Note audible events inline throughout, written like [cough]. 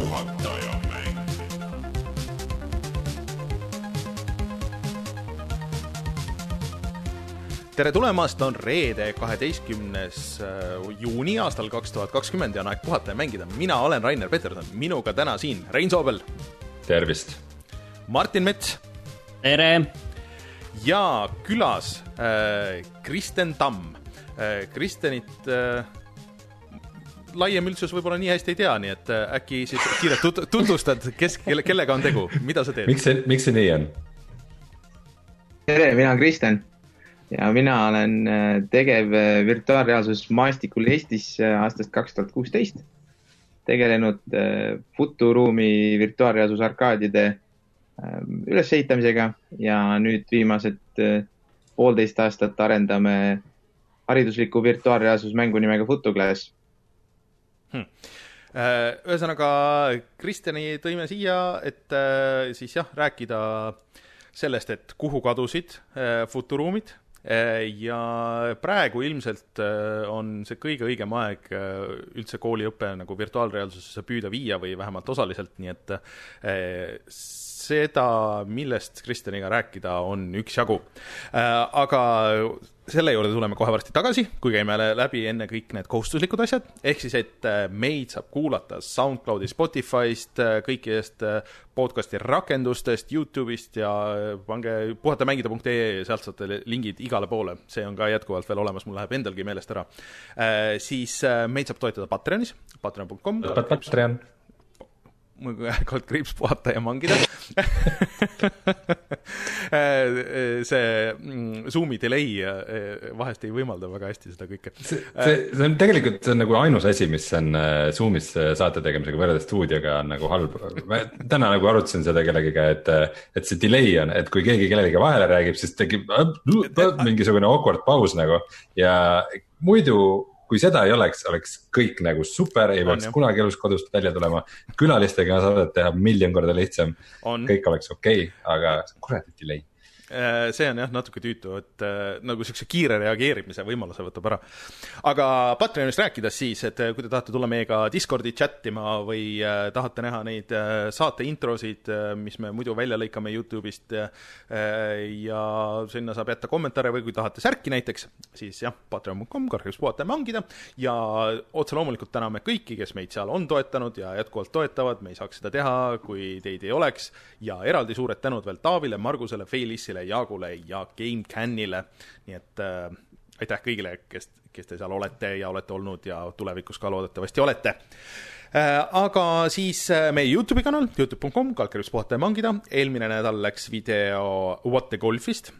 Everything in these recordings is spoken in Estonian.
puhataja mäng. tere tulemast, on reede, kaheteistkümnes juuni aastal kaks tuhat kakskümmend ja on aeg puhata ja mängida. mina olen Rainer Peterson, minuga täna siin Rein Soobel, tervist. Martin Mets tere, ja külas äh, Kristen Tamm äh,. Kristenit äh, laiem üldsus võib-olla nii hästi ei tea, nii et äh, äkki siis kiirelt tut tutvustad, kes, kelle, kellega on tegu, mida sa teed? miks see, miks see nii on? tere, mina olen Kristjan ja mina olen äh, tegev äh, virtuaalreaalsus maastikul Eestis aastast kaks tuhat kuusteist. tegelenud futuruumi virtuaalreaalsus arkaadide ülesehitamisega ja nüüd viimased poolteist aastat arendame hariduslikku virtuaalreaalsusmängu nimega Futuglass. Äh, ühesõnaga, Kristjani tõime siia, et äh, siis jah, rääkida sellest, et kuhu kadusid äh, futuruumid ja praegu ilmselt on see kõige õigem aeg üldse kooliõpe nagu virtuaalreaalsusesse püüda viia või vähemalt osaliselt, nii et seda, millest Kristjaniga rääkida, on üksjagu. aga selle juurde tuleme kohe varsti tagasi, kui käime läbi enne kõik need kohustuslikud asjad, ehk siis, et äh, meid saab kuulata SoundCloudi, Spotify'st, kõikidest äh, podcast'i rakendustest, Youtube'ist ja äh, pange puhatamängida.ee, sealt saate lingid igale poole, see on ka jätkuvalt veel olemas, mul läheb endalgi meelest ära. siis äh, meid saab toetada Patreonis, patreon.com. Patreon. Kord kriips puhata ja mangida. [laughs] see mm, Zoomi delay eh, vahest ei võimalda väga hästi seda kõike. see, see, see on tegelikult, see on nagu ainus asi, mis on äh, Zoom'is äh, saate tegemisega võrreldes stuudioga on nagu halb. ma täna nagu arutasin seda kellegiga, et, et see delay on, et kui keegi kellelegi vahele räägib, siis tekib mingisugune awkward paus nagu ja muidu kui seda ei oleks, oleks kõik nagu super, ei peaks kunagi elus kodust välja tulema. külalistega saadet teha miljon korda lihtsam, kõik oleks okei okay,, aga kuradi delay. See on jah natuke tüütu, et eh, nagu niisuguse kiire reageerimise võimaluse võtab ära. aga Patreonist rääkides siis, et eh, kui te tahate tulla meiega Discordi chat ima või tahate näha neid saate introsid, mis me muidu välja lõikame Youtube'ist ja sinna saab jätta kommentaare või kui tahate särki näiteks, siis jah, patreon.com, korraks puhata ja mangida ja otse loomulikult täname kõiki, kes meid seal on toetanud ja jätkuvalt toetavad, me ei saaks seda teha, kui teid ei oleks. Ja eraldi suured tänud veel Taavile, Margusele, Feilissile, Jaagule ja GameCanile, nii et äh, aitäh kõigile, kes, kes te seal olete ja olete olnud ja tulevikus ka loodetavasti olete Äh, aga siis äh, meie Youtube'i kanal, Youtube.com, kalkariks puhata ja mangida, eelmine nädal läks video What the Golfist.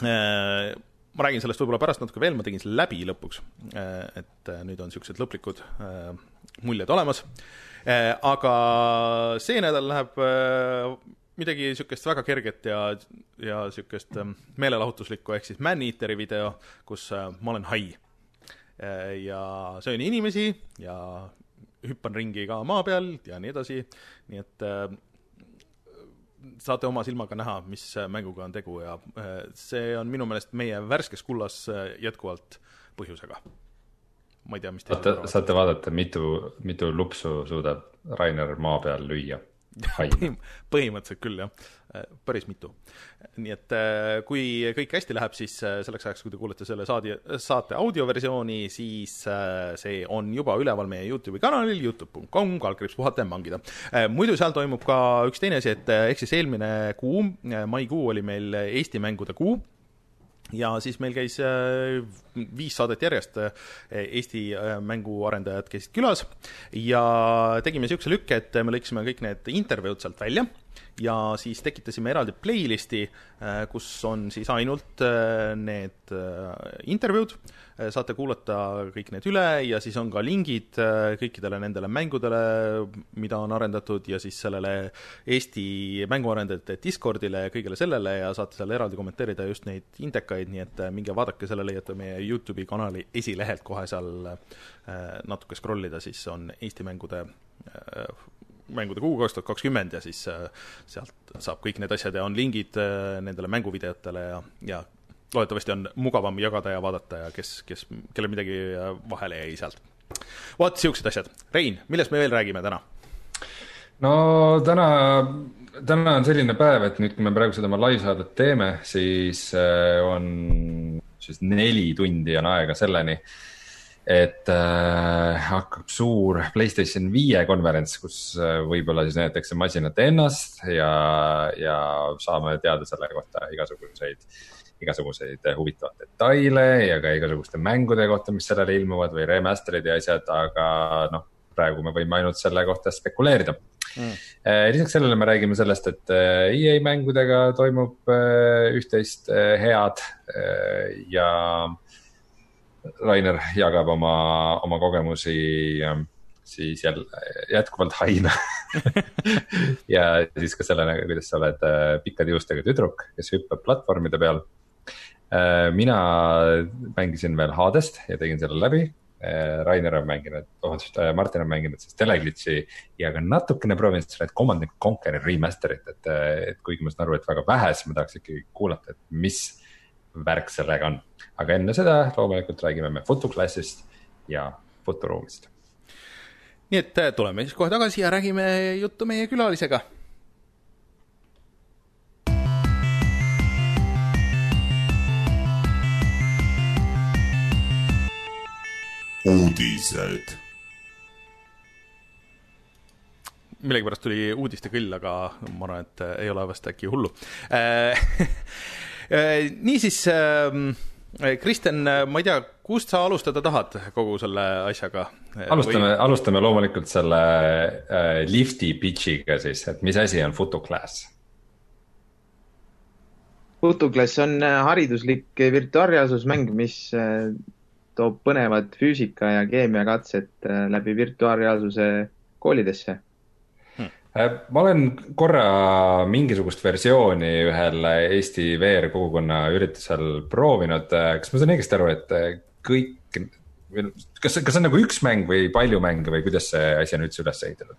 ma räägin sellest võib-olla pärast natuke veel, ma tegin selle läbi lõpuks. et äh, nüüd on niisugused lõplikud äh, muljed olemas. aga see nädal läheb äh, midagi niisugust väga kerget ja, ja niisugust ähm, meelelahutuslikku, ehk siis Man-Eateri video, kus äh, ma olen hai. ja söön inimesi ja hüppan ringi ka maa peal ja nii edasi, nii et äh, saate oma silmaga näha, mis äh, mänguga on tegu ja äh, see on minu meelest meie värskes kullas äh, jätkuvalt põhjusega. ma ei tea, mis teised saate, saate vaadata, mitu, mitu lupsu suudab Rainer maa peal lüüa. Põhim- põhimõtteliselt küll jah, päris mitu. nii et äh, kui kõik hästi läheb, siis äh, selleks ajaks, kui te kuulete selle saadi, saate audioversiooni, siis äh, see on juba üleval meie Youtube'i kanalil, Youtube.com, kaldkriips puhata ja mangida. muidu seal toimub ka üks teine asi, et äh, ehk siis eelmine kuu, maikuu oli meil Eesti mängude kuu ja siis meil käis äh, viis saadet järjest äh, Eesti äh, mänguarendajad käisid külas ja tegime niisuguse lükke, et me lõikasime kõik need intervjuud sealt välja ja siis tekitasime eraldi playlisti, kus on siis ainult need intervjuud, saate kuulata kõik need üle ja siis on ka lingid äh, kõikidele nendele mängudele, mida on arendatud ja siis sellele Eesti mänguarendajate Discordile ja kõigele sellele ja saate seal eraldi kommenteerida just neid indekaid, nii et äh, minge vaadake, selle leiate meie Youtube'i kanali esilehelt kohe seal äh, natuke scroll ida, siis on Eesti mängude äh, mängude kuu kaks tuhat kakskümmend ja siis äh, sealt saab kõik need asjad ja on lingid äh, nendele mänguvideotele ja, ja loodetavasti on mugavam jagada ja vaadata ja kes, kes, kellel midagi äh, vahele jäi sealt. vot siuksed asjad. Rein, millest me veel räägime täna? no täna, täna on selline päev, et nüüd, kui me praegu seda oma live-saadet teeme, siis äh, on siis neli tundi on aega selleni et äh, hakkab suur Playstation viie konverents, kus äh, võib-olla siis näidatakse masinat ennast ja, ja saame teada selle kohta igasuguseid, igasuguseid huvitavaid detaile ja ka igasuguste mängude kohta, mis sellele ilmuvad või remaster'id ja asjad, aga noh, praegu me võime ainult selle kohta spekuleerida mm.. lisaks sellele me räägime sellest, et äh, EA mängudega toimub äh, üht-teist head ja Rainer jagab oma, oma kogemusi siis jälle jätkuvalt haina [laughs] [laughs] ja siis ka sellele, kuidas sa oled äh, pikkade juustega tüdruk, kes hüppab platvormide peal. Äh, mina mängisin veel Hadest ja tegin selle läbi. Äh, Rainer on mänginud, vabandust, Martin on mänginud siis Teleglitchi ja ka natukene proovinud seda Command Conquer'i remaster'it, et, et kuigi ma saan aru, et väga vähe, siis ma tahaks ikkagi kuulata, et mis värk sellega on aga enne seda loomulikult räägime me fotoklassist ja fotoruumist. nii et äh, tuleme siis kohe tagasi ja räägime juttu meie külalisega. Uudised millegipärast tuli uudiste küll, aga ma arvan, et äh, ei ole vast äkki hullu äh, [laughs] niisiis ähm, Kristjan, eh, ma ei tea, kust sa alustada tahad kogu selle asjaga? Alustame Või..., alustame loomulikult selle äh, lifti pitch'iga siis, et mis asi on FutuClass? FutuClass on hariduslik virtuaalreaalsusmäng, mis toob põnevad füüsika ja keemiakatset läbi virtuaalreaalsuse koolidesse. Äh, ma olen korra mingisugust versiooni ühel Eesti VR kogukonna üritusel proovinud, äh, kas ma saan õigesti aru, et äh, kõik, kas, kas see on nagu üks mäng või palju mänge või kuidas see asi on üldse üles ehitatud?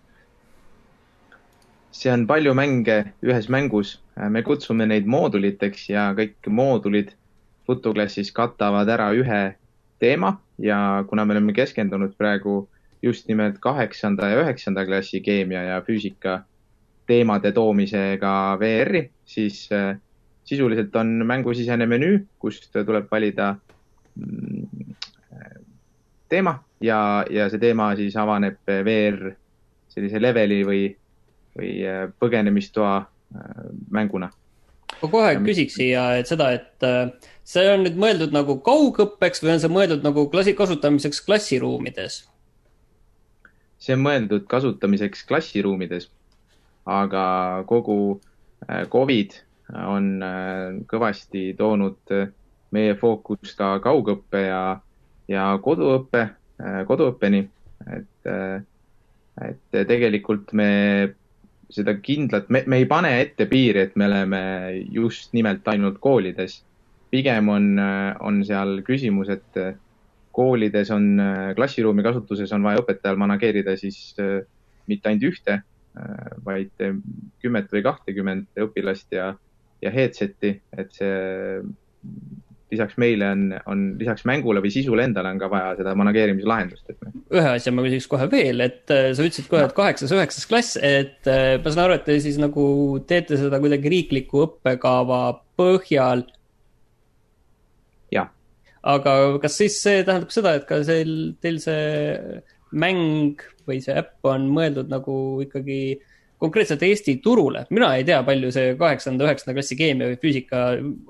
see on palju mänge ühes mängus, me kutsume neid mooduliteks ja kõik moodulid FutuClassis katavad ära ühe teema ja kuna me oleme keskendunud praegu just nimelt kaheksanda ja üheksanda klassi keemia ja füüsika teemade toomisega VR-i, siis äh, sisuliselt on mängusisene menüü, kust tuleb valida mm, teema ja, ja see teema siis avaneb VR sellise leveli või, või äh, põgenemistoa äh, mänguna. Ma kohe küsiks siia, et seda, et see on nüüd mõeldud nagu kaugõppeks või on see mõeldud nagu klassi kasutamiseks klassiruumides? see on mõeldud kasutamiseks klassiruumides, aga kogu äh, Covid on äh, kõvasti toonud äh, meie fookust ka kaugõppe ja, ja koduõppe, koduõppeni, et, et tegelikult me seda kindlat, me, me ei pane ette piiri, et me oleme just nimelt ainult koolides. pigem on, on seal küsimus, et koolides on, äh, klassiruumi kasutuses on vaja õpetajal manageerida siis äh, mitte ainult ühte, äh, vaid kümmet või kahtekümmet õpilast ja, ja headset'i, et see lisaks meile on, on lisaks mängule või sisule endale on ka vaja seda manageerimislahendust, et me. ühe asja ma küsiks kohe veel, et sa ütlesid kohe, et kaheksas, üheksas klass, et ma saan aru, et te siis nagu teete seda kuidagi riikliku õppekava põhjal aga kas siis see tähendab seda, et ka teil, teil see mäng või see äpp on mõeldud nagu ikkagi konkreetselt Eesti turule. mina ei tea, palju see kaheksanda, üheksanda klassi keemia või füüsika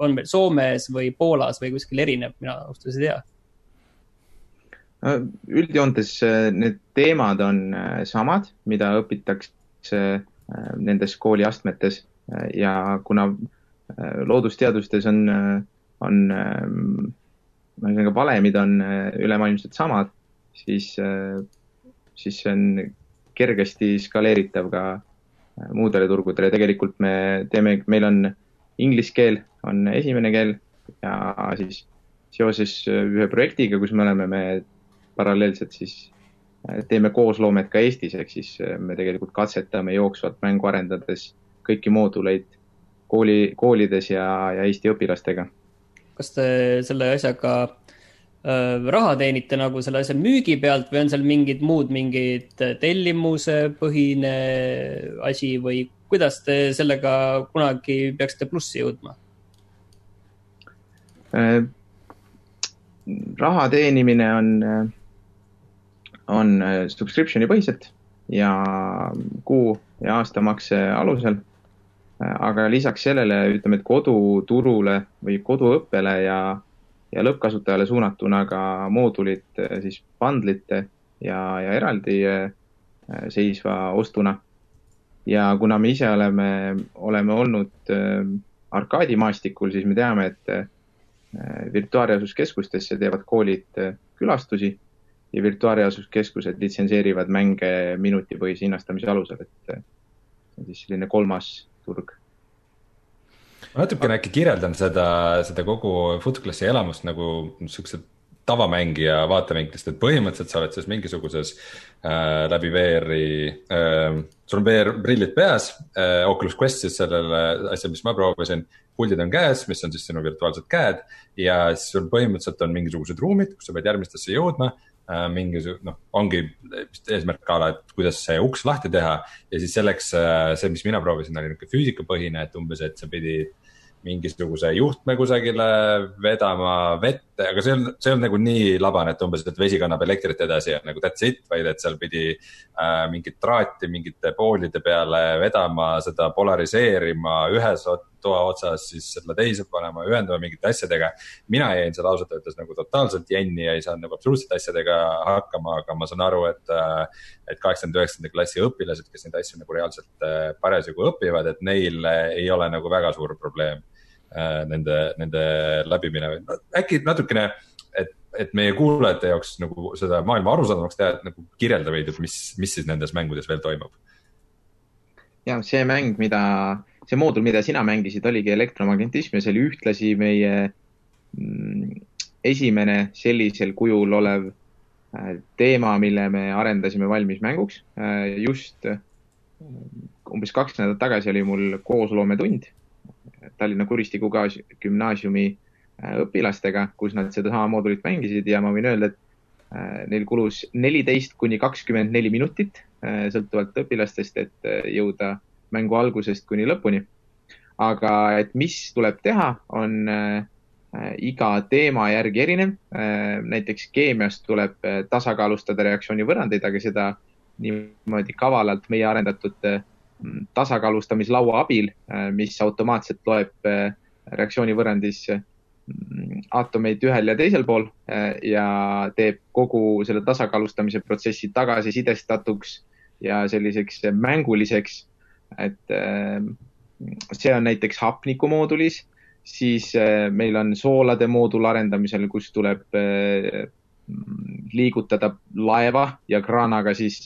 on meil Soomes või Poolas või kuskil erinev, mina ausalt öeldes ei tea. üldjoontes äh, need teemad on äh, samad, mida õpitakse äh, nendes kooliastmetes ja kuna loodusteadustes on, on ühesõnaga valemid on äh, ülemaailmselt samad, siis, äh, siis see on kergesti skaleeritav ka äh, muudele turgudele. tegelikult me teeme, meil on inglise keel on esimene keel ja siis seoses ühe projektiga, kus me oleme, me paralleelselt siis teeme koosloomet ka Eestis, ehk siis me tegelikult katsetame jooksvalt mängu arendades kõiki mooduleid kooli, koolides ja, ja Eesti õpilastega kas te selle asjaga raha teenite nagu selle asja müügi pealt või on seal mingid muud, mingid tellimusepõhine asi või kuidas te sellega kunagi peaksite plussi jõudma? raha teenimine on, on subscription'i põhiselt ja kuu ja aastamakse alusel. aga lisaks sellele ütleme, et koduturule või koduõppele ja, ja lõppkasutajale suunatuna ka moodulid siis bundlite ja, ja eraldi eh, seisva ostuna. ja kuna me ise oleme, oleme olnud eh, arkaadimaastikul, siis me teame, et eh, virtuaalreaalsuskeskustesse teevad koolid külastusi ja virtuaalreaalsuskeskused litsenseerivad mänge minutipõhise hinnastamise alusel, et see on siis selline kolmas turg. Ma natukene äkki kirjeldan seda, seda kogu Footclassi elamust nagu siukse tavamängija vaatevinklist, et põhimõtteliselt sa oled siis mingisuguses äh, läbi VR-i äh,, sul on VR-prillid peas äh,, Oculus Quest siis sellele asja, mis ma proovisin, puldid on käes, mis on siis sinu virtuaalsed käed ja siis sul põhimõtteliselt on mingisugused ruumid, kus sa pead järgmistesse jõudma Äh, mingisugune, noh, ongi vist eesmärk a la, et kuidas see uks lahti teha ja siis selleks äh, see, mis mina proovisin, oli niisugune füüsikapõhine, et umbes, et sa pidid mingisuguse juhtme kusagile vedama vette, aga see on, see on nagu nii labane, et umbes, et vesi kannab elektrit edasi ja nagu that's it, vaid et seal pidi äh, mingit traati mingite poolide peale vedama, seda polariseerima ühes toa otsas, siis selle teise panema, ühendama mingite asjadega. mina jäin seal ausalt öeldes nagu totaalselt jänni ja ei saanud nagu absoluutselt asjadega hakkama, aga ma saan aru, et, äh, et kaheksakümnenda, üheksakümnenda klassi õpilased, kes neid asju nagu reaalselt äh, parasjagu õpivad, et neil ei ole nagu väga suur probleem Äh, nende, nende läbimine. äkki natukene, et, et meie kuulajate jaoks nagu seda maailma arusaadavaks teha, et nagu kirjelda veidi, et mis, mis siis nendes mängudes veel toimub? ja see mäng, mida, see moodul, mida sina mängisid, oligi elektromagnetism ja see oli ühtlasi meie mm, esimene sellisel kujul olev äh, teema, mille me arendasime valmis mänguks. Äh, just umbes kaks nädalat tagasi oli mul koosloometund Tallinna Kuristiku gümnaasiumi äh, õpilastega, kus nad sedasama moodulit mängisid ja ma võin öelda, et äh, neil kulus neliteist kuni kakskümmend neli minutit, äh, sõltuvalt õpilastest, et jõuda mängu algusest kuni lõpuni. aga et mis tuleb teha, on iga teema järgi erinev. näiteks keemias tuleb tasakaalustada reaktsiooni võrrandeid, aga seda niimoodi kavalalt meie arendatud tasakaalustamislaua abil, äh, mis automaatselt loeb äh, reaktsioonivõrrandis mm, aatomeid ühel ja teisel pool äh, ja teeb kogu selle tasakaalustamise protsessi tagasisidestatuks ja selliseks mänguliseks. et see on näiteks hapniku moodulis, siis meil on soolade moodul arendamisel, kus tuleb liigutada laeva ja kraanaga siis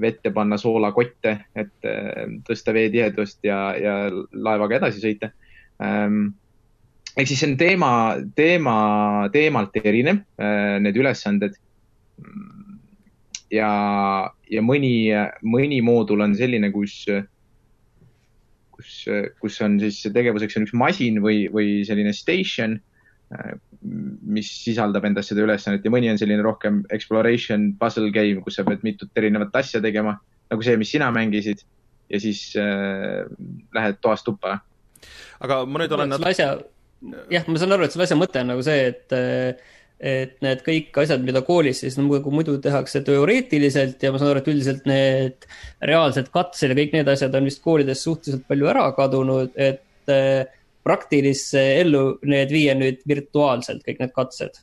vette panna soolakotte, et äh, tõsta veetihedust ja, ja laevaga edasi sõita. Ähm, ehk siis see on teema, teema, teemalt erinev, äh, need ülesanded. ja, ja mõni, mõni moodul on selline, kus, kus, kus on siis tegevuseks on üks masin või, või selline station mis sisaldab endas seda ülesannet ja mõni on selline rohkem exploration puzzle game, kus sa pead mitut erinevat asja tegema, nagu see, mis sina mängisid ja siis äh, lähed toast tuppa. aga ma nüüd olen selle asja, jah, ma saan aru, et selle asja mõte on nagu see, et et need kõik asjad, mida koolis siis nagu muidu tehakse teoreetiliselt ja ma saan aru, et üldiselt need reaalsed katsed ja kõik need asjad on vist koolides suhteliselt palju ära kadunud, et praktilisse ellu need viia nüüd virtuaalselt, kõik need katsed.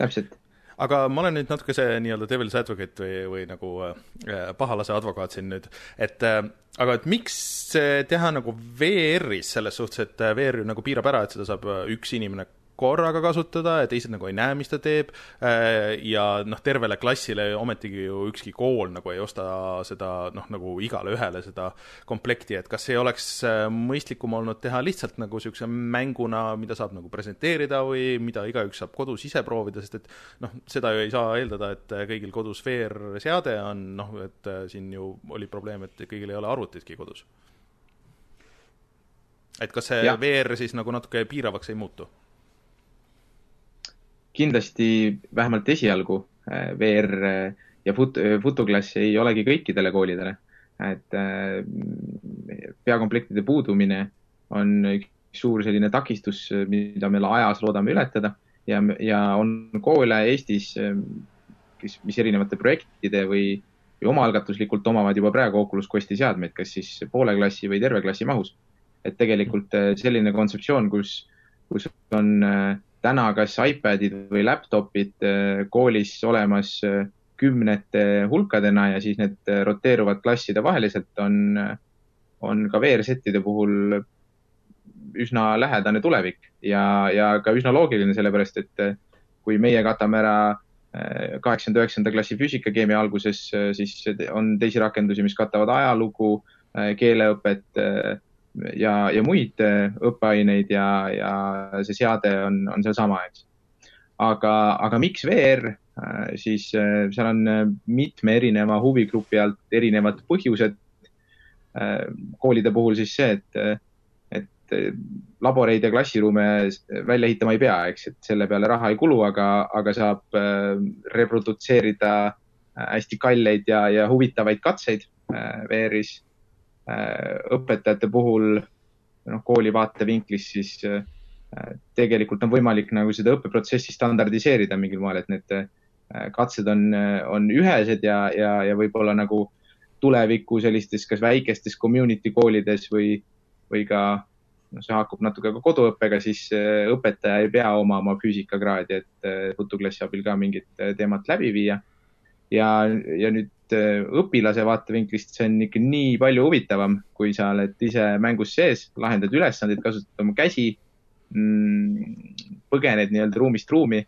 täpselt. aga ma olen nüüd natuke see nii-öelda devil's advocate või, või nagu äh, pahalase advokaat siin nüüd, et äh, aga et miks teha nagu VR-is selles suhtes, et äh, VR ju nagu piirab ära, et seda saab äh, üks inimene korraga kasutada ja teised nagu ei näe, mis ta teeb. Äh, ja noh, tervele klassile ometigi ju ükski kool nagu ei osta seda noh, nagu igale ühele seda komplekti, et kas ei oleks äh, mõistlikum olnud teha lihtsalt nagu niisuguse mänguna, mida saab nagu presenteerida või mida igaüks saab kodus ise proovida, sest et noh, seda ju ei saa eeldada, et kõigil kodus VR-seade on, noh, et äh, siin ju oli probleem, et kõigil ei ole arvutitki kodus. et kas see ja. VR siis nagu natuke piiravaks ei muutu? Kindlasti vähemalt esialgu VR ja fut-, futuklass ei olegi kõikidele koolidele. et peakomplektide puudumine on üks suur selline takistus, mida me ajas loodame ületada ja, ja on koole Eestis, kes, mis erinevate projektide või, või omaalgatuslikult omavad juba praegu Oculus Questi seadmeid, kas siis poole klassi või terve klassi mahus. et tegelikult selline kontseptsioon, kus, kus on täna kas iPadid või laptopid koolis olemas kümnete hulkadena ja siis need roteeruvad klasside vaheliselt, on, on ka VR-settide puhul üsna lähedane tulevik. Ja, ja ka üsna loogiline, sellepärast et kui meie katame ära kaheksanda, üheksanda klassi füüsikakeemia alguses, siis on teisi rakendusi, mis katavad ajalugu, keeleõpet ja, ja muid õppeaineid ja, ja see seade on, on sealsama, eks. aga, aga miks VR, siis seal on mitme erineva huvigrupi alt erinevad põhjused. koolide puhul siis see, et, et laboreid ja klassiruume välja ehitama ei pea, eks, et selle peale raha ei kulu, aga, aga saab reprodutseerida hästi kalleid ja, ja huvitavaid katseid VR-is. Õpetajate puhul, noh, kooli vaatevinklist siis tegelikult on võimalik nagu seda õppeprotsessi standardiseerida mingil moel, et need katsed on, on ühesed ja, ja, ja võib-olla nagu tuleviku sellistes kas väikestes community koolides või, või ka noh, see haakub natuke ka koduõppega, siis õpetaja ei pea omama füüsikakraadi, et fotoklassi abil ka mingit teemat läbi viia. Ja, ja nüüd õpilase vaatevinklist see on ikka nii palju huvitavam, kui sa oled ise mängus sees, lahendad ülesandeid, kasutad oma käsi, põgened nii-öelda ruumist ruumi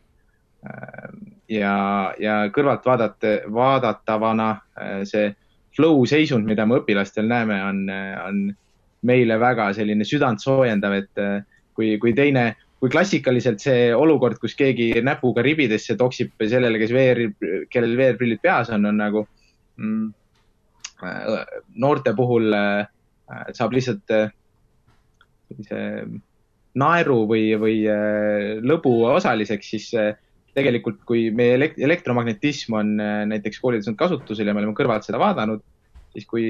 ja, ja kõrvalt vaadata, vaadatavana see flow seisund, mida me õpilastel näeme, on, on meile väga selline südantsoojendav, et kui, kui teine, kui klassikaliselt see olukord, kus keegi näpuga ribidesse toksib sellele, kes VR, kellel VR-prillid peas on, on nagu mm, noorte puhul äh, saab lihtsalt äh, sellise naeru või, või äh, lõbu osaliseks, siis äh, tegelikult, kui meie elekt elektromagnetism on näiteks koolides olnud kasutusel ja me oleme kõrvalt seda vaadanud, siis kui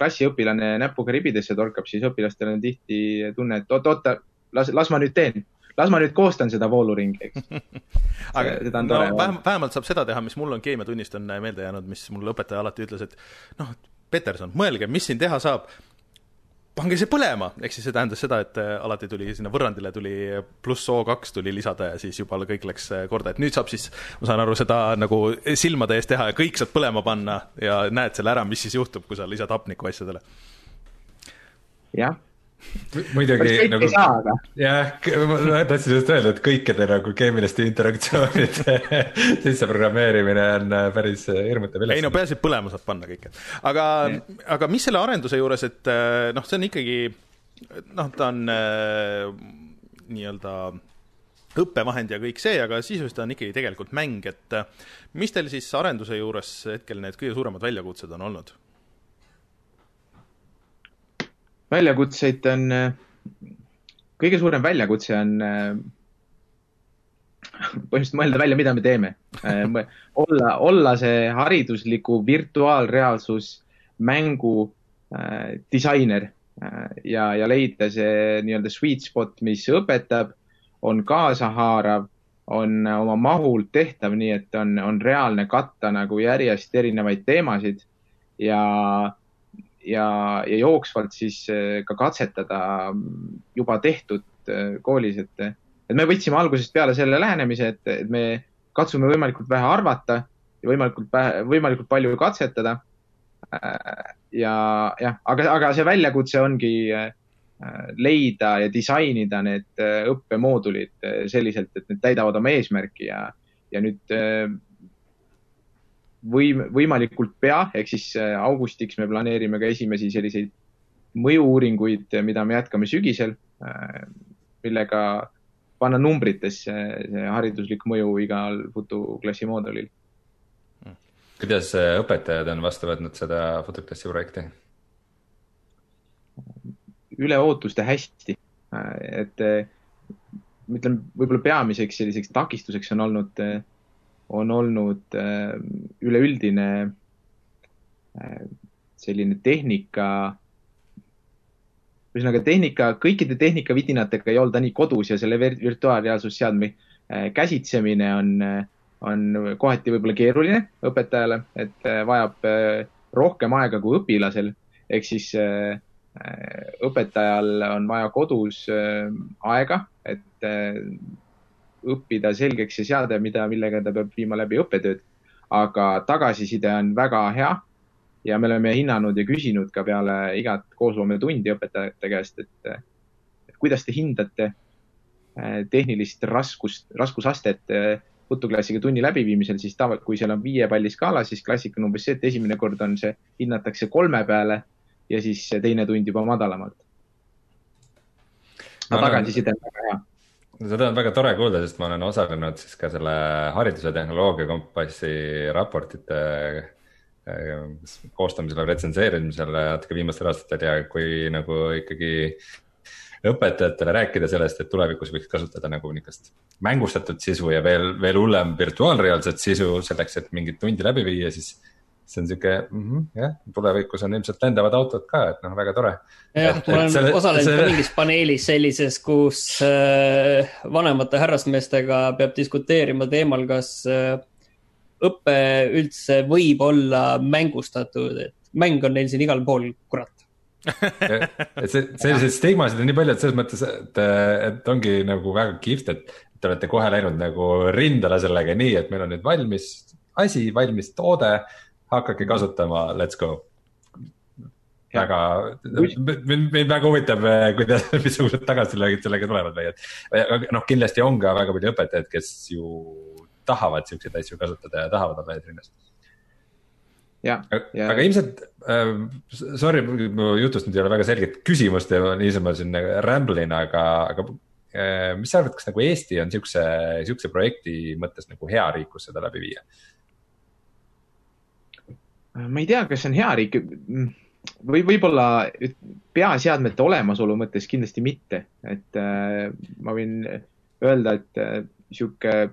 klassiõpilane näpuga ribidesse torkab, siis õpilastel on tihti tunne, et oot, oota, las, las ma nüüd teen, las ma nüüd koostan seda vooluringi, eks. [laughs] aga seda on no, vähem, vähemalt saab seda teha, mis mul on keemiatunnist on meelde jäänud, mis mul õpetaja alati ütles, et noh, Peterson, mõelge, mis siin teha saab. Pange see põlema, ehk siis see tähendas seda, et alati tuli sinna võrrandile tuli pluss O2 tuli lisada ja siis juba kõik läks korda, et nüüd saab siis, ma saan aru, seda nagu silmade ees teha ja kõik saad põlema panna ja näed selle ära, mis siis juhtub, kui sa lisad hapnikku asjadele. jah muidugi nagu, jah, ma tahtsin just öelda, et kõikide nagu keemiliste interaktsioonide [laughs] sisseprogrammeerimine on äh, päris äh, hirmutav ülesanne. ei no peaasi, et põlema saab panna kõike. aga, aga mis selle arenduse juures, et äh, noh, see on ikkagi noh, ta on äh, nii-öelda õppevahend ja kõik see, aga sisuliselt on ikkagi tegelikult mäng, et mis teil siis arenduse juures hetkel need kõige suuremad väljakutsed on olnud? Väljakutseid on, kõige suurem väljakutse on põhimõtteliselt mõelda välja, mida me teeme. olla, olla see haridusliku virtuaalreaalsus mängu äh, disainer äh, ja, ja leida see nii-öelda sweet spot, mis õpetab, on kaasahaarav, on oma mahult tehtav, nii et on, on reaalne katta nagu järjest erinevaid teemasid ja ja, ja jooksvalt siis äh, ka katsetada juba tehtud äh, koolis, et, et me võtsime algusest peale selle lähenemise, et, et me katsume võimalikult vähe arvata ja võimalikult võimalikult palju katsetada. Äh, ja jah, aga, aga see väljakutse ongi leida ja disainida need õppemoodulid selliselt, et need täidavad oma eesmärki ja, ja nüüd võim-, võimalikult pea, ehk siis äh, augustiks me planeerime ka esimesi selliseid mõju-uuringuid, äh, mida me jätkame sügisel, äh, millega panna numbritesse see hariduslik mõju igal futuklassi moodulil. kuidas õpetajad on vastu võtnud seda fotoklassi projekti? üle ootuste hästi, et ütleme, võib-olla peamiseks selliseks takistuseks on olnud, on olnud üleüldine selline tehnika, ühesõnaga tehnika, kõikide tehnikavidinatega ei olda nii kodus ja selle virtuaalreaalsusseadme käsitsemine on, on kohati võib-olla keeruline õpetajale, et vajab rohkem aega kui õpilasel. ehk siis õpetajal on vaja kodus aega, et õppida selgeks see seade, mida, millega ta peab viima läbi õppetööd. aga tagasiside on väga hea ja me oleme hinnanud ja küsinud ka peale igat koosloometundi õpetajate käest, et, et kuidas te hindate tehnilist raskust, raskusastet jutuklassiga tunni läbiviimisel, siis tavaliselt, kui seal on viie palli skaala, siis klassika on umbes see, et esimene kord on see, hinnatakse kolme peale ja siis teine tund juba madalamalt. aga tagasiside on väga hea seda on väga tore kuulda, sest ma olen osalenud siis ka selle hariduse tehnoloogia kompassi raportite äh, koostamisel, retsenseerimisel natuke viimastel aastatel ja kui nagu ikkagi õpetajatele rääkida sellest, et tulevikus võiks kasutada nagu niisugust mängustatud sisu ja veel, veel hullem virtuaalreaalset sisu selleks, et mingit tundi läbi viia, siis see on sihuke mm, -hmm, jah, tulevikus on ilmselt lendavad autod ka, et noh, väga tore. jah, ma olen selle, osalenud selle... ka mingis paneelis sellises, kus äh, vanemate härrasmeestega peab diskuteerima teemal, kas äh, õpe üldse võib olla mängustatud, et mäng on neil siin igal pool, kurat et see, selliseid stigmasid on nii palju, et selles mõttes, et, et ongi nagu väga kihvt, et te olete kohe läinud nagu rindele sellega nii, et meil on nüüd valmis asi, valmis toode, hakake kasutama, let's go. väga, mind, väga huvitab, kuidas, [laughs] missugused tagasilöögid sellega tulevad või et. noh, kindlasti on ka väga palju õpetajaid, kes ju tahavad siukseid asju kasutada ja tahavad olla ja. aga ilmselt äh,, sorry, mu jutust nüüd ei ole väga selget küsimust ja niisama siin ramble'in, aga, aga äh, mis sa arvad, kas nagu Eesti on siukse, siukse projekti mõttes nagu hea riik, kus seda läbi viia? Ma ei tea, kas see on hea riik või võib-olla peaseadmete olemasolu mõttes kindlasti mitte, et äh, ma võin öelda, et äh, sihuke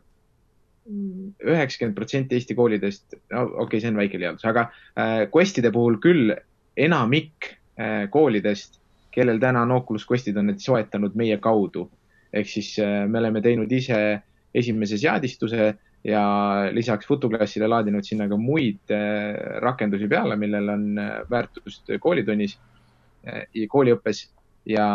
üheksakümmend protsenti Eesti koolidest, no okei okay,, see on väike liialdus, aga äh, Questide puhul küll enamik äh, koolidest, kellel täna on Oculus Questid, on need soetanud meie kaudu. ehk siis äh, me oleme teinud ise esimese seadistuse ja lisaks Futuklassile laadinud sinna ka muid äh, rakendusi peale, millel on äh, väärtust koolitunnis äh, kooliõppes. Ja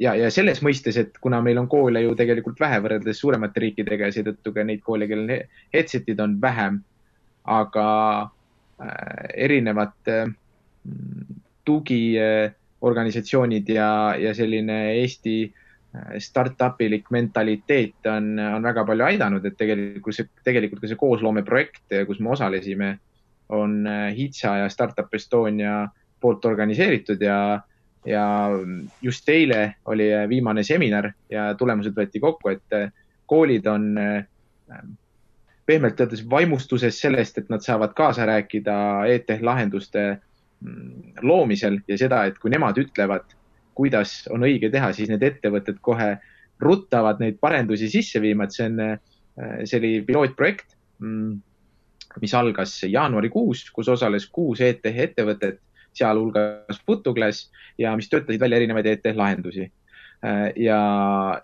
ja, ja selles mõistes, et kuna meil on koole ju tegelikult vähe võrreldes suuremate riikidega ja seetõttu ka neid koole, kellel headset'id on vähem, aga erinevad tugiorganisatsioonid ja, ja selline Eesti äh, startup ilik mentaliteet on, on väga palju aidanud, et tegelikult see, tegelikult ka see koosloomeprojekt, kus me osalesime, on äh, HITSA ja Startup Estonia poolt organiseeritud ja ja just eile oli viimane seminar ja tulemused võeti kokku, et äh, koolid on äh, pehmelt öeldes vaimustuses sellest, et nad saavad kaasa rääkida e-tech lahenduste mm, loomisel ja seda, et kui nemad ütlevad, kuidas on õige teha, siis need ettevõtted kohe ruttavad neid parendusi sisse viima, et see on, äh, see oli pilootprojekt, mm, mis algas jaanuarikuus, kus osales kuus e-tech ettevõtet sealhulgas Putuglas ja mis töötasid välja erinevaid ETH lahendusi. Äh, ja,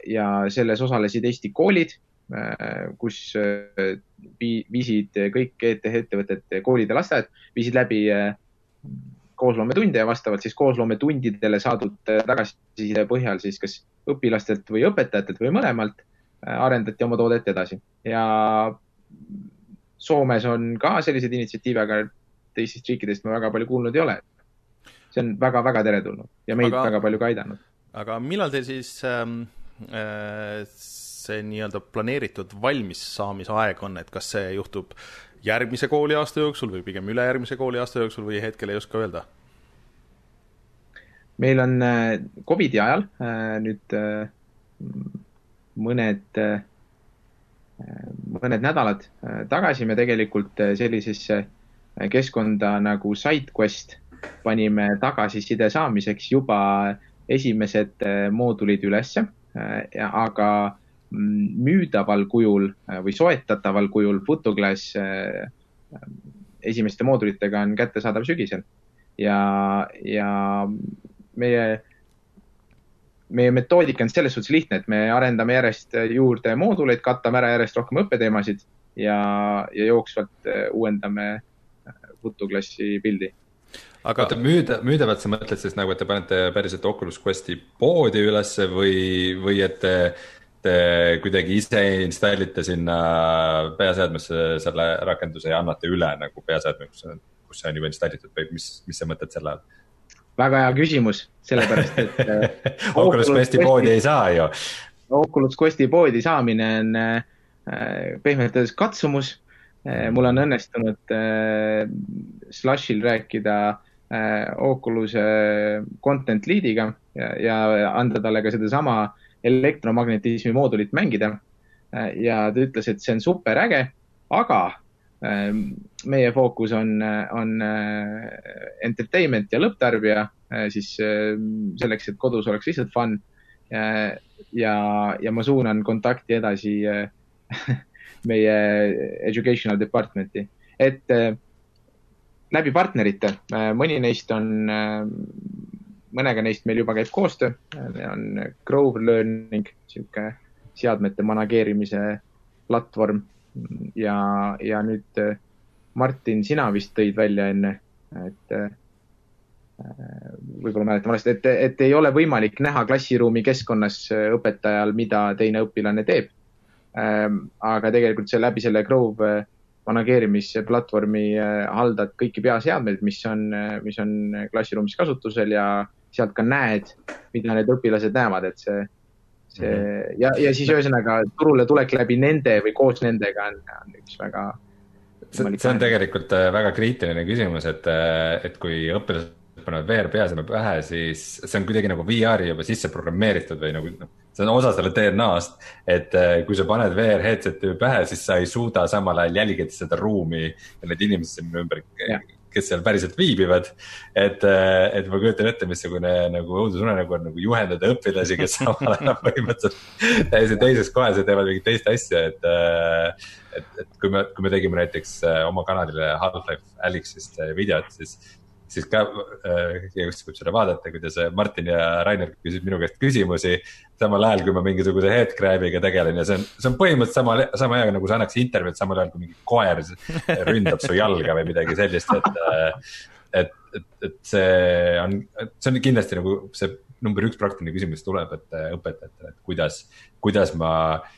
ja selles osalesid Eesti koolid, äh, kus viisid kõik ETH ettevõtted, koolid ja lasteaed, viisid läbi koosloometunde ja vastavalt siis koosloometundidele saadud tagasiside põhjal siis kas õpilastelt või õpetajatelt või mõlemalt arendati oma toodet edasi. Ja Soomes on ka selliseid initsiatiive, aga teistest riikidest ma väga palju kuulnud ei ole. See on väga-väga teretulnud ja meid aga, väga palju ka aidanud. aga millal teil siis ähm, äh, see nii-öelda planeeritud valmissaamise aeg on, et kas see juhtub järgmise kooliaasta jooksul või pigem ülejärgmise kooliaasta jooksul või hetkel ei oska öelda? meil on äh, Covidi ajal äh, nüüd äh, mõned mõned nädalad tagasi me tegelikult sellisesse keskkonda nagu SideQuest panime tagasiside saamiseks juba esimesed moodulid ülesse. aga müüdaval kujul või soetataval kujul Photoglass esimeste moodulitega on kättesaadav sügisel. ja, ja meie meie metoodika on selles suhtes lihtne, et me arendame järjest juurde mooduleid, katame ära järjest rohkem õppeteemasid ja, ja jooksvalt äh, uuendame Photoklassi äh, pildi. aga oota, müüda, müüdavat sa mõtled siis nagu, et te panete päriselt Oculus Questi poodi ülesse või, või et te, te kuidagi ise installite sinna peaseadmesse selle rakenduse ja annate üle nagu peaseadme, kus, see on juba installitud või mis, mis sa mõtled selle all? väga hea küsimus, sellepärast et [laughs] äh, Oculus Questi poodi ei saa ju. Oculus Questi poodi saamine on äh, pehmelt öeldes katsumus äh,. mul on õnnestunud äh, Slushil rääkida äh, Oculus'e content lead'iga ja, ja anda talle ka sedasama elektromagnetismi moodulit mängida äh,. ja ta ütles, et see on super äge, aga Ehm, meie fookus on, on äh, entertainment ja lõpptarbija, äh, siis ehm, selleks, et kodus oleks lihtsalt fun. Ja, ja ma suunan kontakti edasi [laughs] meie educational department'i, et läbi partnerite, mõni neist on, mõnega neist meil juba käib koostöö, on Grove Learning, sihuke seadmete manageerimise platvorm ja, ja nüüd äh, Martin, sina vist tõid välja enne, et äh, võib-olla mäletan valesti, et, et ei ole võimalik näha klassiruumi keskkonnas äh, õpetajal, mida teine õpilane teeb. Ähm, aga tegelikult see läbi selle Grove manageerimisplatvormi haldad kõiki peaseadmeid, mis on, mis on klassiruumis kasutusel ja sealt ka näed, mida need õpilased näevad, et see see mhm. ja, ja siis ühesõnaga turule tulek läbi nende või koos nendega on, on üks väga. see, see on tegelikult äh, väga kriitiline küsimus, et, äh, et kui õpilased panevad VR peaaseme pähe, siis see on kuidagi nagu VR-i juba sisse programmeeritud või nagu noh, see on osa selle DNA-st. et äh, kui sa paned VR headset'i pähe, siis sa ei suuda samal ajal jälgida seda ruumi ja neid inimesi sinna ümber kes seal päriselt viibivad. et, äh, et ma kujutan ette, missugune nagu õudusunenägu on nagu juhendada õpilasi, kes [laughs] samal ajal põhimõtteliselt täiesti teises kohas ja teevad mingit teist asja, et. Äh, et, et kui me, kui me tegime näiteks äh, oma kanalile Half-Life Alyxist videot, siis siis ka äh, keegi võib seda vaadata, kuidas Martin ja Rainer küsisid minu käest küsimusi. samal ajal, kui ma mingisuguse headcrab'iga tegelen ja see on, see on põhimõtteliselt sama, sama hea nagu sa annaks intervjuud samal ajal, kui mingi koer [laughs] ründab su jalga või midagi sellist, et. Äh, et, et, et see on, see on kindlasti nagu see number üks praktiline küsimus tuleb, et äh, õpetajatele, et kuidas, kuidas ma äh,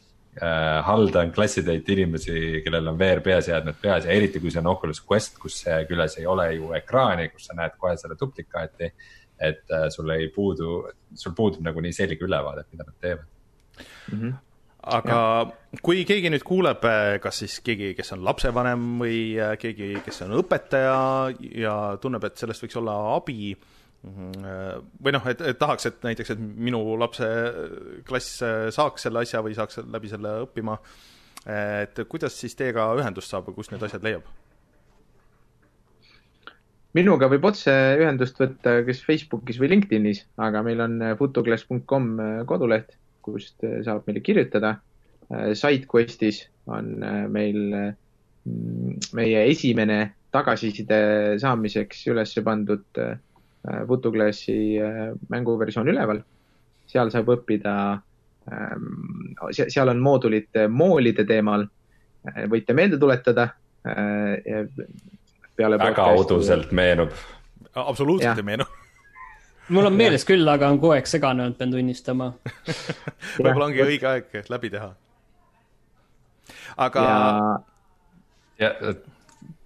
haldan klassitäit inimesi, kellel on VR peaseadmed peas ja eriti, kui see on Oculus Quest, kus küljes ei ole ju ekraani, kus sa näed kohe selle duplikaati. et äh, sul ei puudu, sul puudub nagu nii selge ülevaade, mida nad teevad mm. -hmm aga ja. kui keegi nüüd kuuleb, äh, kas siis keegi, kes on lapsevanem või äh, keegi, kes on õpetaja ja tunneb, et sellest võiks olla abi äh. Või noh, et, et tahaks, et näiteks, et minu lapse klass saaks selle asja või saaks läbi selle õppima. et kuidas siis teiega ühendust saab või kust need asjad leiab? minuga võib otse ühendust võtta kas Facebookis või LinkedInis, aga meil on futoglass.com koduleht, kust saab meile kirjutada. SideQuestis on meil meie esimene tagasiside saamiseks üles pandud Photoglassi äh, mänguversioon üleval. seal saab õppida, ähm, seal on moodulid moolide teemal, äh, võite meelde tuletada. Äh, väga uduselt meenub. absoluutselt ei meenu mul on meeles küll, aga on kogu aeg segane olnud, pean tunnistama [laughs] võib-olla ongi õige aeg läbi teha. aga. ja, ja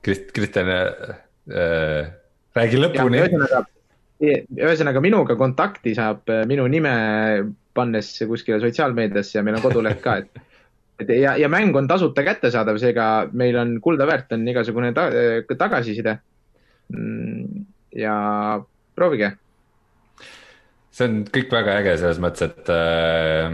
Krist-, Kristjan äh,, räägi lõpuni. ühesõnaga, ühesõnaga minuga kontakti saab äh, minu nime pannes kuskile sotsiaalmeediasse ja meil on koduleht ka, et, et ja, ja mäng on tasuta kättesaadav, seega meil on kulda väärt on igasugune ta, äh, tagasiside. Mm, ja proovige. see on kõik väga äge selles mõttes, et äh,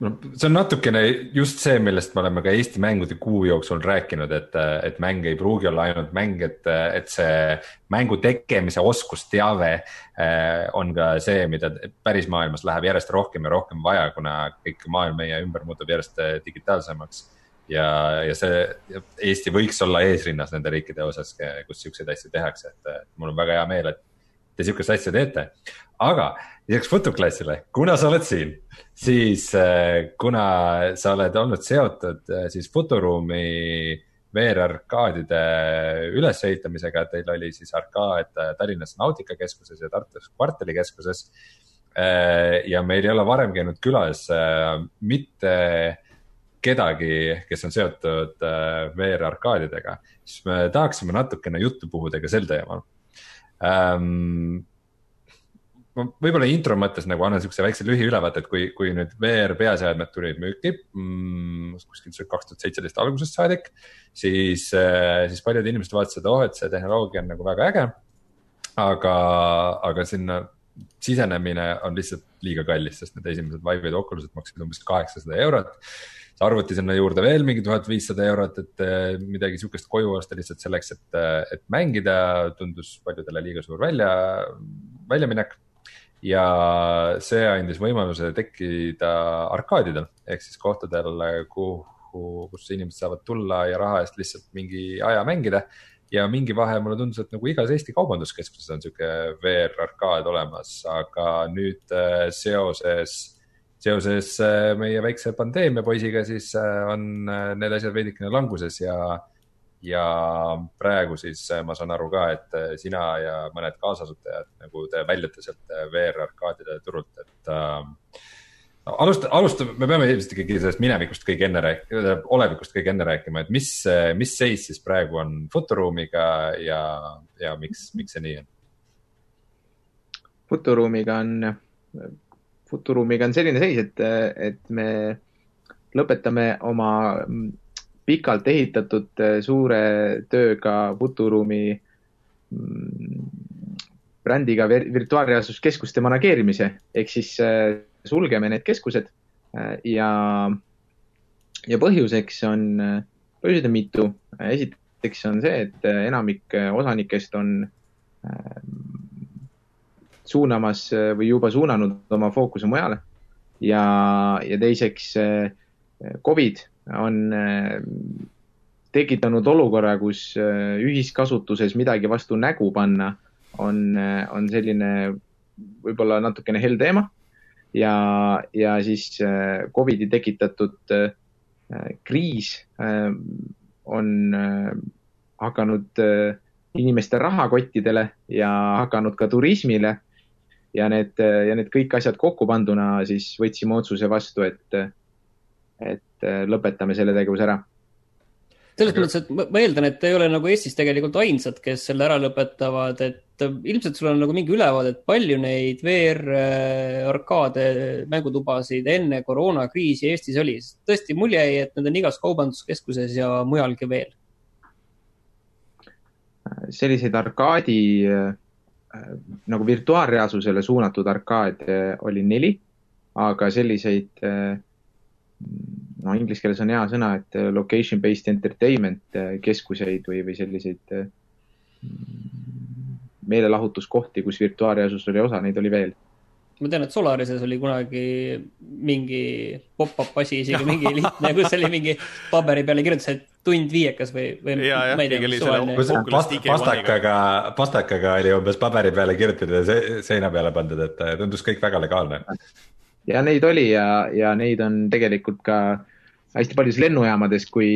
no see on natukene just see, millest me oleme ka Eesti mängude kuu jooksul rääkinud, et, et mäng ei pruugi olla ainult mäng, et, et see mängu tegemise oskusteave eh, on ka see, mida päris maailmas läheb järjest rohkem ja rohkem vaja, kuna kõik maailm meie ümber muutub järjest eh, digitaalsemaks. ja, ja see, Eesti võiks olla eesrinnas nende riikide osas, kus siukseid asju tehakse, et mul on väga hea meel, et te sihukest asja teete. aga lisaks Futuklassile, kuna sa oled siin, siis äh, kuna sa oled olnud seotud äh, siis Futuruumi VR-arkaadide ülesehitamisega, teil oli siis arkaad äh, Tallinnas Nautikakeskuses ja Tartus Kvartalikeskuses. ja meil ei ole varem käinud külas mitte kedagi, kes on seotud VR-arkaadidega, siis me tahaksime natukene juttu puhuda ka sel teemal ähm, ma võib-olla intro mõttes nagu annan siukse väikse lühiülevaate, et kui, kui nüüd VR peaseadmed tulid müüki mm, kuskilt kaks tuhat seitseteist algusest saadik, siis, äh, siis paljud inimesed vaatasid, oh, et see tehnoloogia on nagu väga äge. aga, aga sinna sisenemine on lihtsalt liiga kallis, sest need esimesed Vive'id Oculused maksid umbes kaheksasada eurot arvuti sinna juurde veel mingi tuhat viissada eurot, et äh, midagi sihukest koju osta lihtsalt selleks, et, äh, et mängida, tundus paljudele liiga suur välja, väljaminek ja see andis võimaluse tekkida arkaadidel ehk siis kohtadel, kuhu, kus inimesed saavad tulla ja raha eest lihtsalt mingi aja mängida. ja mingi vahe mulle tundus, et nagu igas Eesti kaubanduskeskuses on sihuke VR-arkaad olemas, aga nüüd äh, seoses, seoses äh, meie väikse pandeemia poisiga, siis äh, on need asjad veidikene languses ja ja praegu siis äh, ma saan aru ka, et äh, sina ja mõned kaasasutajad nagu te väljute sealt äh, VR-arkaadide turult, et äh, alusta, alustame, me peame ilmselt ikkagi sellest minevikust kõige enne rääkima, olevikust kõige enne rääkima, et mis, mis seis siis praegu on Futuruumiga ja, ja miks, miks see nii on? Futuruumiga on, Futuruumiga on selline seis, et, et me lõpetame oma pikalt ehitatud eh, suure tööga Futuruumi mm, brändiga virtuaalreaalsuskeskuste manageerimise ehk siis eh, sulgeme need keskused eh, ja, ja põhjuseks on, põhjuseid on mitu. esiteks on see, et enamik osanikest on suunamas või juba suunanud oma fookuse mujale ja, ja teiseks Covid on äh, tekitanud olukorra, kus ühiskasutuses midagi vastu nägu panna on, on selline võib-olla natukene hell teema. ja, ja siis Covidi tekitatud kriis on hakanud inimeste rahakottidele ja hakanud ka turismile. Ja need, ja need kõik asjad kokku panduna siis võtsime otsuse vastu, et, et äh, lõpetame selle tegevuse ära. selles mõttes, et ma eeldan, et ei ole nagu Eestis tegelikult ainsad, kes selle ära lõpetavad, et äh, ilmselt sul on nagu mingi ülevaade, et palju neid VR-arkaade äh, mängutubasid enne koroonakriisi Eestis oli. tõesti, mul jäi, et need on igas kaubanduskeskuses ja mujalgi veel. selliseid arkaadi nagu virtuaalreaalsusele suunatud arkaade oli neli, aga selliseid no inglise keeles on hea sõna, et äh, location based entertainment äh, keskuseid või, või selliseid äh, meelelahutuskohti, kus virtuaalreaalsus oli osa, neid oli veel. ma tean, et Solarises oli kunagi mingi pop-up asi, isegi mingi [laughs] lihtne, kus oli mingi paberi peale kirjutas, et tund viiekas või, või ja, ma ei tea, suvaline. pastakaga, pastakaga oli umbes paberi peale kirjutatud ja seina peale pandud, et tundus kõik väga legaalne ja neid oli ja, ja neid on tegelikult ka hästi paljudes lennujaamades, kui,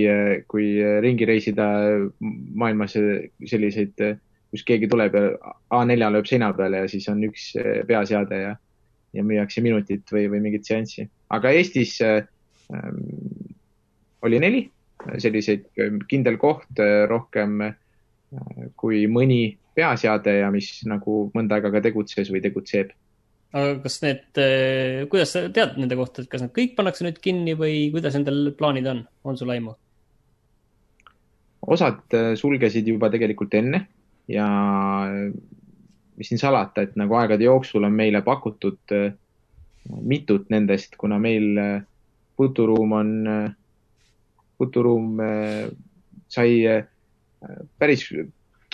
kui ringi reisida maailmas selliseid, kus keegi tuleb ja A4 lööb seina peale ja siis on üks peaseade ja, ja müüakse minutit või, või mingit seanssi. aga Eestis ähm, oli neli selliseid, kindel koht rohkem äh, kui mõni peaseade ja mis nagu mõnda aega ka tegutses või tegutseb aga kas need, eh, kuidas sa tead nende kohta, et kas nad kõik pannakse nüüd kinni või kuidas nendel plaanid on, on sul aimu? osad sulgesid juba tegelikult enne ja mis siin salata, et nagu aegade jooksul on meile pakutud mitut nendest, kuna meil Futuruum on, Futuruum sai päris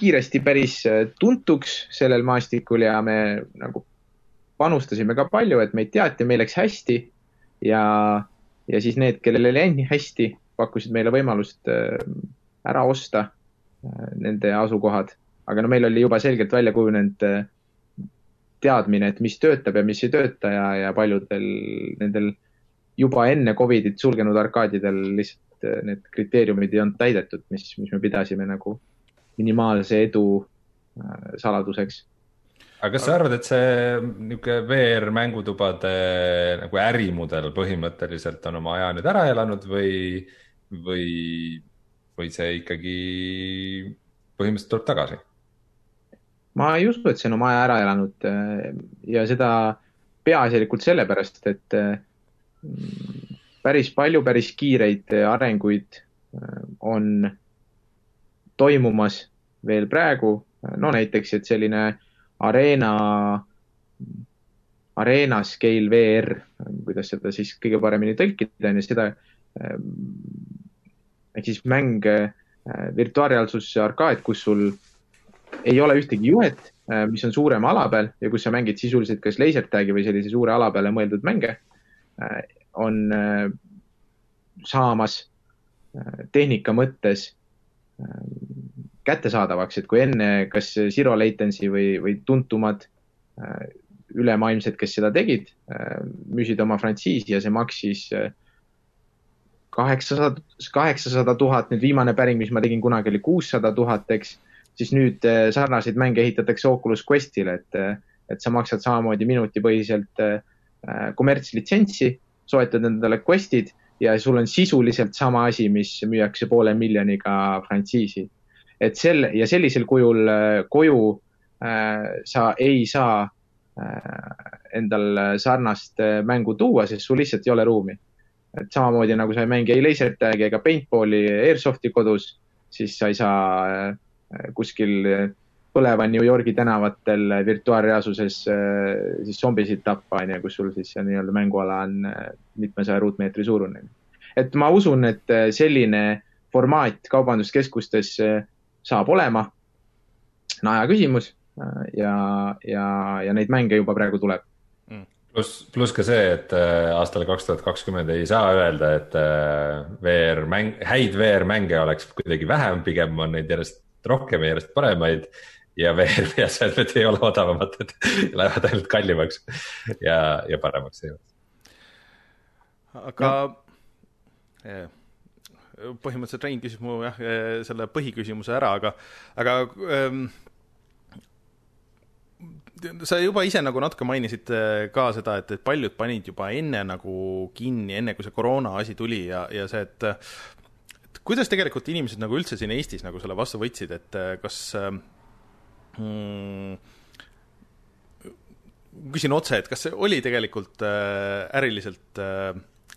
kiiresti päris tuntuks sellel maastikul ja me nagu panustasime ka palju, et meid teati, meil läks hästi ja, ja siis need, kellel ei läinud nii hästi, pakkusid meile võimalust ära osta nende asukohad, aga no meil oli juba selgelt välja kujunenud teadmine, et mis töötab ja mis ei tööta ja, ja paljudel nendel juba enne Covidit sulgenud arkaadidel lihtsalt eh, need kriteeriumid ei olnud täidetud, mis, mis me pidasime nagu minimaalse edu äh, saladuseks. aga kas sa arvad, et see niisugune VR mängutubade nagu ärimudel põhimõtteliselt on oma aja nüüd ära elanud või, või, või see ikkagi põhimõtteliselt tuleb tagasi? ma ei usu, et see on oma aja ära elanud äh, ja seda peaasjalikult sellepärast, et äh, päris palju päris kiireid arenguid äh, on toimumas veel praegu. no näiteks, et selline Arena, Arena Scale VR, kuidas seda siis kõige paremini tõlkida, on ju seda ehk siis mäng virtuaalreaalsuse arkaad, kus sul ei ole ühtegi juhet, äh, mis on suurema ala peal ja kus sa mängid sisuliselt kas lasertag'i või sellise suure ala peale mõeldud mänge, äh, on äh, saamas tehnika mõttes kättesaadavaks, et kui enne kas zero latency või, või tuntumad ülemaailmsed, kes seda tegid, müüsid oma frantsiisi ja see maksis kaheksasada, kaheksasada tuhat, nüüd viimane päring, mis ma tegin kunagi oli kuussada tuhat, eks siis nüüd äh, sarnaseid mänge ehitatakse Oculus Questile, et, äh, et sa maksad samamoodi minutipõhiselt äh, kommertslitsentsi, soetad endale Questid ja sul on sisuliselt sama asi, mis müüakse poole miljoniga frantsiisi. et sel ja sellisel kujul koju äh, sa ei saa äh, endal sarnast mängu tuua, sest sul lihtsalt ei ole ruumi. et samamoodi nagu sa ei mängi ei lasertag'i ega paintball'i, airsoft'i kodus, siis sa ei saa äh, Äh, kuskil äh, põleva New Yorgi tänavatel äh, virtuaalreaalsuses siis zombisid tappa, onju, kus sul siis see nii-öelda mänguala on mitmesaja ruutmeetri suurune. et ma usun, et selline formaat kaubanduskeskustes saab olema. aja küsimus ja, ja, ja neid mänge juba praegu tuleb mm. pluss, pluss ka see, et aastal kaks tuhat kakskümmend ei saa öelda, et VR mäng, häid VR mänge oleks kuidagi vähem, pigem on neid järjest rohkem ja järjest paremaid ja veel [laughs] peaasjalikult ei ole odavamad, et [laughs] lähevad ainult kallimaks ja, ja paremaks aga no. põhimõtteliselt Rein küsis mu jah, selle põhiküsimuse ära, aga, aga ähm, sa juba ise nagu natuke mainisid ka seda, et, et paljud panid juba enne nagu kinni, enne kui see koroona asi tuli ja, ja see, et kuidas tegelikult inimesed nagu üldse siin Eestis nagu selle vastu võtsid, et äh, kas mm, küsin otse, et kas see oli tegelikult äh, äriliselt äh,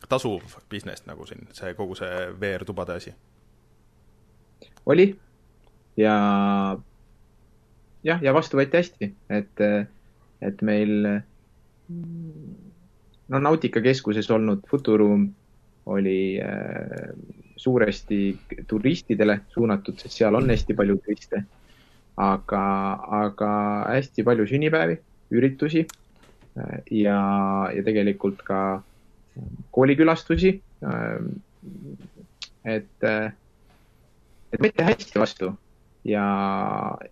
tasuv business nagu siin, see kogu see VR-tubade asi? oli ja jah, ja vastu võeti hästi, et, et meil no Nautika keskuses olnud Futurum oli äh, suuresti turistidele suunatud, sest seal on hästi palju turiste. Aga, aga hästi palju sünnipäevi, üritusi ja, ja tegelikult ka koolikülastusi. et, et võeti hästi vastu ja,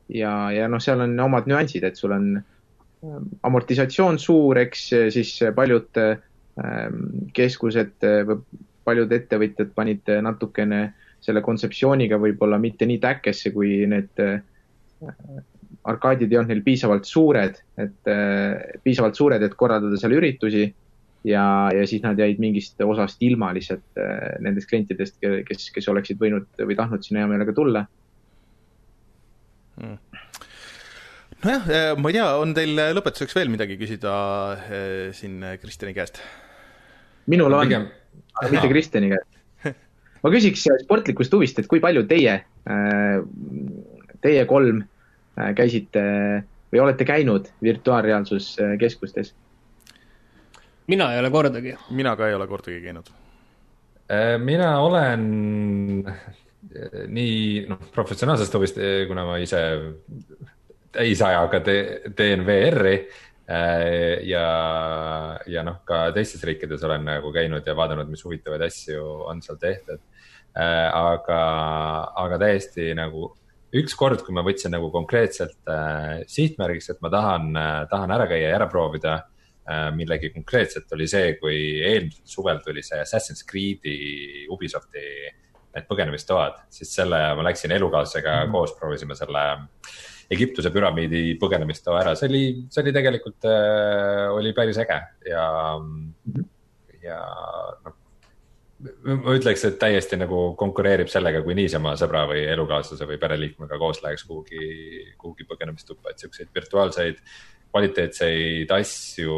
ja, ja noh, seal on omad nüansid, et sul on amortisatsioon suur, eks siis paljud keskused paljud ettevõtjad panid natukene selle kontseptsiooniga võib-olla mitte nii täkkesse, kui need äh, arkaadid ei olnud neil piisavalt suured, et äh, piisavalt suured, et korraldada seal üritusi ja, ja siis nad jäid mingist osast ilma lihtsalt äh, nendest klientidest, kes, kes oleksid võinud või tahtnud sinna hea meelega tulla hmm nojah, ma ei tea, on teil lõpetuseks veel midagi küsida siin Kristjani käest? minul on Pigem aga mitte Kristjani käest. [laughs] ma küsiks sportlikust huvist, et kui palju teie, äh, teie kolm äh, käisite või olete käinud virtuaalreaalsuskeskustes? mina ei ole kordagi. mina ka ei ole kordagi käinud. mina olen nii noh, professionaalsest huvist, kuna ma ise täisajaga teen VR-i ja, ja noh, ka teistes riikides olen nagu käinud ja vaadanud, mis huvitavaid asju on seal tehtud. aga, aga täiesti nagu ükskord, kui ma võtsin nagu konkreetselt äh, sihtmärgiks, et ma tahan äh,, tahan ära käia ja ära proovida äh, millegi konkreetset, oli see, kui eelmisel suvel tuli see Assassin's Creed'i Ubisofti need põgenemistoad, siis selle ma läksin elukaaslasega mm -hmm. koos, proovisime selle Egiptuse püramiidi põgenemistoa ära, see oli, see oli tegelikult äh,, oli päris äge ja mm, -hmm. ja noh ma ütleks, et täiesti nagu konkureerib sellega, kui niisama sõbra või elukaaslase või pereliikmega koos läheks kuhugi, kuhugi põgenemistuppa, et siukseid virtuaalseid kvaliteetseid asju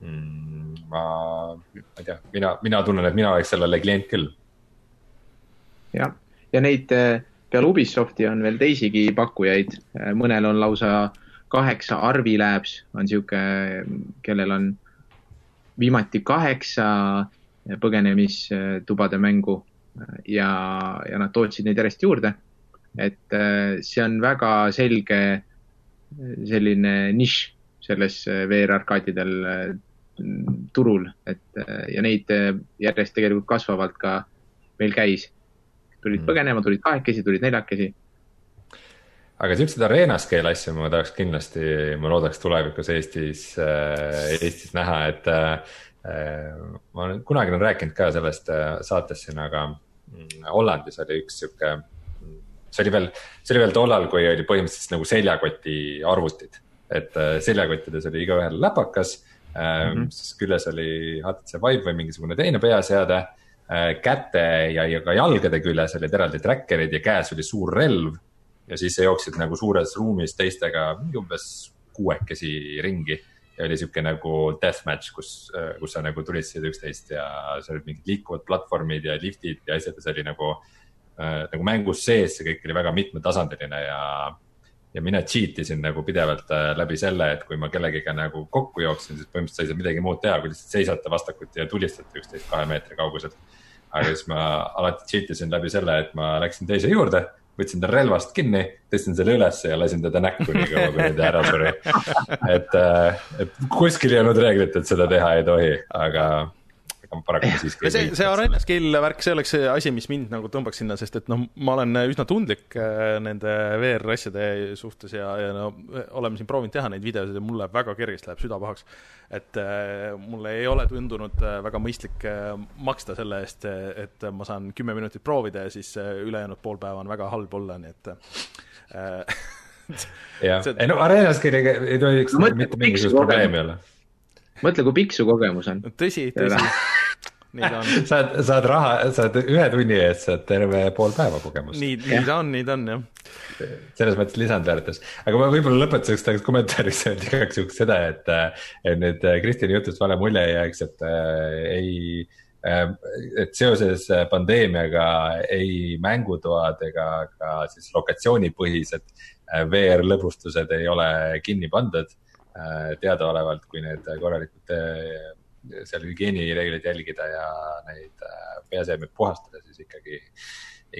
mm,. ma, ma ei tea, mina, mina tunnen, et mina oleks sellele klient küll. jah, ja neid eh, peale Ubisofti on veel teisigi pakkujaid, eh, mõnel on lausa kaheksa, Arvi Labs on sihuke, kellel on viimati kaheksa põgenemistubade mängu ja, ja nad tootsid neid järjest juurde. et äh, see on väga selge selline nišš selles äh, VR-arkaadidel äh, turul, et ja neid järjest tegelikult kasvavalt ka meil käis. tulid mm. põgenema, tulid kahekesi, tulid neljakesi aga siukseid arena scale asju ma tahaks kindlasti, ma loodaks tulevikus Eestis, Eestis näha, et Äh, ma olen kunagi olen rääkinud ka sellest äh, saates siin, aga mm, Hollandis oli üks sihuke, mm, see oli veel, see oli veel tollal, kui oli põhimõtteliselt nagu seljakoti arvutid. et äh, seljakottides oli igaühel läpakas mm, -hmm. siis küljes oli HTC Vive või mingisugune teine peaseade. käte ja, ja ka jalgade küljes olid eraldi tracker'id ja käes oli suur relv. ja siis sa jooksid nagu suures ruumis teistega umbes kuuekesi ringi ja oli sihuke nagu deathmatch, kus, kus sa nagu tulistasid üksteist ja seal olid mingid liikuvad platvormid ja liftid ja asjad ja see oli nagu äh,, nagu mängus sees, see kõik oli väga mitmetasandiline ja. ja mina cheat isin nagu pidevalt äh, läbi selle, et kui ma kellegiga nagu kokku jooksin, siis põhimõtteliselt sa ei saa midagi muud teha, kui lihtsalt seisate vastakuti ja tulistate üksteist kahe meetri kauguselt. aga siis ma alati cheat isin läbi selle, et ma läksin teise juurde võtsin ta relvast kinni, tõstsin selle ülesse ja lasin teda näkku nii kaua, kuni ta ära suri. [laughs] et, äh, et kuskil ei olnud reeglit, et seda teha ei tohi, aga aga paraku siiski ei see, see arena skill värk, see oleks see asi, mis mind nagu tõmbaks sinna, sest et noh, ma olen üsna tundlik äh, nende VR-asjade suhtes ja, ja no oleme siin proovinud teha neid videosid ja mul läheb väga kergesti, läheb süda pahaks. et äh, mulle ei ole tundunud äh, väga mõistlik äh, maksta selle eest, et ma saan kümme minutit proovida ja siis äh, ülejäänud pool päeva on väga halb olla, nii et äh, [laughs] jah, ei no arena skill'iga ei tohiks no, mitte mingisugust probleemi olla mõtle, kui pikk su kogemus on. tõsi, tõsi [laughs] saad, saad raha, saad ühe tunni eest saad terve pool päeva kogemust. nii, nii ta on, nii ta on jah. selles mõttes lisandväärtus, aga ma võib-olla lõpetuseks tahaks kommentaariks öelda igaks juhuks seda, et, et nüüd Kristjani jutust vale mulje ei jääks, et äh, ei äh, et seoses pandeemiaga ei mängutoad ega ka siis lokatsioonipõhised äh, VR lõbustused ei ole kinni pandud äh, teadaolevalt, kui need korralikult seal hügieenireegleid jälgida ja neid äh, peaseemeid puhastada, siis ikkagi,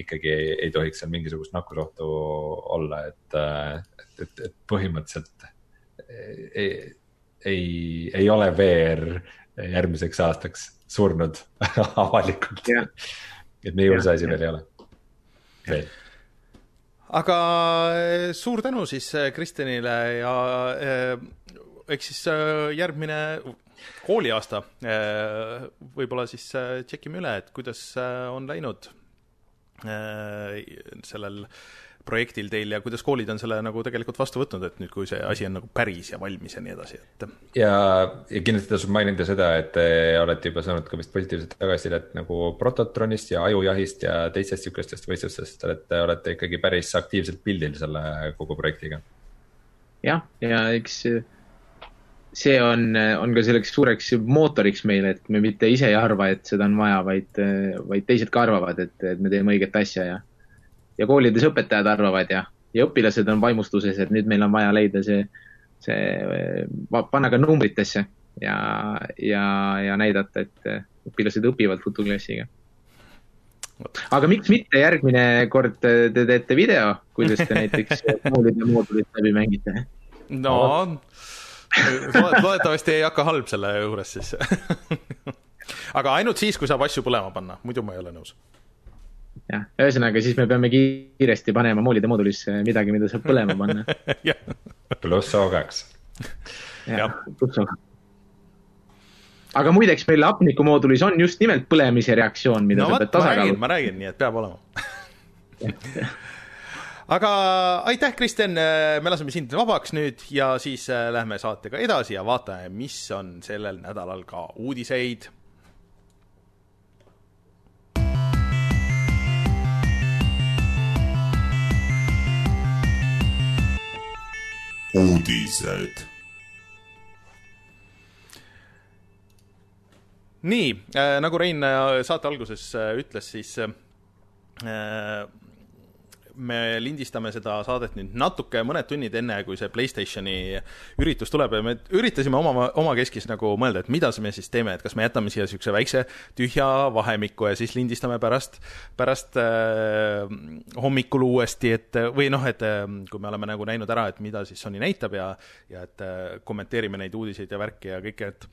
ikkagi ei, tohiks seal mingisugust nakkusohtu olla, et, äh, et, et, et põhimõtteliselt ei, ei, ei ole VR järgmiseks aastaks surnud [laughs] avalikult. et nii hull see asi veel ei ole, veel aga äh, suur tänu siis Kristjanile ja eks siis järgmine kooliaasta, äh, võib-olla siis äh, tšekime üle, et kuidas äh, on läinud sellel projektil teil ja kuidas koolid on selle nagu tegelikult vastu võtnud, et nüüd, kui see asi on nagu päris ja valmis ja nii edasi, et. ja, ja kindlasti tasub mainida seda, et te olete juba saanud ka vist positiivset tagasisidet nagu Prototronist ja Ajujahist ja teistest sihukestest võistlustest, et olete ikkagi päris aktiivselt pildil selle kogu projektiga. jah, ja eks see on, on ka selleks suureks mootoriks meile, et me mitte ise ei arva, et seda on vaja, vaid, vaid teised ka arvavad, et, et me teeme õiget asja ja, ja koolides õpetajad arvavad ja, ja õpilased on vaimustuses, et nüüd meil on vaja leida see, see, panna ka numbritesse, ja, ja, ja näidata, et õpilased õpivad FutuClassiga. aga miks mitte järgmine kord te teete video, kuidas te näiteks koolide moodulit läbi mängite? no loodetavasti ei hakka halb selle juures siis. aga ainult siis, kui saab asju põlema panna, muidu ma ei ole nõus. jah, ühesõnaga siis me peame kiiresti panema moolide moodulisse midagi, mida saab põlema panna. [laughs] jah, pluss O2. Jah. aga muideks meil hapniku moodulis on just nimelt põlemise reaktsioon, mida no sa pead ma räägin, tasakaalu. ma räägin, nii et peab olema. [laughs] aga aitäh, Kristjan, me laseme sind vabaks nüüd ja siis äh, lähme saatega edasi ja vaatame, mis on sellel nädalal ka uudiseid uudised. nii äh,, nagu Rein äh, saate alguses äh, ütles, siis äh, me lindistame seda saadet nüüd natuke, mõned tunnid enne, kui see Playstationi üritus tuleb ja me üritasime oma, omakeskis nagu mõelda, et mida me siis teeme, et kas me jätame siia niisuguse väikse tühja vahemiku ja siis lindistame pärast, pärast äh, hommikul uuesti, et või noh, et äh, kui me oleme nagu näinud ära, et mida siis Sony näitab ja, ja et äh, kommenteerime neid uudiseid ja värki ja kõike, et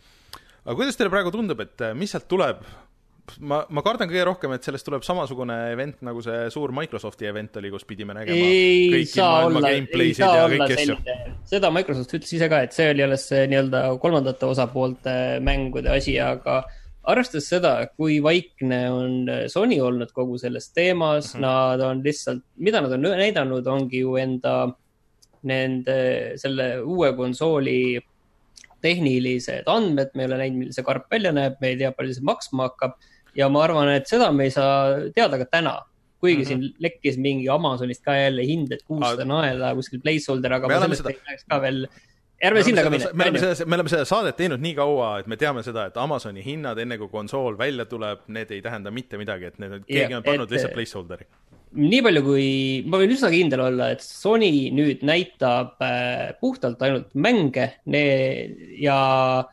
aga kuidas teile praegu tundub, et äh, mis sealt tuleb? ma, ma kardan kõige rohkem, et sellest tuleb samasugune event, nagu see suur Microsofti event oli, kus pidime nägema ei kõiki maailma gameplay'sid ja kõiki asju. seda Microsoft ütles ise ka, et see oli alles see nii-öelda kolmandate osapoolte mängude asi, aga arvestades seda, kui vaikne on Sony olnud kogu selles teemas mm. -hmm. nad on lihtsalt, mida nad on näidanud, ongi ju enda, nende, selle uue konsooli tehnilised andmed, me ei ole näinud, milline see karp välja näeb, me ei tea, palju see maksma hakkab ja ma arvan, et seda me ei saa teada ka täna. kuigi mm. -hmm. siin lekkis mingi Amazonist ka jälle hind, et kuussada naela kuskil placeholder, aga Me ma sellest seda- ei räägiks ka veel. ärme sinna ka me mine. oleme seda, me oleme seda saadet teinud nii kaua, et me teame seda, et Amazoni hinnad, enne kui konsool välja tuleb, need ei tähenda mitte midagi, et need, keegi Jah, on pannud et- lihtsalt placeholder'i. nii palju, kui ma võin üsna kindel olla, et Sony nüüd näitab äh, puhtalt ainult mänge ne, ja,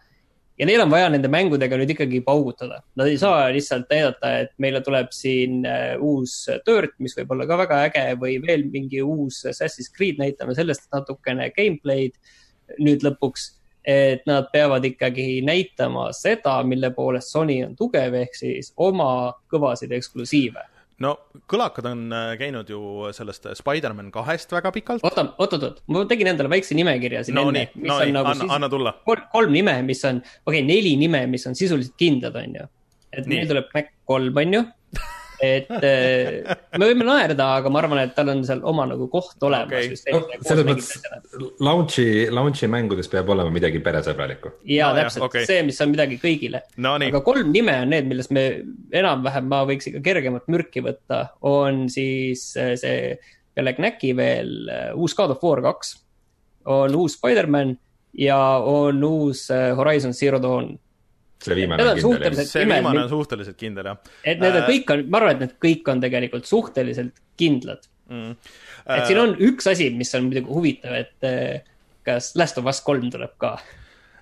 ja neil on vaja nende mängudega nüüd ikkagi paugutada. Nad ei saa lihtsalt näidata, et meile tuleb siin äh, uus Dirt, mis võib olla ka väga äge või veel mingi uus Assassin's Creed, näitame sellest natukene gameplay'd nüüd lõpuks. et nad peavad ikkagi näitama seda, mille poolest Sony on tugev, ehk siis oma kõvasid eksklusiive no kõlakad on äh, käinud ju sellest Spider-man kahest väga pikalt. oota, oot-oot-oot, ma tegin endale väikse nimekirja siin no enne no on nii, nagu anna, anna tulla. kolm, nime, mis on, okei okay,, neli nime, mis on sisuliselt kindlad, onju. et Nii. meil tuleb Mac kolm, onju. Et äh, me võime naerda, aga ma arvan, et tal on seal oma nagu koht olemas just no selles mõttes launch'i, launch'i mängudes peab olema midagi peresõbralikku. ja No täpselt okei. see, mis on midagi kõigile. Nonii, aga kolm nime on need, millest me enam-vähem, ma võiks ikka kergemat mürki võtta, on siis äh, see peale Knacki veel äh, uus God of War kaks, on uus Spider-man ja on uus Horizon Zero Dawn. See viimane on on kindel suhteliselt- jah. see viimane on suhteliselt kindel, jah et need on Äh. kõik on, ma arvan, et need kõik on tegelikult suhteliselt kindlad. mm.. et siin on üks asi, mis on muidugi huvitav, et äh, kas Last of Us kolm tuleb ka.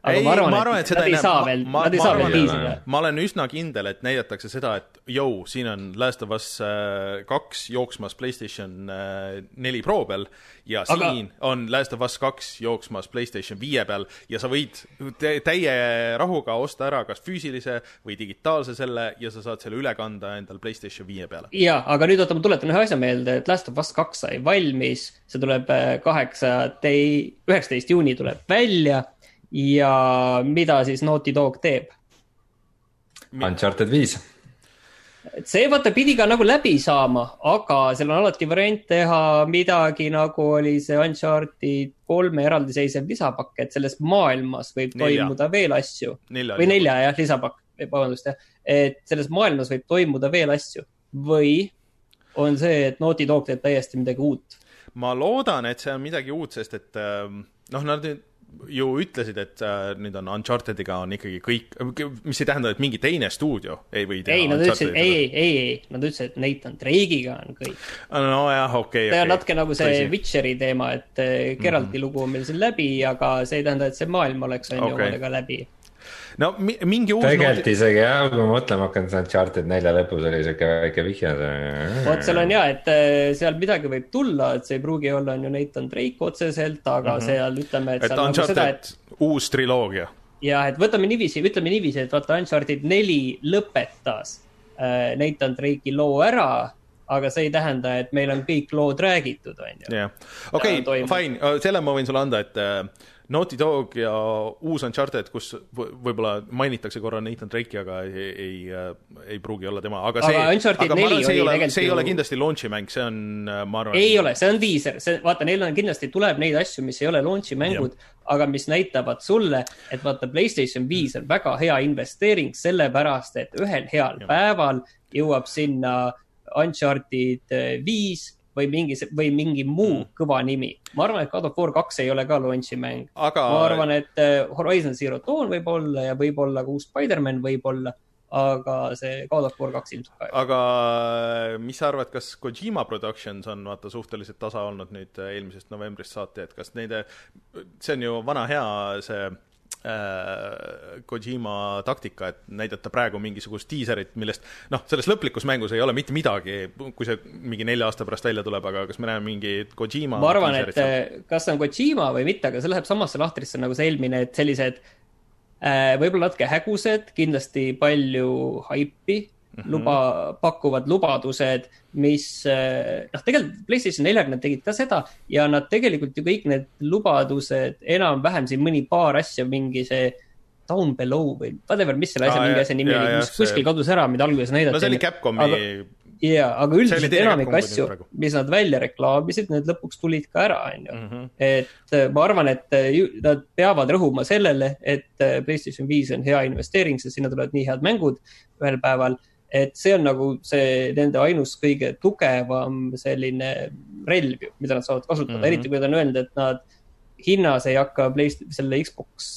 Aga Ei, ma arvan, arvan, et seda nad ei saa Ma- veel, ma- nad ei saa veel et- tiisida. ma olen üsna kindel, et näidatakse seda, et jõu, siin on Last of Us äh, kaks jooksmas Playstation äh, neli Pro peal ja Aga- siin on Last of Us kaks jooksmas Playstation viie peal ja sa võid tä- täie rahuga osta ära kas füüsilise või digitaalse selle ja sa saad selle üle kanda endal Playstation viie peale. ja, aga nüüd oota, ma tuletan ühe asja meelde, et Last of Us kaks sai valmis, see tuleb äh, kaheksa, üheksateist juuni tuleb välja ja mida siis Naughty Dog teeb? Uncharted viis. et see vaata pidi ka nagu läbi saama, aga seal on alati variant teha midagi nagu oli see Uncharted kolme eraldiseisev lisapakk, et selles maailmas võib Nelja. toimuda veel asju või nelja jah, lisapakk, vabandust jah, et selles maailmas võib toimuda veel asju või on see, et Naughty Dog teeb täiesti midagi uut. ma loodan, et see on midagi uut, sest et ähm, noh, nad nüüd ju ütlesid, et äh, nüüd on Unchartediga on ikkagi kõik, mis ei tähenda, et mingi teine stuudio ei või teha ei, nad ütlesid, Unchartedi ei, ei, ei, nad ütlesid, et Nathan Drake'iga on kõik. nojah, okei, see on okei. natuke nagu see Witcheri teema, et eh, Geralti lugu on meil siin läbi, aga see ei tähenda, et see maailm oleks on ju Okei. omadega läbi. No mi mingi uus tegelikult isegi jah, kui ma mõtlema hakkan, see Uncharted nelja lõpus oli siuke väike vihje. vot seal on ja, et äh, seal midagi võib tulla, et see ei pruugi olla, on ju Nathan Drake otseselt, aga mm -hmm. seal ütleme, et et seal nagu seda, et Uncharted, uus triloogia. ja et võtame niiviisi, ütleme niiviisi, et vaata Uncharted neli lõpetas äh, Nathan Drake'i loo ära, aga see ei tähenda, et meil on kõik lood räägitud, on ju. jah, okei fine, selle ma võin sulle anda, et äh, Naughty Dog ja uus Uncharted, kus võ- võib-olla mainitakse korra Nathan Drake'i, aga ei, ei, ei pruugi olla tema, aga see, Aga aga ma arvan, see ei ole, see ei ole kindlasti launch'i mäng, see on, ma arvan. ei ole, see on diiser, see, vaata, neil on kindlasti tuleb neid asju, mis ei ole launch'i mängud, aga mis näitavad sulle, et vaata, Playstation viis on väga hea investeering, sellepärast et ühel heal Jah. päeval jõuab sinna Uncharted äh, viis või mingi, või mingi muu Mm. kõva nimi. ma arvan, et God of War kaks ei ole ka launch'i mäng. aga ma arvan, et äh, Horizon Zero Dawn võib olla ja võib-olla ka uus Spider-man võib-olla, aga see God of War kaks ilmselt ka. aga mis sa arvad, kas Kojima Productions on vaata suhteliselt tasa olnud nüüd äh, eelmisest novembrist saati, et kas neide, see on ju vana hea see äh, Kojima taktika, et näidata praegu mingisugust diiserit, millest noh, selles lõplikus mängus ei ole mitte midagi, kui see mingi nelja aasta pärast välja tuleb, aga kas me näeme mingit Kojima ma arvan, et seal? äh, kas see on Kojima või mitte, aga see läheb samasse lahtrisse nagu see eelmine, et sellised äh, võib-olla natuke hägused, kindlasti palju haipi mm, -hmm. luba, pakuvad lubadused, mis äh, noh, tegelikult PlayStation neljaga nad tegid ka seda ja nad tegelikult ju kõik need lubadused enam-vähem siin mõni paar asja, mingi see Down Below või whatever, mis selle asja Aa, mingi asja nimi oli, mis see- kuskil kadus ära, mida alguses näidati. no see oli Capcomi jaa, aga See üldiselt enamik asju mis nad välja reklaamisid, need lõpuks tulid ka ära, onju. Mhm. et äh, ma arvan, et ju- nad peavad rõhuma sellele, et PlayStation viis on hea investeering, sest sinna tulevad nii head mängud ühel päeval. Et see on nagu see nende ainus kõige tugevam selline relv, mida nad saavad kasutada mm. -hmm. eriti kui nad on öelnud, et nad hinnas ei hakka Playst-, selle Xbox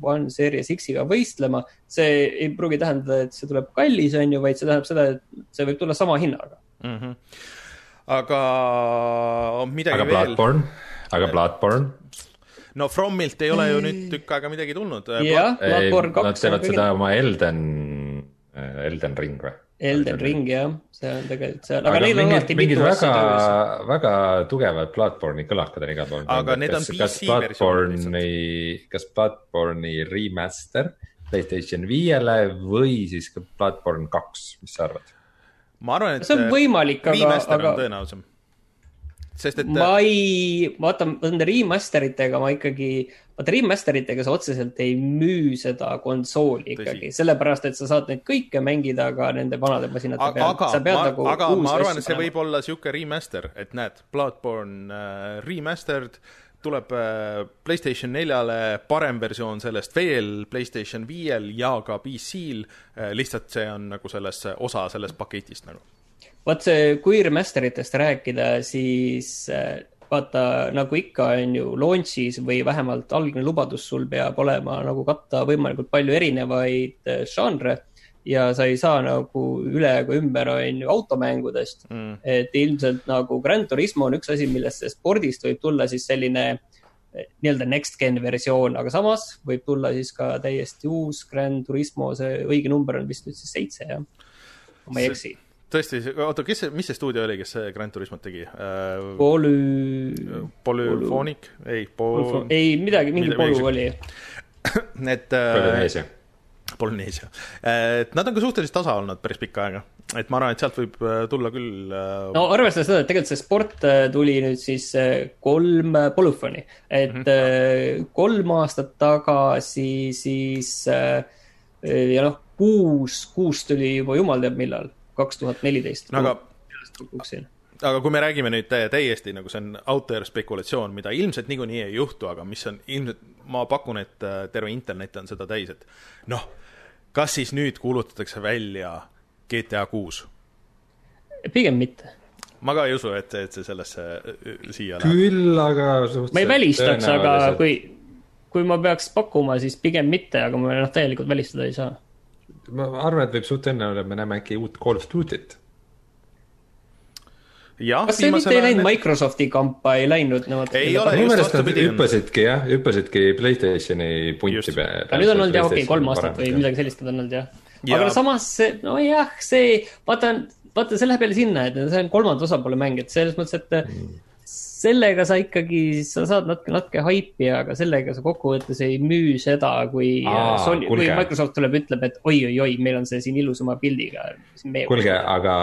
One Series X-iga võistlema. see ei pruugi tähendada, et see tuleb kallis, on ju, vaid see tähendab seda, et see võib tulla sama hinnaga. Mhm. aga midagi aga veel, Bloodborne, aga Bloodborne, no Fromilt ei ole ju nüüd tükk aega midagi tulnud. jah, Bloodborne nad kaks. teevad seda oma Elden, Elden Ring või? Elden Ring jah, see on tegelikult seal, aga aga neil on alati, mingid mitu väga asja, väga tugevad Bloodborne'i kõlakad on igal pool. Aga need on kas PC versioonid kas Bloodborne'i remaster PlayStation viiele või siis ka Bloodborne kaks, mis sa arvad? ma arvan, et see on võimalik, aga, remaster aga on tõenäosem. sest et ma ei, vaata nende remaster itega ma ikkagi, vaata remaster itega sa otseselt ei müü seda konsooli ikkagi, sellepärast et sa saad neid kõike mängida ka nende vanade masinate peal. aga pead ma, nagu aga ma arvan, et see panema. võib olla sihuke remaster, et näed, Bloodborne äh, remastered, tuleb äh, Playstation neljale parem versioon sellest veel Playstation viiel ja ka PC-l äh,, lihtsalt see on nagu selles osa sellest paketist nagu. vot see, kui remaster itest rääkida, siis äh, vaata nagu ikka on ju launch'is või vähemalt algne lubadus sul peab olema nagu katta võimalikult palju erinevaid äh, žanre ja sa ei saa nagu üle ega ümber on ju automängudest Mm. et ilmselt nagu Gran Turismo on üks asi, millest spordist võib tulla siis selline eh, nii-öelda next gen versioon, aga samas võib tulla siis ka täiesti uus Gran Turismo, see õige number on vist nüüd siis seitse jah, ma ei eksi. tõesti, oota, kes see, mis see stuudio oli, kes see Grand Turismot tegi äh,? Polü, Polüfoonic, ei, po-, ei midagi, mingi midagi oli. [clears throat] et äh, Polüneesia. Polüneesia. et nad on ka suhteliselt tasa olnud päris pikka aega, et ma arvan, et sealt võib äh, tulla küll äh, no arvestades seda, et tegelikult see sport äh, tuli nüüd siis äh, kolm polüfooni, et mm -hmm. kolm aastat tagasi siis äh, ja noh, kuus, kuus tuli juba jumal teab millal, kaks tuhat neliteist. aga aga kui me räägime nüüd tä- täiesti nagu see on out there spekulatsioon, mida ilmselt niikuinii ei juhtu, aga mis on ilmselt, ma pakun, et äh, terve internet on seda täis, et noh, kas siis nüüd kuulutatakse välja GTA kuus? pigem mitte. ma ka ei usu, et, et see sellesse äh, siia läheb. küll aga suhteliselt ma ei välistaks, aga kui, kui ma peaks pakkuma, siis pigem mitte, aga ma noh, täielikult välistada ei saa. Ma arvan, et võib suht tõenäoliselt me näeme äkki uut Call of Duty't. jah, kas see mitte ei läinud Microsofti kampa, ei läinud nemad? Ei ole. minu just meelest nad vastupidi hüppasidki jah, hüppasidki Playstationi punti peale. aga nüüd on olnud jah, okei, kolm aastat või. midagi sellist on olnud jah. aga no samas see, nojah, see, vaata, vaata, see läheb jälle sinna, et see on kolmanda osapoole mäng, et selles mõttes, et Mm. Sellega sa ikkagi, sa saad natuke, natuke haipi, aga sellega sa kokkuvõttes ei müü seda, kui Aa, Sony, kui. Microsoft tuleb, ütleb, et oi-oi-oi, meil on see siin ilusama pildiga. kuulge, aga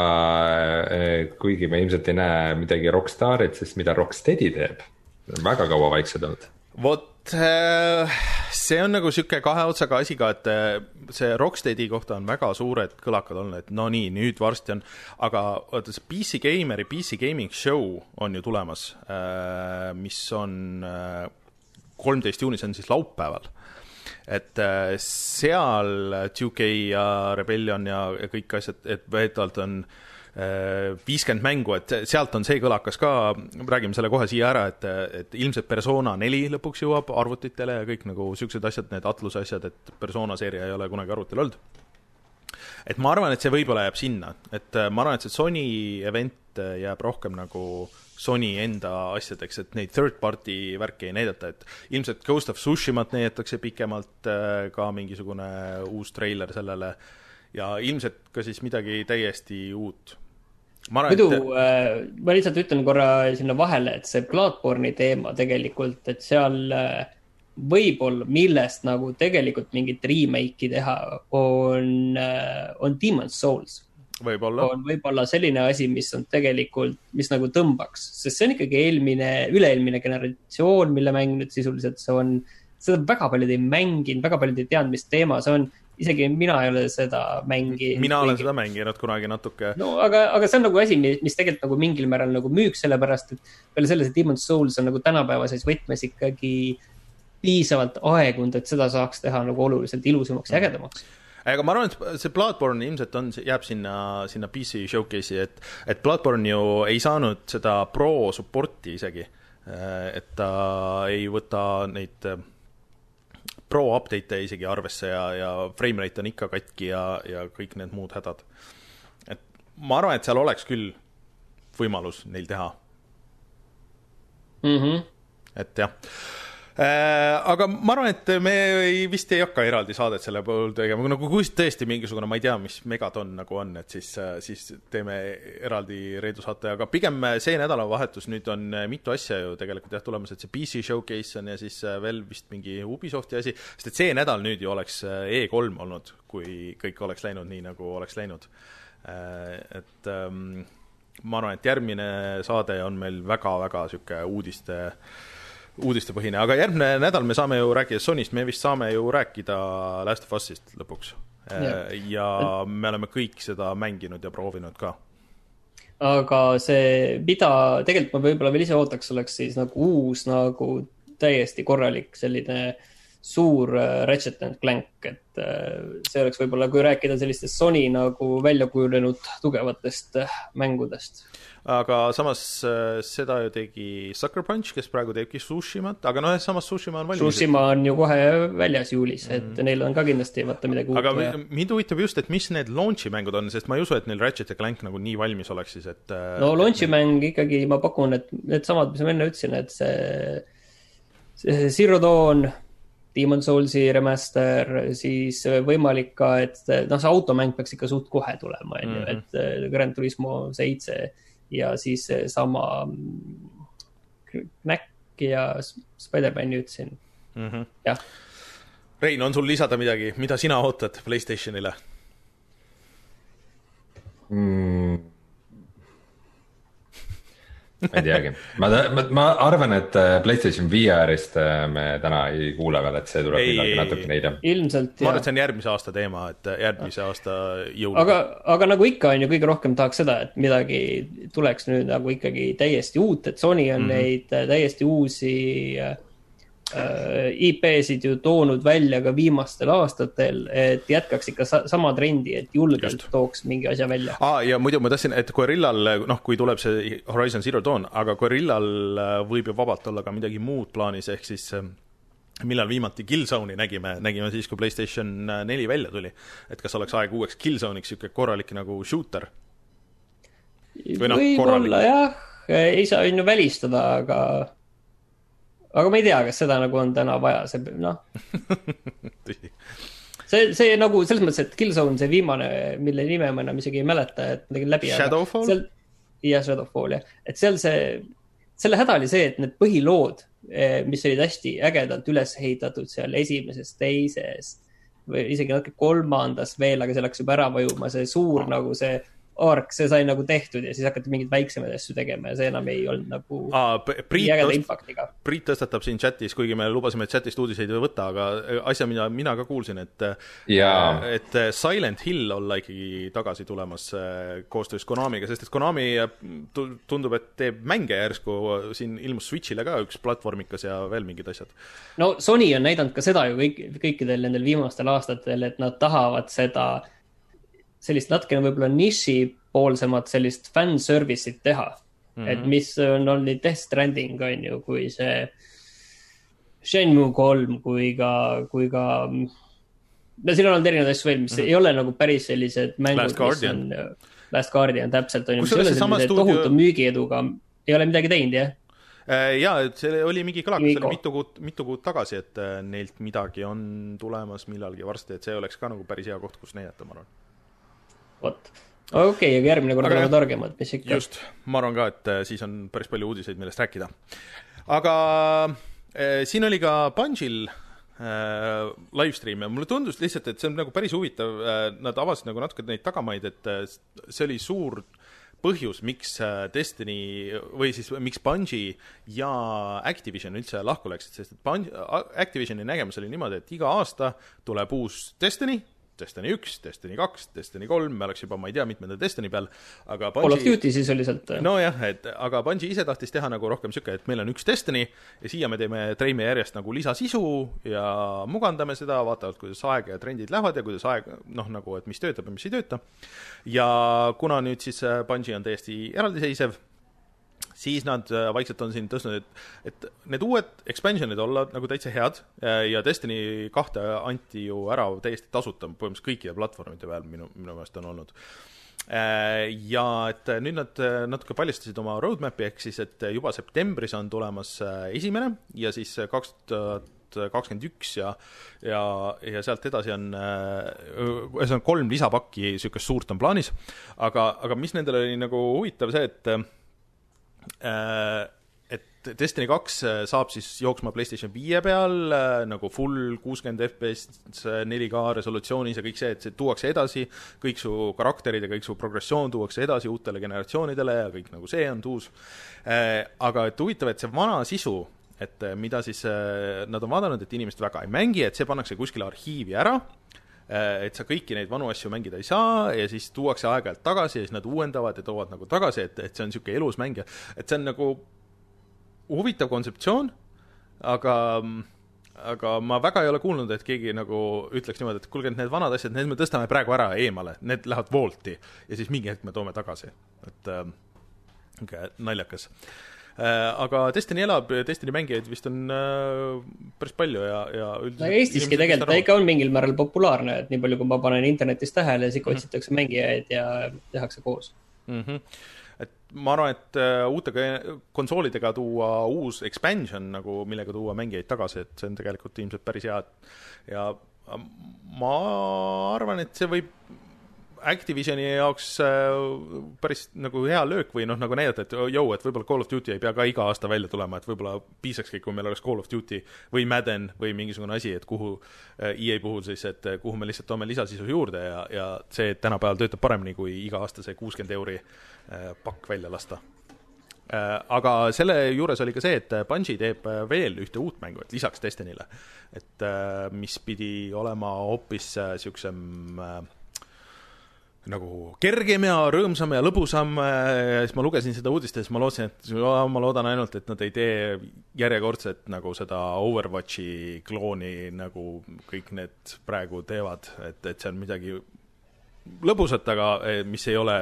eh, kuigi me ilmselt ei näe midagi Rockstarit, siis mida Rocksteady teeb? väga kaua vaiksed olnud. vot äh, see on nagu sihuke kahe otsaga asi ka, et äh, see Rocksteadi kohta on väga suured kõlakad olnud, et no nii, nüüd varsti on, aga vaata see PC Gameri PC Gaming Show on ju tulemas, mis on kolmteist juuni, see on siis laupäeval. Et äh, seal 2K ja Rebellion ja, kõik asjad, et väidetavalt on viiskümmend mängu, et sealt on see kõlakas ka, räägime selle kohe siia ära, et, et ilmselt Persona neli lõpuks jõuab arvutitele ja kõik nagu siuksed asjad, need Atluse asjad, et Persona seeria ei ole kunagi arvutil olnud. et ma arvan, et see võib-olla jääb sinna, et äh, ma arvan, et see Sony event äh, jääb rohkem nagu Sony enda asjadeks, et neid third party värki ei näidata, et ilmselt Ghost of Tsushimat näidatakse pikemalt, ka mingisugune uus treiler sellele ja ilmselt ka siis midagi täiesti uut. Muidu äh, ma lihtsalt ütlen korra sinna vahele, et see Bloodborne'i teema tegelikult, et seal äh, võib-olla, millest nagu tegelikult mingit remake'i teha, on äh,, on Demon's Souls. võib-olla, on võib-olla selline asi, mis on tegelikult, mis nagu tõmbaks, sest see on ikkagi eelmine, üle-eelmine generatsioon, mille mäng nüüd sisuliselt see on, seda väga paljud ei mänginud, väga paljud ei teadnud, mis teema see on. Isegi mina ei ole seda mänginud. mina olen seda mänginud kunagi natuke. no aga, aga see on nagu asi, mis tegelikult nagu mingil määral nagu müüks, sellepärast et peale selle, see Demon's Souls on nagu tänapäevases võtmes ikkagi piisavalt aegunud, et seda saaks teha nagu oluliselt ilusamaks ja ägedamaks aga ma arvan, et see Bloodborne ilmselt on, jääb sinna, sinna PC showcase'i, et, et Bloodborne ju ei saanud seda pro support'i isegi. et ta ei võta neid äh, pro update'e isegi arvesse ja, ja frame rate on ikka katki ja, ja kõik need muud hädad. et ma arvan, et seal oleks küll võimalus neil teha, mm. -hmm. et jah aga ma arvan, et me ei, vist ei hakka eraldi saadet selle puhul tegema, nagu kui tõesti mingisugune, ma ei tea, mis megaton nagu on, et siis, siis teeme eraldi Reedu saate, aga pigem see nädalavahetus nüüd on mitu asja ju tegelikult jah tulemas, et see PC showcase on ja siis veel vist mingi Ubisofti asi, sest et see nädal nüüd ju oleks E3 olnud, kui kõik oleks läinud nii, nagu oleks läinud. et ähm, ma arvan, et järgmine saade on meil väga-väga niisugune uudiste uudistepõhine, aga järgmine nädal me saame ju rääkida Sonyst, me vist saame ju rääkida Last of Us'ist lõpuks. ja me oleme kõik seda mänginud ja proovinud ka. aga see, mida tegelikult ma võib-olla veel ise ootaks, oleks siis nagu uus nagu täiesti korralik selline suur Ratchet and Clank, et see oleks võib-olla, kui rääkida sellistest Sony nagu välja kujunenud tugevatest mängudest aga samas seda ju tegi Sucker Punch, kes praegu teebki Sushimat, aga noh, samas Sushima on valmis. Sushima on ju kohe väljas juulis, et mm -hmm. neil on ka kindlasti vaata midagi uut aga vaja. mind huvitab just, et mis need launch'i mängud on, sest ma ei usu, et neil Ratchet ja Clank nagu nii valmis oleks siis, et no launch'i et... mäng ikkagi ma pakun, et needsamad, mis ma enne ütlesin, et see, see Zero Dawn, Demon Soulsi remaster, siis võimalik ka, et noh, see automäng peaks ikka suht kohe tulema, on ju, et Grand Turismo seitse ja siis sama Knack ja Spider-man'i ütlesin mm -hmm.. jah. Rein, on sul lisada midagi, mida sina ootad Playstationile mm.? Ma ei teagi, ma, ma, ma arvan, et äh, Playstation VR-ist äh, me täna ei kuule veel, et see tuleb millalgi natukene hiljem. ilmselt ma arvan, et see on järgmise aasta teema, et järgmise aasta jõul. aga, aga nagu ikka on ju, kõige rohkem tahaks seda, et midagi tuleks nüüd nagu ikkagi täiesti uut, et Sony on mm -hmm. neid täiesti uusi äh, IP-sid ju toonud välja ka viimastel aastatel, et jätkaks ikka sa sama trendi, et julgelt Just. tooks mingi asja välja ah,. ja muidu ma tahtsin, et Gorillal, noh, kui tuleb see Horizon Zero Dawn, aga Gorillal võib ju vabalt olla ka midagi muud plaanis, ehk siis millal viimati Killzone'i nägime, nägime siis, kui Playstation neli välja tuli. et kas oleks aeg uueks Killzone'iks, niisugune korralik nagu shooter Või noh, võib-olla jah, ei saa on ju välistada, aga, aga ma ei tea, kas seda nagu on täna vaja, see noh, see, see nagu selles mõttes, et Killzone, see viimane, mille nime ma enam isegi ei mäleta, et tegin läbi. Shadowfall? seal, jah, Shadowfall jah, et seal see, selle häda oli see, et need põhilood, mis olid hästi ägedalt üles ehitatud seal esimeses, teises või isegi natuke kolmandas veel, aga see läks juba ära vajuma, see suur nagu see ark, see sai nagu tehtud ja siis hakati mingeid väiksemaid asju tegema ja see enam ei olnud nagu aa, Priit tõst-. Priit tõstatab siin chatis, kuigi me lubasime chatist uudiseid ei võta, aga asja, mida mina ka kuulsin, et Jaa. et Silent Hill olla ikkagi tagasi tulemas äh, koostöös Konamiga, sest et Konami äh, tu- tundub, et teeb mänge järsku, siin ilmus Switch'ile ka üks platvormikas ja veel mingid asjad. no Sony on näidanud ka seda ju kõik, kõikidel nendel viimastel aastatel, et nad tahavad seda sellist natukene võib-olla nišipoolsemat sellist fanservice'it teha mm. -hmm. et mis on olnud Death Stranding on ju, kui see Shenmue kolm, kui ka, kui ka no siin on olnud erinevaid asju veel, mis mm -hmm. ei ole nagu päris sellised mängud, Last mis Guardian. on, Last Guardian täpselt on ju, mis ei ole sellise stuudio- tohutu müügieduga, ei ole midagi teinud jah ja, et see oli mingi kõlakas, see oli mitu kuud, mitu kuud tagasi, et äh, neilt midagi on tulemas millalgi varsti, et see oleks ka nagu päris hea koht, kus näidata, ma arvan. vot, okei okay,, aga järgmine kord oleme targemad, mis ikka. just, ma arvan ka, et äh, siis on päris palju uudiseid, millest rääkida. aga äh, siin oli ka Bungill äh, live stream ja mulle tundus lihtsalt, et see on nagu päris huvitav äh,, nad avasid nagu natuke neid tagamaid, et äh, see oli suur põhjus, miks äh, Destiny või siis miks Bungi ja Activision üldse lahku läksid, sest et Bungi, Activisioni nägemus oli niimoodi, et iga aasta tuleb uus Destiny, Destiny üks, Destiny kaks, Destiny kolm, me oleks juba ma ei tea mitmenda Destiny peal, aga Call of Duty sisuliselt. nojah, et aga Bungi ise tahtis teha nagu rohkem sihuke, et meil on üks Destiny ja siia me teeme, treime järjest nagu lisasisu ja mugandame seda, vaatavad, kuidas aeg ja trendid lähevad ja kuidas aeg, noh, nagu, et mis töötab ja mis ei tööta. ja kuna nüüd siis äh, Bungi on täiesti eraldiseisev, siis nad äh, vaikselt on siin tõstnud, et, et need uued expansion'id olla nagu täitsa head äh, ja Destiny kahte anti ju ära täiesti tasuta põhimõtteliselt kõikide platvormide peal minu, minu meelest on olnud. ja et nüüd nad äh, natuke paljastasid oma roadmap'i ehk siis, et juba septembris on tulemas äh, esimene ja siis äh, kaks tuhat kakskümmend üks ja, ja, ja sealt edasi on äh, ühesõnaga kolm lisapakki niisugust suurt on plaanis, aga, aga mis nendel oli nagu huvitav see, et äh, et Destiny kaks äh, saab siis jooksma PlayStation viie peal äh, nagu full kuuskümmend FPS 4K resolutsioonis ja kõik see, et see tuuakse edasi, kõik su karakterid ja kõik su progressioon tuuakse edasi uutele generatsioonidele ja kõik nagu see on uus äh,. aga et huvitav, et see vana sisu, et äh, mida siis äh, nad on vaadanud, et inimesed väga ei mängi, et see pannakse kuskile arhiivi ära äh, et sa kõiki neid vanu asju mängida ei saa ja siis tuuakse aeg-ajalt tagasi ja siis nad uuendavad ja toovad nagu tagasi, et, et see on niisugune elus mäng ja et see on nagu huvitav kontseptsioon, aga aga ma väga ei ole kuulnud, et keegi nagu ütleks niimoodi, et kuulge, et need vanad asjad, need me tõstame praegu ära eemale, need lähevad Wolti ja siis mingi hetk me toome tagasi, et äh, niisugune naljakas äh,. Aga Destiny elab, Destiny mängijaid vist on äh, päris palju ja, ja üldiselt aga Eestiski tegelikult ta ikka on mingil määral populaarne, et nii palju, kui ma panen internetis tähele, siis ikka otsitakse mängijaid ja tehakse koos. mm. -hmm. et ma arvan, et äh, uute konsoolidega tuua uus expansion nagu, millega tuua mängijaid tagasi, et see on tegelikult ilmselt päris hea. ja äh, ma arvan, et see võib Activisioni jaoks äh, päris nagu hea löök või noh, nagu näidata, et jõu, et võib-olla Call of Duty ei pea ka iga aasta välja tulema, et võib-olla piisakski, kui meil oleks Call of Duty või Madden või mingisugune asi, et kuhu äh, EA puhul siis, et äh, kuhu me lihtsalt toome lisasisu juurde ja, ja see tänapäeval töötab paremini kui iga aasta see kuuskümmend euri pakk välja lasta. Aga selle juures oli ka see, et Bungi teeb veel ühte uut mängu, et lisaks Destinyle, et mis pidi olema hoopis niisugusem äh, nagu kergem ja rõõmsam ja lõbusam ja siis ma lugesin seda uudist ja siis ma lootsin, et ma loodan ainult, et nad ei tee järjekordset nagu seda Overwatchi klooni, nagu kõik need praegu teevad, et, et see on midagi lõbusat, aga eh, mis ei ole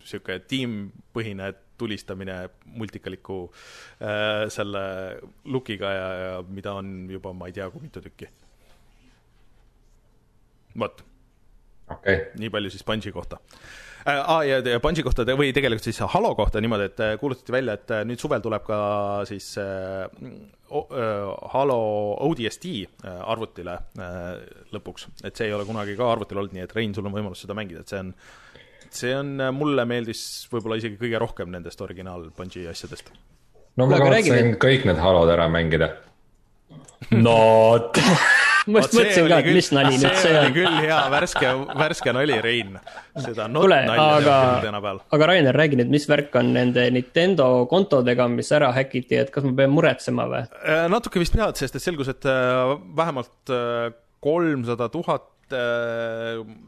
niisugune tiimpõhine tulistamine multikaliku äh, selle lookiga ja, ja mida on juba ma ei tea kui mitu tükki. vot okay., nii palju siis Bungi kohta äh,. Ah, ja, ja Bungi kohta te, või tegelikult siis Halo kohta niimoodi, et äh, kuulutati välja, et äh, nüüd suvel tuleb ka siis äh, Halo ODST arvutile äh, lõpuks, et see ei ole kunagi ka arvutil olnud, nii et Rein, sul on võimalus seda mängida, et see on see on, mulle meeldis võib-olla isegi kõige rohkem nendest originaal Bungi asjadest. no ma kavatsen kõik need Halod ära mängida. Not [laughs] ma just mõtlesin ka, et mis nali nüüd see on. küll hea värske, värske nali, Rein. seda Kuule, aga, aga Rainer, räägi nüüd, mis värk on nende Nintendo kontodega, mis ära häkiti, et kas ma pean muretsema või? Äh, natuke vist pead, sest et selgus, et äh, vähemalt äh, kolmsada tuhat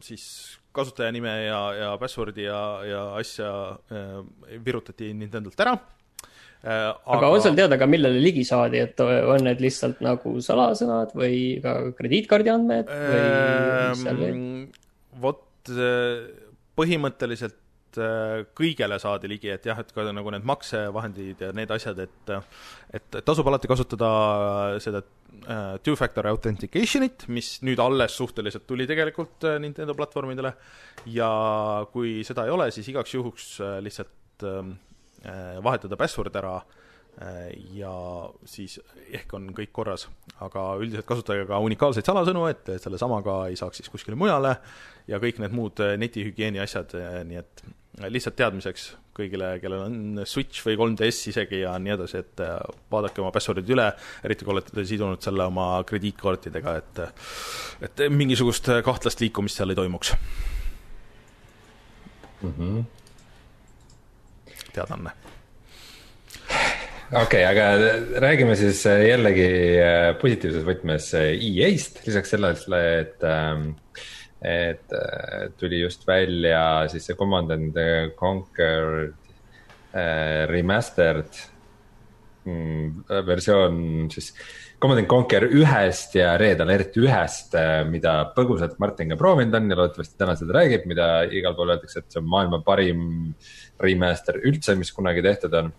siis kasutajanime ja, ja password'i ja, ja asja virutati Nintendolt ära aga, aga on seal teada ka, millele ligi saadi, et on need lihtsalt nagu salasõnad või ka krediitkaardi andmed või mis seal veel? Ehm, vot äh, põhimõtteliselt äh, kõigele saadi ligi, et jah, et ka nagu need maksevahendid ja need asjad, et et tasub alati kasutada seda two-factor authentication'it, mis nüüd alles suhteliselt tuli tegelikult Nintendo platvormidele ja kui seda ei ole, siis igaks juhuks lihtsalt ähm, Äh, vahetada password ära äh, ja siis ehk on kõik korras. aga üldiselt kasutage ka unikaalseid salasõnu, et sellesamaga ei saaks siis kuskile mujale ja kõik need muud äh, netihügieeni asjad, nii et lihtsalt teadmiseks kõigile, kellel on Switch või 3DS isegi ja nii edasi, et vaadake oma password'id üle, eriti kui olete sidunud selle oma krediitkaartidega, et et mingisugust kahtlast liikumist seal ei toimuks mm. -hmm teadaanne. okei okay,, aga räägime siis äh, jällegi äh, positiivses võtmes äh, EA-st, lisaks sellele, et ähm, et tuli just välja siis see Command and Conquer remastered mm, versioon siis Command and Conquer ühest ja Red Alert ühest, mida põgusalt Martin ka proovinud on ja loodetavasti täna seda räägib, mida igal pool öeldakse, et see on maailma parim remaster üldse, mis kunagi tehtud on.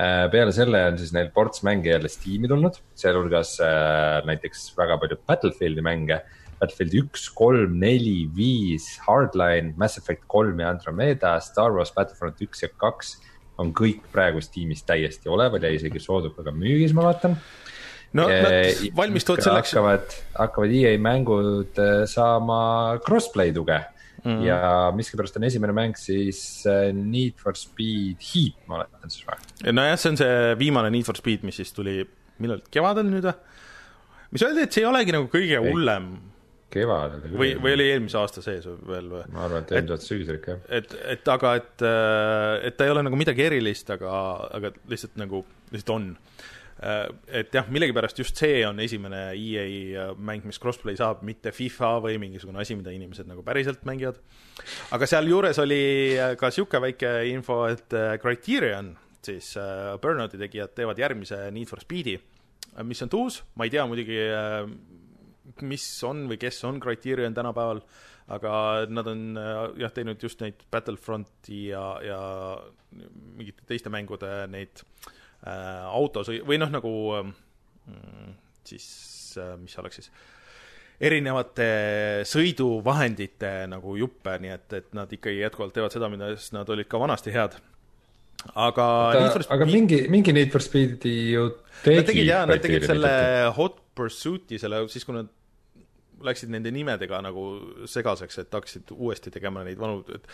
Äh, peale selle on siis neil ports mänge jälle Steam'i tulnud, sealhulgas äh, näiteks väga palju Battlefieldi mänge. Battlefield üks, kolm, neli, viis, Hardline, Mass Effect kolm ja Andromeda, Star Wars Battlefront üks ja kaks on kõik praegu Steamis täiesti oleval ja isegi soodukaga müügis, ma vaatan no nad valmistuvad selleks. hakkavad, hakkavad EA mängud saama crossplay tuge mm.. ja miskipärast on esimene mäng siis äh, Need for Speed Heat, ma oletan siis või? nojah, see on see viimane Need for Speed, mis siis tuli, millal, kevadel nüüd või? mis öeldi, et see ei olegi nagu kõige hullem kevadel. või, või oli eelmise aasta sees veel või? ma arvan, et eelmise aasta sügisel ikka, jah. et, et aga, et, äh, et ta ei ole nagu midagi erilist, aga, aga lihtsalt nagu, lihtsalt on et jah, millegipärast just see on esimene EA äh, mäng, mis crossplay saab, mitte FIFA või mingisugune asi, mida inimesed nagu päriselt mängivad. aga sealjuures oli äh, ka niisugune väike info, et Criterion, siis Burnouti tegijad teevad järgmise Need for Speedi, mis on uus, ma ei tea muidugi, mis on või kes on Criterion tänapäeval, aga nad on jah, teinud just neid Battlefronti ja, ja mingite teiste mängude neid äh, äh, autos või, või noh, nagu mm, siis äh,, mis oleks siis, erinevate sõiduvahendite nagu juppe, nii et, et nad ikkagi jätkuvalt teevad seda, milles nad olid ka vanasti head. aga Oota, aga mingi, mingi Need for Speedi ju tegi. Nad tegid jaa, nad tegid selle Hot Pursuit'i, selle, siis kui nad läksid nende nimedega nagu segaseks, et hakkasid uuesti tegema neid vanu, et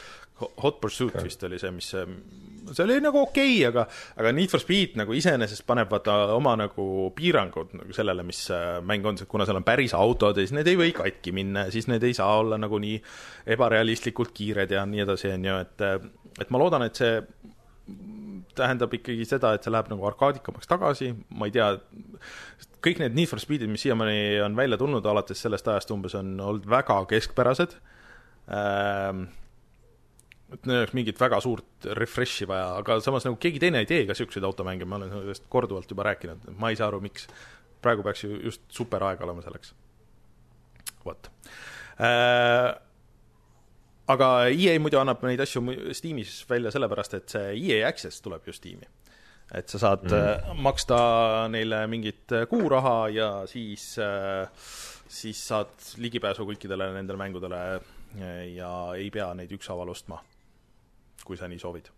Hot Pursuit okay. vist oli see, mis, see oli nagu okei okay,, aga, aga Need for Speed nagu iseenesest paneb vaata oma nagu piirangud nagu sellele, mis mäng on, kuna seal on päris autod ja siis need ei või katki minna ja siis need ei saa olla nagu nii ebarealistlikult kiired ja nii edasi, on ju, et, et ma loodan, et see tähendab ikkagi seda, et see läheb nagu arkaadikamaks tagasi, ma ei tea, kõik need Need for Speedid, mis siiamaani on välja tulnud, alates sellest ajast umbes, on olnud väga keskpärased ähm,. et neil oleks mingit väga suurt refresh'i vaja, aga samas nagu keegi teine ei tee ka niisuguseid automänge, ma olen sellest korduvalt juba rääkinud, ma ei saa aru, miks. praegu peaks ju just super aeg olema selleks. vot äh, aga EA muidu annab neid asju Steamis välja sellepärast, et see EA Access tuleb ju Steam'i et sa saad mm. maksta neile mingit äh, kuuraha ja siis, äh, siis saad ligipääsu kõikidele nendele mängudele ja ei pea neid ükshaaval ostma, kui sa nii soovid.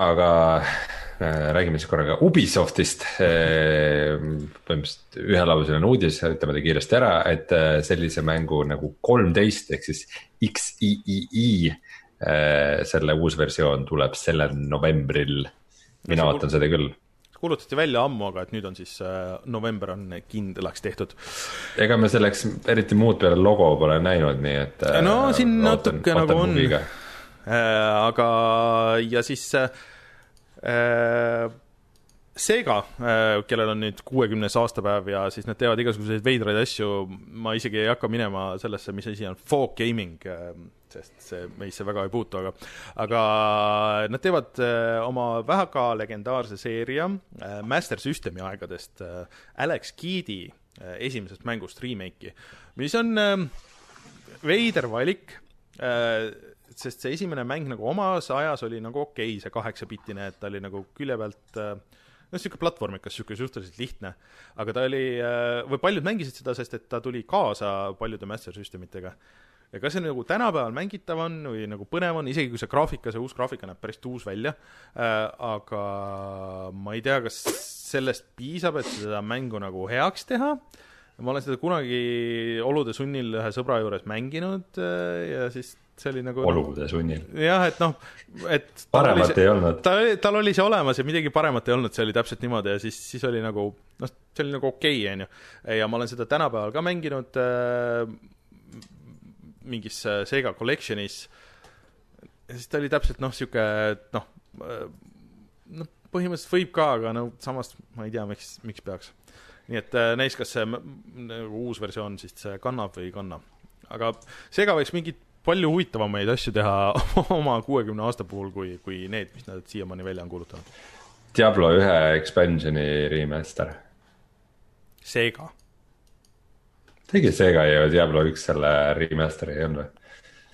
Aga äh, räägime siis korraga Ubisoftist äh,. põhimõtteliselt ühelauseline uudis, ütleme ta kiiresti ära, et äh, sellise mängu nagu kolmteist ehk siis XIII selle uus versioon tuleb sellel novembril. mina ootan seda küll kuulutati välja ammu, aga et nüüd on siis november on kindlaks tehtud. ega me selleks eriti muud peale logo pole näinud, nii et. no siin natuke nagu on. Aga, ja siis äh, Sega, kellel on nüüd kuuekümnes aastapäev ja siis nad teevad igasuguseid veidraid asju, ma isegi ei hakka minema sellesse, mis asi on folk gaming, sest see meisse väga ei puutu, aga aga nad teevad oma väga legendaarse seeria Master Systemi aegadest Alex Kiidi esimesest mängust remake'i, mis on veider valik sest see esimene mäng nagu omas ajas oli nagu okei okay,, see kaheksapitine, et ta oli nagu külje pealt noh, niisugune platvormikas, niisugune suhteliselt lihtne. aga ta oli, või paljud mängisid seda, sest et ta tuli kaasa paljude Master Systemitega. ja kas see nagu tänapäeval mängitav on või nagu põnev on, isegi kui see graafika, see uus graafika näeb päris tuus välja äh,, aga ma ei tea, kas sellest piisab, et seda mängu nagu heaks teha ma olen seda kunagi olude sunnil ühe sõbra juures mänginud ja siis see oli nagu olude sunnil. jah, et noh, et paremat see, ei olnud. ta, tal oli see olemas ja midagi paremat ei olnud, see oli täpselt niimoodi ja siis, siis oli nagu noh, see oli nagu okei okay,, onju. ja ma olen seda tänapäeval ka mänginud äh, mingis äh, Sega Collectionis. siis ta oli täpselt noh, sihuke noh äh,, noh, põhimõtteliselt võib ka, aga no samas ma ei tea, miks, miks peaks. nii et äh, näis, kas see nagu uus versioon siis kannab või ei kanna. aga Sega võiks mingit palju huvitavamaid asju teha [laughs] oma kuuekümne aasta puhul, kui, kui need, mis nad siiamaani välja on kuulutanud. Diablo ühe expansion'i remaster. Sega. tegi Sega ju Diablo üks selle remaster'i ei olnud või?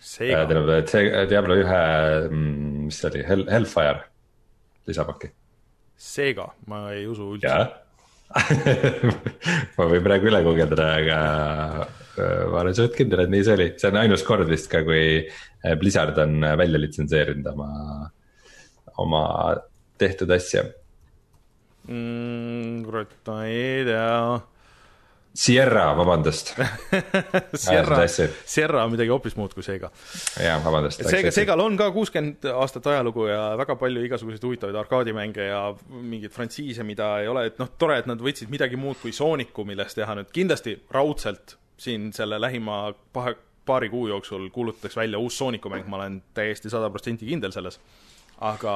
tähendab, et see Diablo ühe, mm, mis see oli, Hell, Hellfire lisapaki. Sega, ma ei usu üldse. [laughs] ma võin praegu üle guugeldada, aga Äh, ma olen suht kindel, et nii see oli, see on ainus kord vist ka, kui äh, Blizzard on äh, välja litsenseerinud oma, oma tehtud asja mm,. kurat, ma ei tea. Sierra, vabandust [laughs] Sierra, Sierra on midagi hoopis muud kui Sega. jaa, vabandust. seega, Segal on ka kuuskümmend aastat ajalugu ja väga palju igasuguseid huvitavaid arkaadimänge ja mingeid frantsiise, mida ei ole, et noh, tore, et nad võtsid midagi muud kui Sooniku, millest teha nüüd kindlasti raudselt siin selle lähima paha, paari kuu jooksul kuulutatakse välja uus Sooniku mäng, ma olen täiesti sada protsenti kindel selles. aga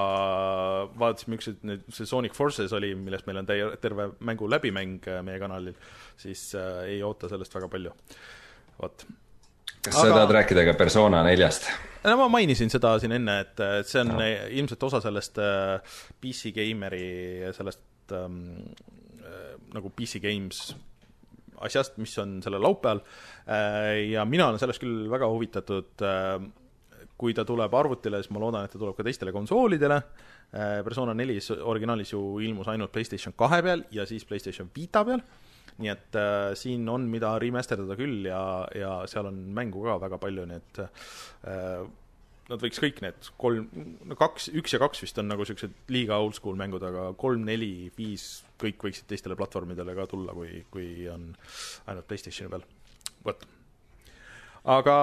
vaatasime üks, et nüüd see Sonic Forces oli, millest meil on täie, terve mängu läbimäng äh, meie kanalil, siis äh, ei oota sellest väga palju, vot. kas aga... sa tahad rääkida ka Persona neljast? no ma mainisin seda siin enne, et see on no. ilmselt osa sellest äh, PC Gameri sellest ähm, äh, nagu PC Games asjast, mis on sellel laupäeval äh, ja mina olen sellest küll väga huvitatud. Äh, kui ta tuleb arvutile, siis ma loodan, et ta tuleb ka teistele konsoolidele. Äh, Persona neli originaalis ju ilmus ainult PlayStation kahe peal ja siis PlayStation Vita peal nii et äh, siin on, mida remasterdada küll ja, ja seal on mängu ka väga palju, nii et äh, nad võiks kõik need kolm, no kaks, üks ja kaks vist on nagu siuksed liiga oldschool mängud, aga kolm, neli, viis, kõik võiksid teistele platvormidele ka tulla, kui, kui on ainult Playstationi peal. vot. aga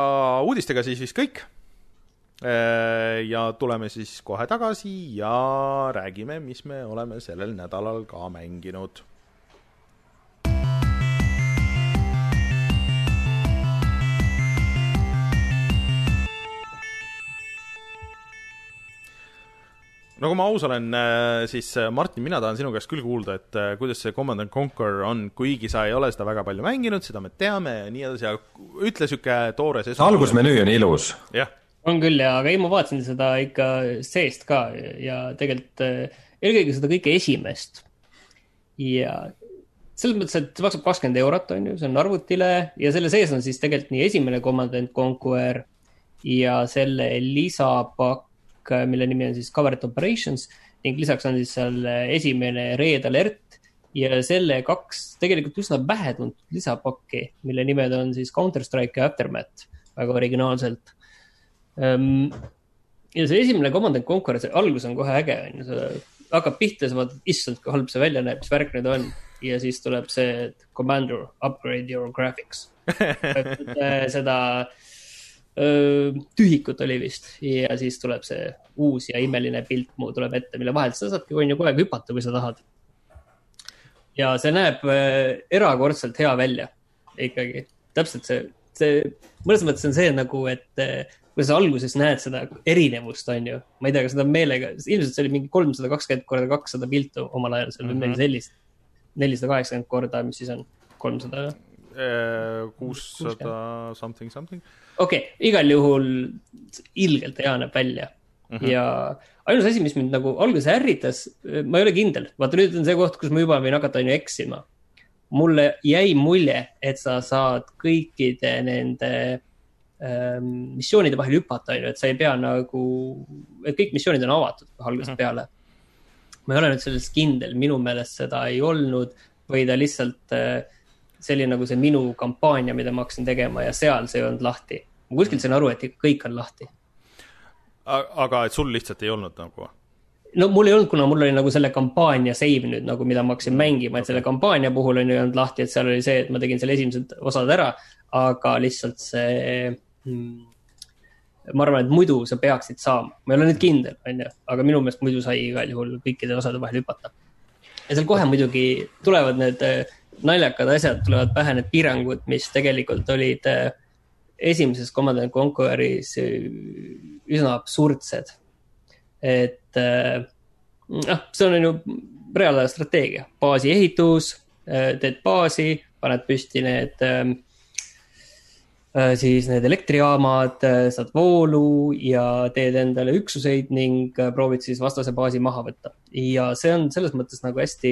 uudistega siis vist kõik. Äh, ja tuleme siis kohe tagasi ja räägime, mis me oleme sellel nädalal ka mänginud no kui ma aus olen, äh, siis äh, Martin, mina tahan sinu käest küll kuulda, et äh, kuidas see Command and Conquer on, kuigi sa ei ole seda väga palju mänginud, seda me teame ja nii edasi, aga ütle niisugune toores esu-. algusmenüü on ilus. jah. on küll ja, aga ei, ma vaatasin seda ikka seest ka ja tegelikult eelkõige seda kõike esimest. ja selles mõttes, et see maksab kakskümmend eurot, on ju, see on arvutile ja selle sees on siis tegelikult nii esimene Command and Conquer ja selle lisapakk mille nimi on siis Covered Operations ning lisaks on siis seal esimene Red Alert ja selle kaks tegelikult üsna vähetuntud lisapakki, mille nimed on siis Counter-Strike ja Aftermath väga originaalselt um, ja see esimene Command and Conquer, see algus on kohe äge, on ju, sa hakkad pihta, sa vaatad, issand, kui halb see välja näeb, mis värk nüüd on. ja siis tuleb see, commander, upgrade your graphics [laughs] seda öö, tühikut oli vist ja siis tuleb see uus ja imeline pilt mu tuleb ette, mille vahelt sa saadki, on ju, kogu aeg hüpata, kui sa tahad. ja see näeb erakordselt hea välja ikkagi, täpselt see, see, mõnes mõttes on see nagu, et kui sa alguses näed seda erinevust, on ju, ma ei tea, kas seda meelega, ilmselt see oli mingi kolmsada kakskümmend korda kakssada piltu omal ajal seal või midagi sellist. nelisada kaheksakümmend korda, mis siis on, kolmsada? Kuussada something, something. okei okay,, igal juhul ilgelt hea näeb välja mm. -hmm. ja ainus asi, mis mind nagu alguses ärritas, ma ei ole kindel, vaata nüüd on see koht, kus ma juba võin hakata on ju eksima. mulle jäi mulje, et sa saad kõikide nende ähm, missioonide vahel hüpata, on ju, et sa ei pea nagu, et kõik missioonid on avatud algusest mm -hmm. peale. ma ei ole nüüd selles kindel, minu meelest seda ei olnud või ta lihtsalt äh, see oli nagu see minu kampaania, mida ma hakkasin tegema ja seal see ei olnud lahti. ma kuskilt sain aru, et kõik on lahti. aga et sul lihtsalt ei olnud nagu? no mul ei olnud, kuna mul oli nagu selle kampaania save nüüd nagu, mida ma hakkasin mängima, et selle kampaania puhul on ju olnud lahti, et seal oli see, et ma tegin selle esimesed osad ära, aga lihtsalt see Hmm. ma arvan, et muidu sa peaksid saama, ma ei ole nüüd kindel, on ju, aga minu meelest muidu sai igal juhul kõikide osade vahel hüpata. ja seal kohe muidugi tulevad need äh, naljakad asjad, tulevad pähe need piirangud, mis tegelikult olid äh, esimeses Command and Conqueris äh, üsna absurdsed. et noh, see on ju reaalaja strateegia, baasi ehitus, teed baasi, paned püsti need Äh, siis need elektrijaamad, äh, saad voolu ja teed endale üksuseid ning äh, proovid siis vastase baasi maha võtta. ja see on selles mõttes nagu hästi,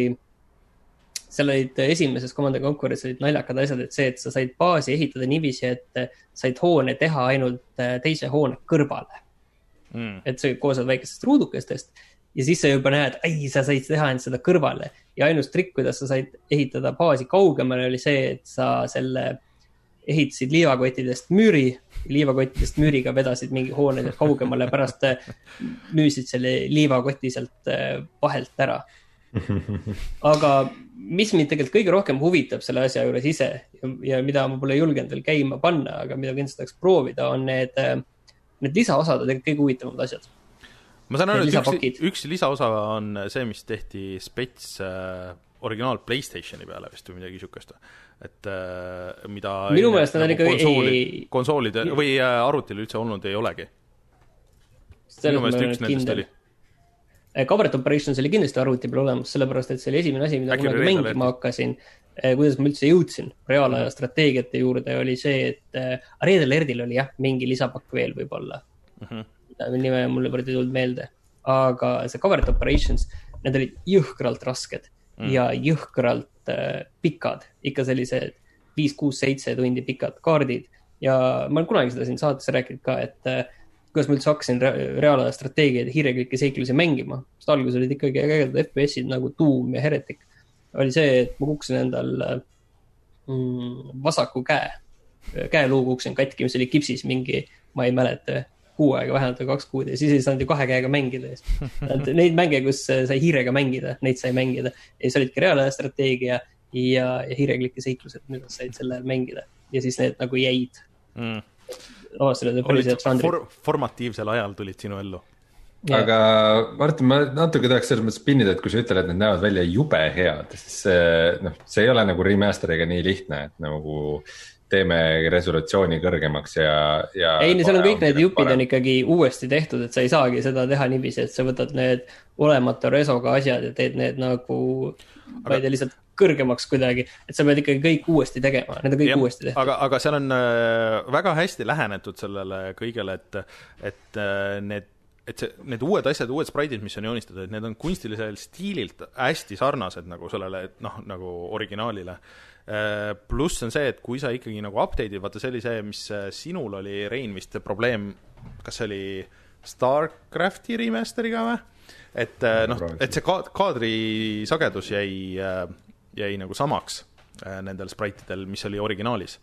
seal olid esimeses Command and Conqueris olid naljakad asjad, et see, et sa said baasi ehitada niiviisi, et said hoone teha ainult teise hoone kõrvale. Mm.. et see koosneb väikestest ruudukestest. Ja siis sa juba näed, ai, sa said teha ainult seda kõrvale. Ja ainus trikk, kuidas sa said ehitada baasi kaugemale, oli see, et sa selle ehitasid liivakottidest müüri, liivakottidest müüriga vedasid mingi hoone kaugemale, pärast äh, müüsid selle liivakoti sealt äh, vahelt ära. [laughs] aga mis mind tegelikult kõige rohkem huvitab selle asja juures ise ja, ja mida ma pole julgenud veel käima panna, aga mida kindlasti tahaks proovida, on need, äh, need lisaosad on tegelikult kõige huvitavamad asjad ma saan aru, et üks, üks lisaosa on see, mis tehti spets äh, originaal Playstationi peale vist või midagi või? et äh, mida minu meelest nad on ikka konsooli, konsoolide või äh, arvutil üldse olnud ei olegi. minu meelest üks nendest oli. Covered äh, Operations oli kindlasti arvuti peal olemas, sellepärast et see oli esimene asi, mida kunagi mängima hakkasin. kuidas ma üldse jõudsin reaalaja strateegiate juurde, oli see, et äh, Red Alertil oli jah, mingi lisapakk veel võib-olla mm. -hmm. nime mul ei tulnud meelde, aga see Covered Operations, need olid jõhkralt rasked mm. ja jõhkralt äh, pikad, ikka sellised viis, kuus, seitse tundi pikad kaardid. ja ma olen kunagi seda siin saates rääkinud ka, et kuidas ma üldse hakkasin re reaalaja strateegiaid ja hiireklikke seiklusi mängima. sest alguses olid ikkagi ägedad FPS-id nagu Doom ja Heretic. oli see, et ma kukkusin endal mm, vasaku käe, käeluu kukkusin katki, mis oli kipsis mingi, ma ei mäleta kuu aega vähemalt või kaks kuud ja siis ei saanud ju kahe käega mängida. [laughs] Neid mänge, kus sai hiirega mängida, neid sai mängida ja siis olidki reaalaja strateegia ja, ja hiireklikke seiklused, mida sa said selle ajal mängida ja siis need nagu jäid mm.. Avastasid, et päris head žanrid for. formatiivsel ajal tulid sinu ellu Ja. aga Martin, ma natuke tahaks selles mõttes pinnida, et kui sa ütled, et need näevad välja jube head, siis see noh, see ei ole nagu remaster'iga nii lihtne, et nagu teeme resolutsiooni kõrgemaks ja, ja. ei, seal on kõik need jupid on ikkagi uuesti tehtud, et sa ei saagi seda teha niiviisi, et sa võtad need olematu resoga asjad ja teed need nagu ma ei tea, lihtsalt kõrgemaks kuidagi, et sa pead ikkagi kõik uuesti tegema, need on kõik ja, uuesti tehtud. aga, aga seal on äh, väga hästi lähenetud sellele kõigele, et, et äh, need et see, need uued asjad, uued spraidid, mis on joonistatud, et need on kunstilisel stiililt hästi sarnased nagu sellele, noh, nagu originaalile Äh, pluss on see, et kui sa ikkagi nagu update'id, vaata see oli see, mis äh, sinul oli, Rein, vist probleem, kas see oli Starcrafti remaster'iga või? et äh, noh, et see kaadri sagedus jäi jäi nagu samaks äh, nendel spraitidel, mis oli originaalis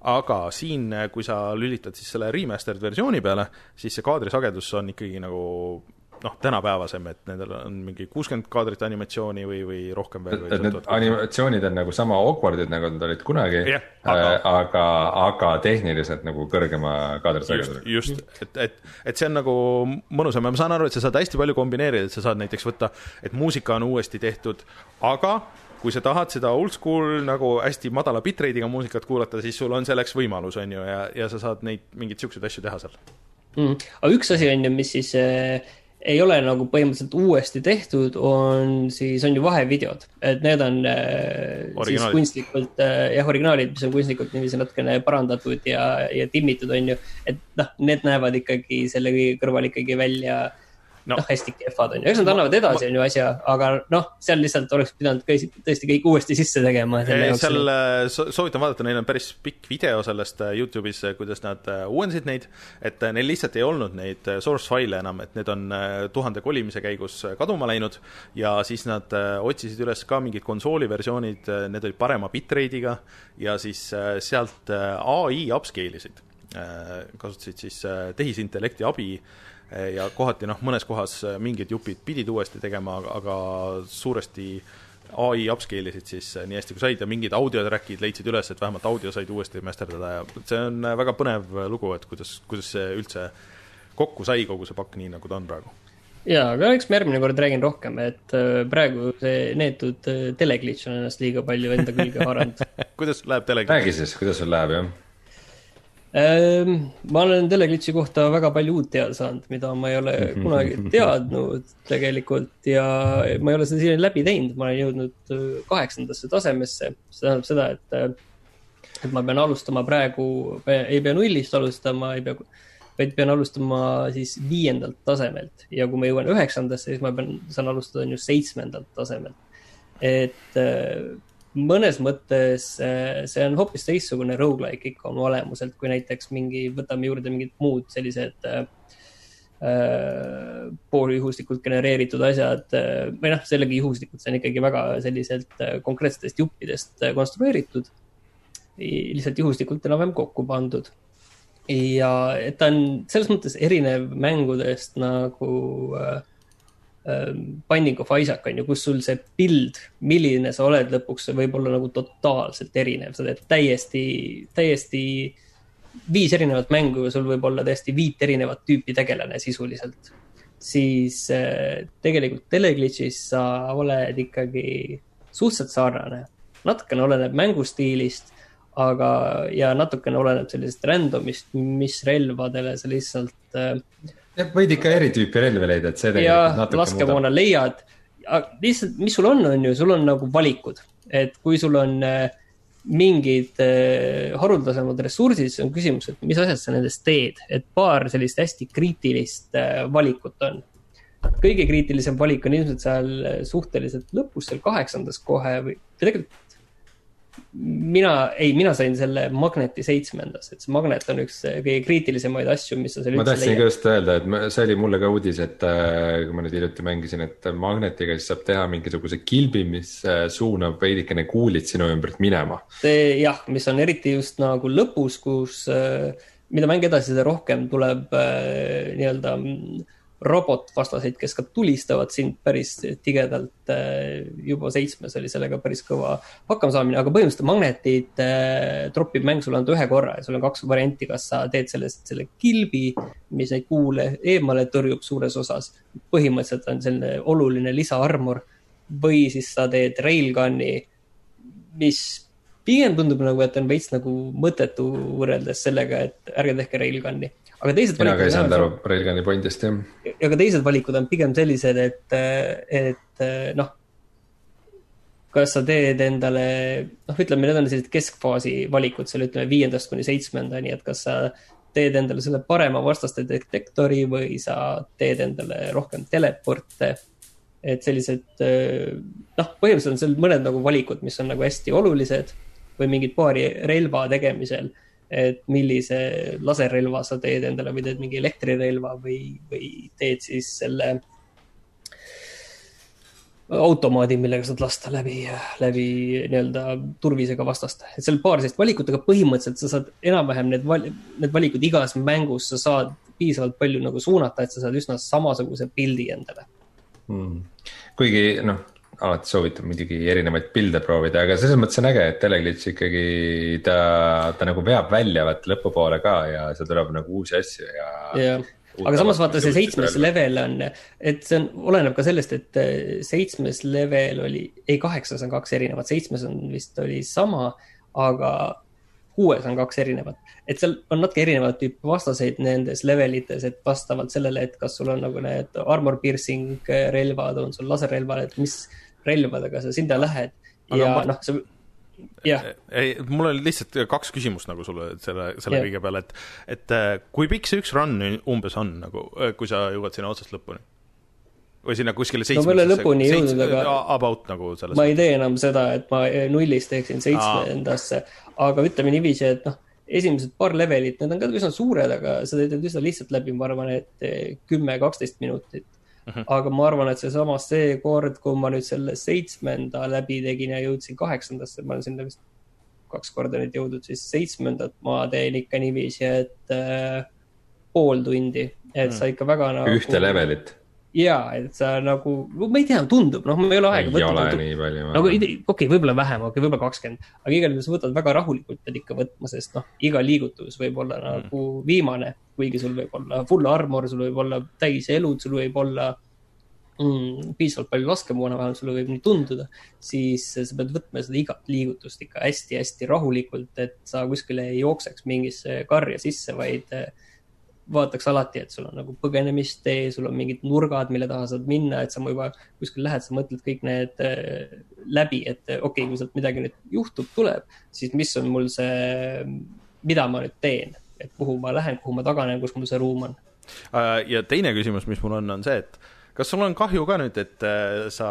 aga siin, kui sa lülitad siis selle remastered versiooni peale, siis see kaadrisagedus on ikkagi nagu noh, tänapäevasem, et nendel on mingi kuuskümmend kaadrit animatsiooni või, või rohkem veel. et need animatsioonid on nagu sama awkward'id, nagu nad olid kunagi yeah,, aga, äh, aga, aga tehniliselt nagu kõrgema kaadrisagedusega. just, just, et, et, et see on nagu mõnusam ja ma saan aru, et sa saad hästi palju kombineerida, et sa saad näiteks võtta, et muusika on uuesti tehtud, aga kui sa tahad seda oldschool nagu hästi madala bitrate'iga muusikat kuulata, siis sul on selleks võimalus, on ju, ja, ja sa saad neid mingeid siukseid asju teha seal. Mm.. aga üks asi on ju, mis siis äh, ei ole nagu põhimõtteliselt uuesti tehtud, on siis, on ju vahevideod, et need on äh, siis kunstlikult äh, jah, originaalid, mis on kunstlikult niiviisi natukene parandatud ja, ja timmitud, on ju. et noh, need näevad ikkagi selle kõrval ikkagi välja äh, no. noh, hästi kehvad on ju, eks nad annavad edasi, on ju asja, aga noh, seal lihtsalt oleks pidanud kõik, tõesti kõik uuesti sisse tegema. seal äh, soovitan vaadata, neil on päris pikk video sellest äh, Youtube'is, äh, kuidas nad uuendasid neid, et neil lihtsalt ei olnud neid source faile enam, et need on tuhande kolimise käigus kaduma läinud ja siis nad otsisid üles ka mingid konsooli versioonid, need olid parema bitrate'iga ja siis sealt ai upscale isid, kasutasid siis tehisintellekti abi Eh, ja kohati noh, mõnes kohas eh, mingid jupid pidid uuesti tegema, aga suuresti ai upscale isid siis eh, nii hästi kui said ja mingid audiotrack'id leidsid üles, et vähemalt audio said uuesti masterdada ja see on väga põnev lugu, et kuidas, kuidas see üldse kokku sai, kogu see pakk, nii nagu ta on praegu. Jaa, aga eks ma järgmine kord räägin rohkem, et praegu see neetud teleglitch on ennast liiga palju enda külge haaranud. [laughs] Kuidas läheb teleglitch? räägi siis, kuidas sul läheb, jah ma olen Teleglitchi kohta väga palju uut teada saanud, mida ma ei ole [laughs] kunagi teadnud tegelikult ja ma ei ole seda siiani läbi teinud, ma olen jõudnud äh, kaheksandasse tasemesse. see tähendab seda, et, äh, et ma pean alustama praegu, ei pea nullist alustama, ei pea, vaid pean alustama siis viiendalt tasemelt ja kui ma jõuan üheksandasse, siis ma pean, saan alustada on ju seitsmendalt tasemelt. et äh, mõnes mõttes äh, see on hoopis teistsugune rogu-like ikka oma olemuselt, kui näiteks mingi, võtame juurde mingid muud sellised äh, äh, pooljuhuslikult genereeritud asjad äh, või noh, sellegi juhuslikult, see on ikkagi väga selliselt konkreetsetest juppidest konstrueeritud. lihtsalt juhuslikult enam-vähem kokku pandud. ja ta on selles mõttes erinev mängudest nagu äh, Binding of Isaac on ju, kus sul see pild, milline sa oled lõpuks, võib olla nagu totaalselt erinev, sa teed täiesti, täiesti viis erinevat mängu ja sul võib olla täiesti viit erinevat tüüpi tegelane sisuliselt. siis äh, tegelikult Teleglitchis sa oled ikkagi suhteliselt sarnane, natukene oleneb mängustiilist, aga, ja natukene oleneb sellisest random'ist, mis relvadele sa lihtsalt äh, võid ikka eri tüüpi relvi leida, et see tegelikult natuke laskemoona leiad. lihtsalt, mis sul on, on ju, sul on nagu valikud, et kui sul on äh, mingid äh, haruldasemad ressursid, siis on küsimus, et mis asjad sa nendest teed, et paar sellist hästi kriitilist valikut on. kõige kriitilisem valik on ilmselt seal suhteliselt lõpus, seal kaheksandas kohe või tegelikult mina, ei, mina sain selle Magneti seitsmendas, et see Magnet on üks kõige kriitilisemaid asju, mis sa seal ma tahtsin ka just öelda, et ma, see oli mulle ka uudis, et äh, kui ma nüüd hiljuti mängisin, et Magnetiga siis saab teha mingisuguse kilbi, mis äh, suunab veidikene kuulid sinu ümbert minema. jah, mis on eriti just nagu lõpus, kus mida mäng edasi, seda rohkem tuleb nii-öelda äh, robotvastaseid, kes ka tulistavad sind päris tigedalt. Eh, juba seitsmes oli sellega päris kõva hakkamasaamine, aga põhimõtteliselt magnetid äh, tropib mäng sulle ainult ühe korra ja sul on kaks varianti, kas sa teed sellest selle kilbi, mis neid kuule eemale tõrjub suures osas. põhimõtteliselt on selline oluline lisaarmor või siis sa teed railgun'i, mis pigem tundub nagu, et on veits nagu mõttetu võrreldes sellega, et ärge tehke railgun'i aga teised mina ka ei saanud aru Railguni pointist, jah. aga teised valikud on pigem sellised, et, et noh, kas sa teed endale, noh, ütleme, need on sellised keskfaasi valikud seal, ütleme viiendast kuni seitsmendani, et kas sa teed endale selle parema vastaste detektori või sa teed endale rohkem teleporte. et sellised, noh, põhimõtteliselt on seal mõned nagu valikud, mis on nagu hästi olulised või mingid paari relva tegemisel et millise laserrelva sa teed endale või teed mingi elektrirelva või, või teed siis selle automaadi, millega saad lasta läbi, läbi nii-öelda turvisega vastast. et seal paar sellist valikut, aga põhimõtteliselt sa saad enam-vähem need val-, need valikud igas mängus, sa saad piisavalt palju nagu suunata, et sa saad üsna samasuguse pildi endale. mm.. kuigi noh, alati soovitan muidugi erinevaid pilde proovida, aga selles mõttes on äge, et Teleglitch ikkagi ta, ta nagu veab välja vaata lõpupoole ka ja seal tuleb nagu uusi asju ja. jah, aga samas vaata see seitsmes level on, et see on, oleneb ka sellest, et eh, seitsmes level oli, ei kaheksas on kaks erinevat, seitsmes on vist oli sama, aga kuues on kaks erinevat. et seal on natuke erinevat tüüpi vastaseid nendes levelites, et vastavalt sellele, et kas sul on nagu need armor piercing relvad, on sul laserrelvad, et mis relvadega sa sinna lähed Aga ja ma- noh, sa, jah, ei, mul oli lihtsalt kaks küsimust nagu sulle selle, selle kõige peale, et, et äh, kui pikk see üks run umbes on nagu, kui sa jõuad sinna otsast lõpuni? või sinna kuskile No ma ei ole seitsmesse lõpuni jõudnud, aga- About nagu selles ma ei tee enam seda, et ma nullist teeksin seitsmendasse, aga ütleme niiviisi, et noh, esimesed paar levelit, need on ka üsna suured, aga sa teed need üsna lihtsalt läbi, ma arvan, et kümme, kaksteist minutit. Mhm. aga ma arvan, et seesama seekord, kui ma nüüd selle seitsmenda läbi tegin ja jõudsin kaheksandasse, ma olen sinna vist kaks korda nüüd jõudnud, siis seitsmendat ma teen ikka niiviisi, et äh, pool tundi, et sa ikka väga nagu. ühte levelit. ja, et sa nagu, ma ei tea, tundub, noh, ma ei ole aega ei ole võtnud. nii palju. nagu okei okay,, võib-olla vähem, okei okay,, võib-olla kakskümmend, aga igal juhul sa võtad väga rahulikult pead ikka võtma, sest noh, iga liigutus võib olla nagu viimane, kuigi sul võib olla full armor, sul võib olla täis elud, sul võib olla mm, piisavalt palju laskemoona, vähemalt sulle võib nii tunduda, siis sa pead võtma seda igat liigutust ikka hästi-hästi rahulikult, et sa kuskile ei jookseks mingisse karja sisse, vaid eh, vaataks alati, et sul on nagu põgenemistee, sul on mingid nurgad, mille taha saad minna, et sa juba kuskil lähed, sa mõtled kõik need eh, läbi, et eh, okei okay,, kui sealt midagi nüüd juhtub, tuleb, siis mis on mul see, mida ma nüüd teen, et kuhu ma lähen, kuhu ma taganen, kus mul see ruum on. Äh, ja teine küsimus, mis mul on, on see, et kas sul on kahju ka nüüd, et äh, sa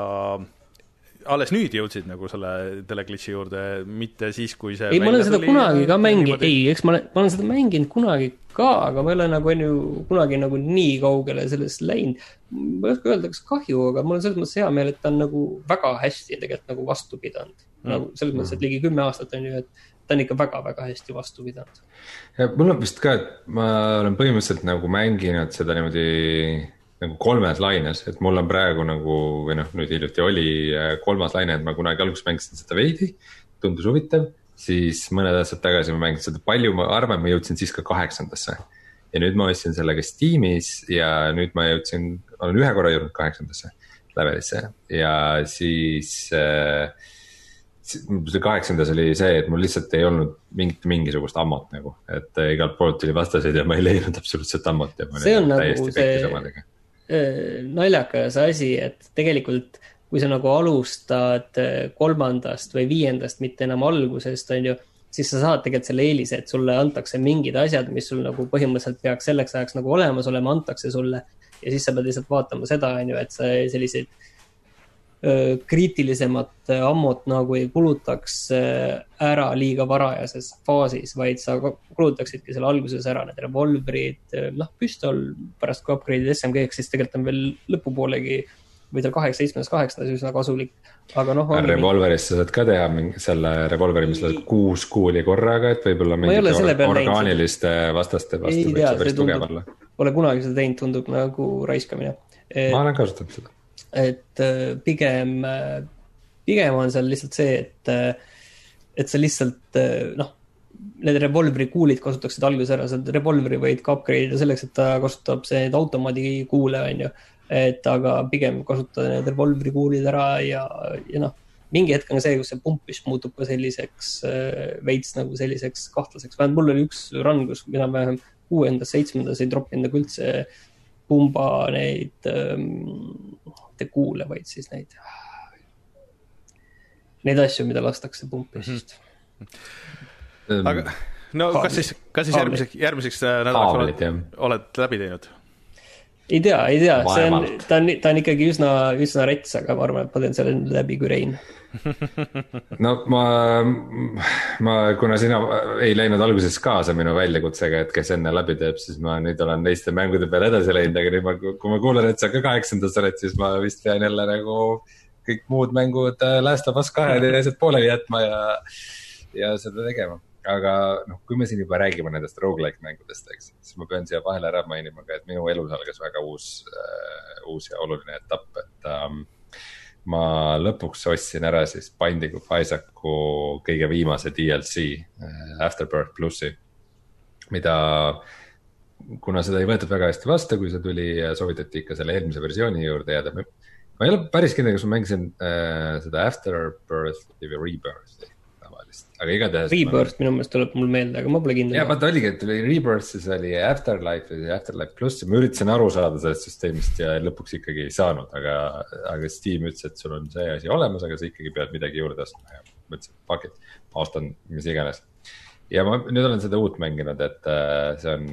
alles nüüd jõudsid nagu selle teleglitši juurde, mitte siis, kui see ei, ma olen seda tuli kunagi ka mänginud, ei, eks ma olen, ma olen seda mänginud kunagi ka, aga ma ei ole nagu on ju kunagi nagu nii kaugele sellest läinud. ma ei oska öelda, kas kahju, aga mul on selles mõttes hea meel, et ta on nagu väga hästi tegelikult nagu vastu pidanud mm.. nagu selles mõttes, et ligi kümme aastat on ju, et ta on ikka väga-väga hästi vastu pidanud. mul on vist ka, et ma olen põhimõtteliselt nagu mänginud seda niimoodi nagu kolmes laines, et mul on praegu nagu või noh, nüüd hiljuti oli äh, kolmas laine, et ma kunagi alguses mängisin seda veidi, tundus huvitav. siis mõned aastad tagasi ma mängisin seda palju, ma arvan, ma jõudsin siis ka kaheksandasse. ja nüüd ma ostsin selle ka Steamis ja nüüd ma jõudsin, olen ühe korra jõudnud kaheksandasse levelisse ja siis äh, see kaheksandas oli see, et mul lihtsalt ei olnud mingit, mingisugust ammut nagu, et äh, igalt poolt tuli vastaseid ja ma ei leidnud absoluutselt ammut ja ma See olin on nagu täiesti see- pekkis omadega. Äh, naljakas asi, et tegelikult kui sa nagu alustad äh, kolmandast või viiendast, mitte enam algusest, on ju, siis sa saad tegelikult selle eelise, et sulle antakse mingid asjad, mis sul nagu põhimõtteliselt peaks selleks ajaks nagu olemas olema, antakse sulle. ja siis sa pead lihtsalt vaatama seda, on ju, et sa selliseid kriitilisemat ammut nagu ei kulutaks ära liiga varajases faasis, vaid sa kulutaksidki selle alguses ära need revolvrid, noh, püstol pärast kui upgrade'id SMG-ks, siis tegelikult on veel lõpupoolegi või tal kaheksa, seitsmendas, kaheksandas üsna kasulik. aga noh, revolverist sa saad ka teha mingi selle revolveri, mis laseb kuus kuuli korraga, et võib-olla mingite selle or peal näinud orgaaniliste vastaste vastu võib see päris tugev olla. pole kunagi seda teinud, tundub nagu raiskamine. ma olen kasutanud seda. Et äh, pigem, pigem on seal lihtsalt see, et, et sa lihtsalt äh, noh, need revolvri kuulid kasutaksid alguses ära, sa revolvri võid ka upgrade ida selleks, et ta kasutab neid automaadi kuule, on ju. et aga pigem kasutada need revolvri kuulid ära ja, ja noh, mingi hetk on see, kus see pump vist muutub ka selliseks äh, veits nagu selliseks kahtlaseks, vähemalt mul oli üks run, kus enam-vähem kuuendas, seitsmendas ei troppinud nagu üldse pumba neid ähm,, mitte kuule, vaid siis neid, neid asju, mida lastakse pumpist mm. -hmm. aga no Haamlid. kas siis, kas siis järgmiseks, järgmiseks äh, nädalaks oled, oled läbi teinud? Ei tea, ei tea, see on ta on, ta on ikkagi üsna, üsna rets, aga ma arvan, et ma teen selle läbi kui Rein. [laughs] no ma, ma, kuna sina ei läinud alguses kaasa minu väljakutsega, et kes enne läbi teeb, siis ma nüüd olen teiste mängude peale edasi läinud, aga nüüd ma, kui ma kuulen, et sa ka kaheksandas oled, siis ma vist pean jälle nagu kõik muud mängud äh, Last of Us kahe [laughs] ja asjad pooleli jätma ja, ja seda tegema. Aga noh, kui me siin juba räägime nendest rogu-like mängudest, eks, siis ma pean siia vahele ära mainima ka, et minu elus algas väga uus äh,, uus ja oluline etapp, et ähm, ma lõpuks ostsin ära siis Binding of Isaacu kõige viimase DLC äh, Afterbirth plussi, mida kuna seda ei võetud väga hästi vastu, kui see tuli, soovitati ikka selle eelmise versiooni juurde jääda. ma ei ole päris kindel, kas ma mängisin äh, seda Afterbirth'i või Rebirth'i tavalist, aga igatahes. Rebirth minu meelest tuleb mul meelde, aga ma pole kindel. ja vaata oligi, et oli Rebirth, siis oli Afterlife ja Afterlife pluss ja ma üritasin aru saada sellest süsteemist ja lõpuks ikkagi ei saanud, aga, aga Steam ütles, et sul on see asi olemas, aga sa ikkagi pead midagi juurde ostma ja mõtlesin, fuck it, ma ostan mis iganes ja ma nüüd olen seda uut mänginud, et äh, see on,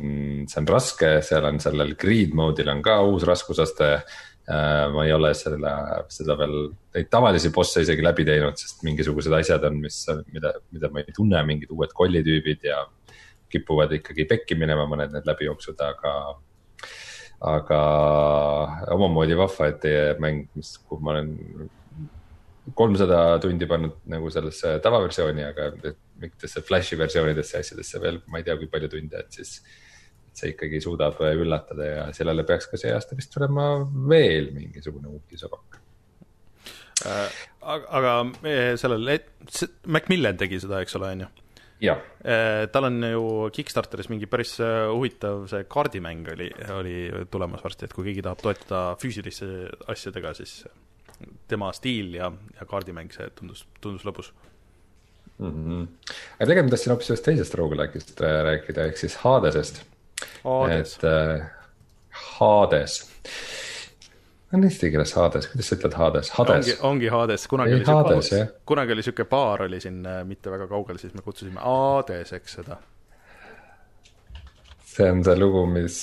see on raske, seal on sellel grid mode'il on ka uus raskusaste. Ma ei ole selle, seda veel, neid tavalisi bosse isegi läbi teinud, sest mingisugused asjad on, mis, mida, mida ma ei tunne, mingid uued kollitüübid ja kipuvad ikkagi pekki minema, mõned need läbijooksud, aga aga omamoodi vahva, et teie mäng, mis, kuhu ma olen kolmsada tundi pannud nagu sellesse tavaversiooni, aga mingitesse flash'i versioonidesse asjadesse veel, ma ei tea, kui palju tunde, et siis. See ikkagi suudab üllatada ja sellele peaks ka see aasta vist tulema veel mingisugune uudisepakk äh,. aga sellel, Macmillan tegi seda, eks ole, on ju? jah. Äh, tal on ju Kickstarteris mingi päris äh, huvitav see kaardimäng oli, oli tulemas varsti, et kui keegi tahab toetada füüsiliste asjadega, siis tema stiil ja, ja kaardimäng, see tundus, tundus lõbus mm. -hmm. aga tegelikult ma tahtsin hoopis ühest teisest rogu-like'ist äh, rääkida, ehk siis Hadesest. Et äh, Hades on eesti keeles Hades, kuidas sa ütled Hades, Hades? ongi, ongi Hades, kunagi ei, oli Hades, siuke, kunagi oli siuke baar oli siin äh, mitte väga kaugel, siis me kutsusime Hadeseks seda. see on see lugu, mis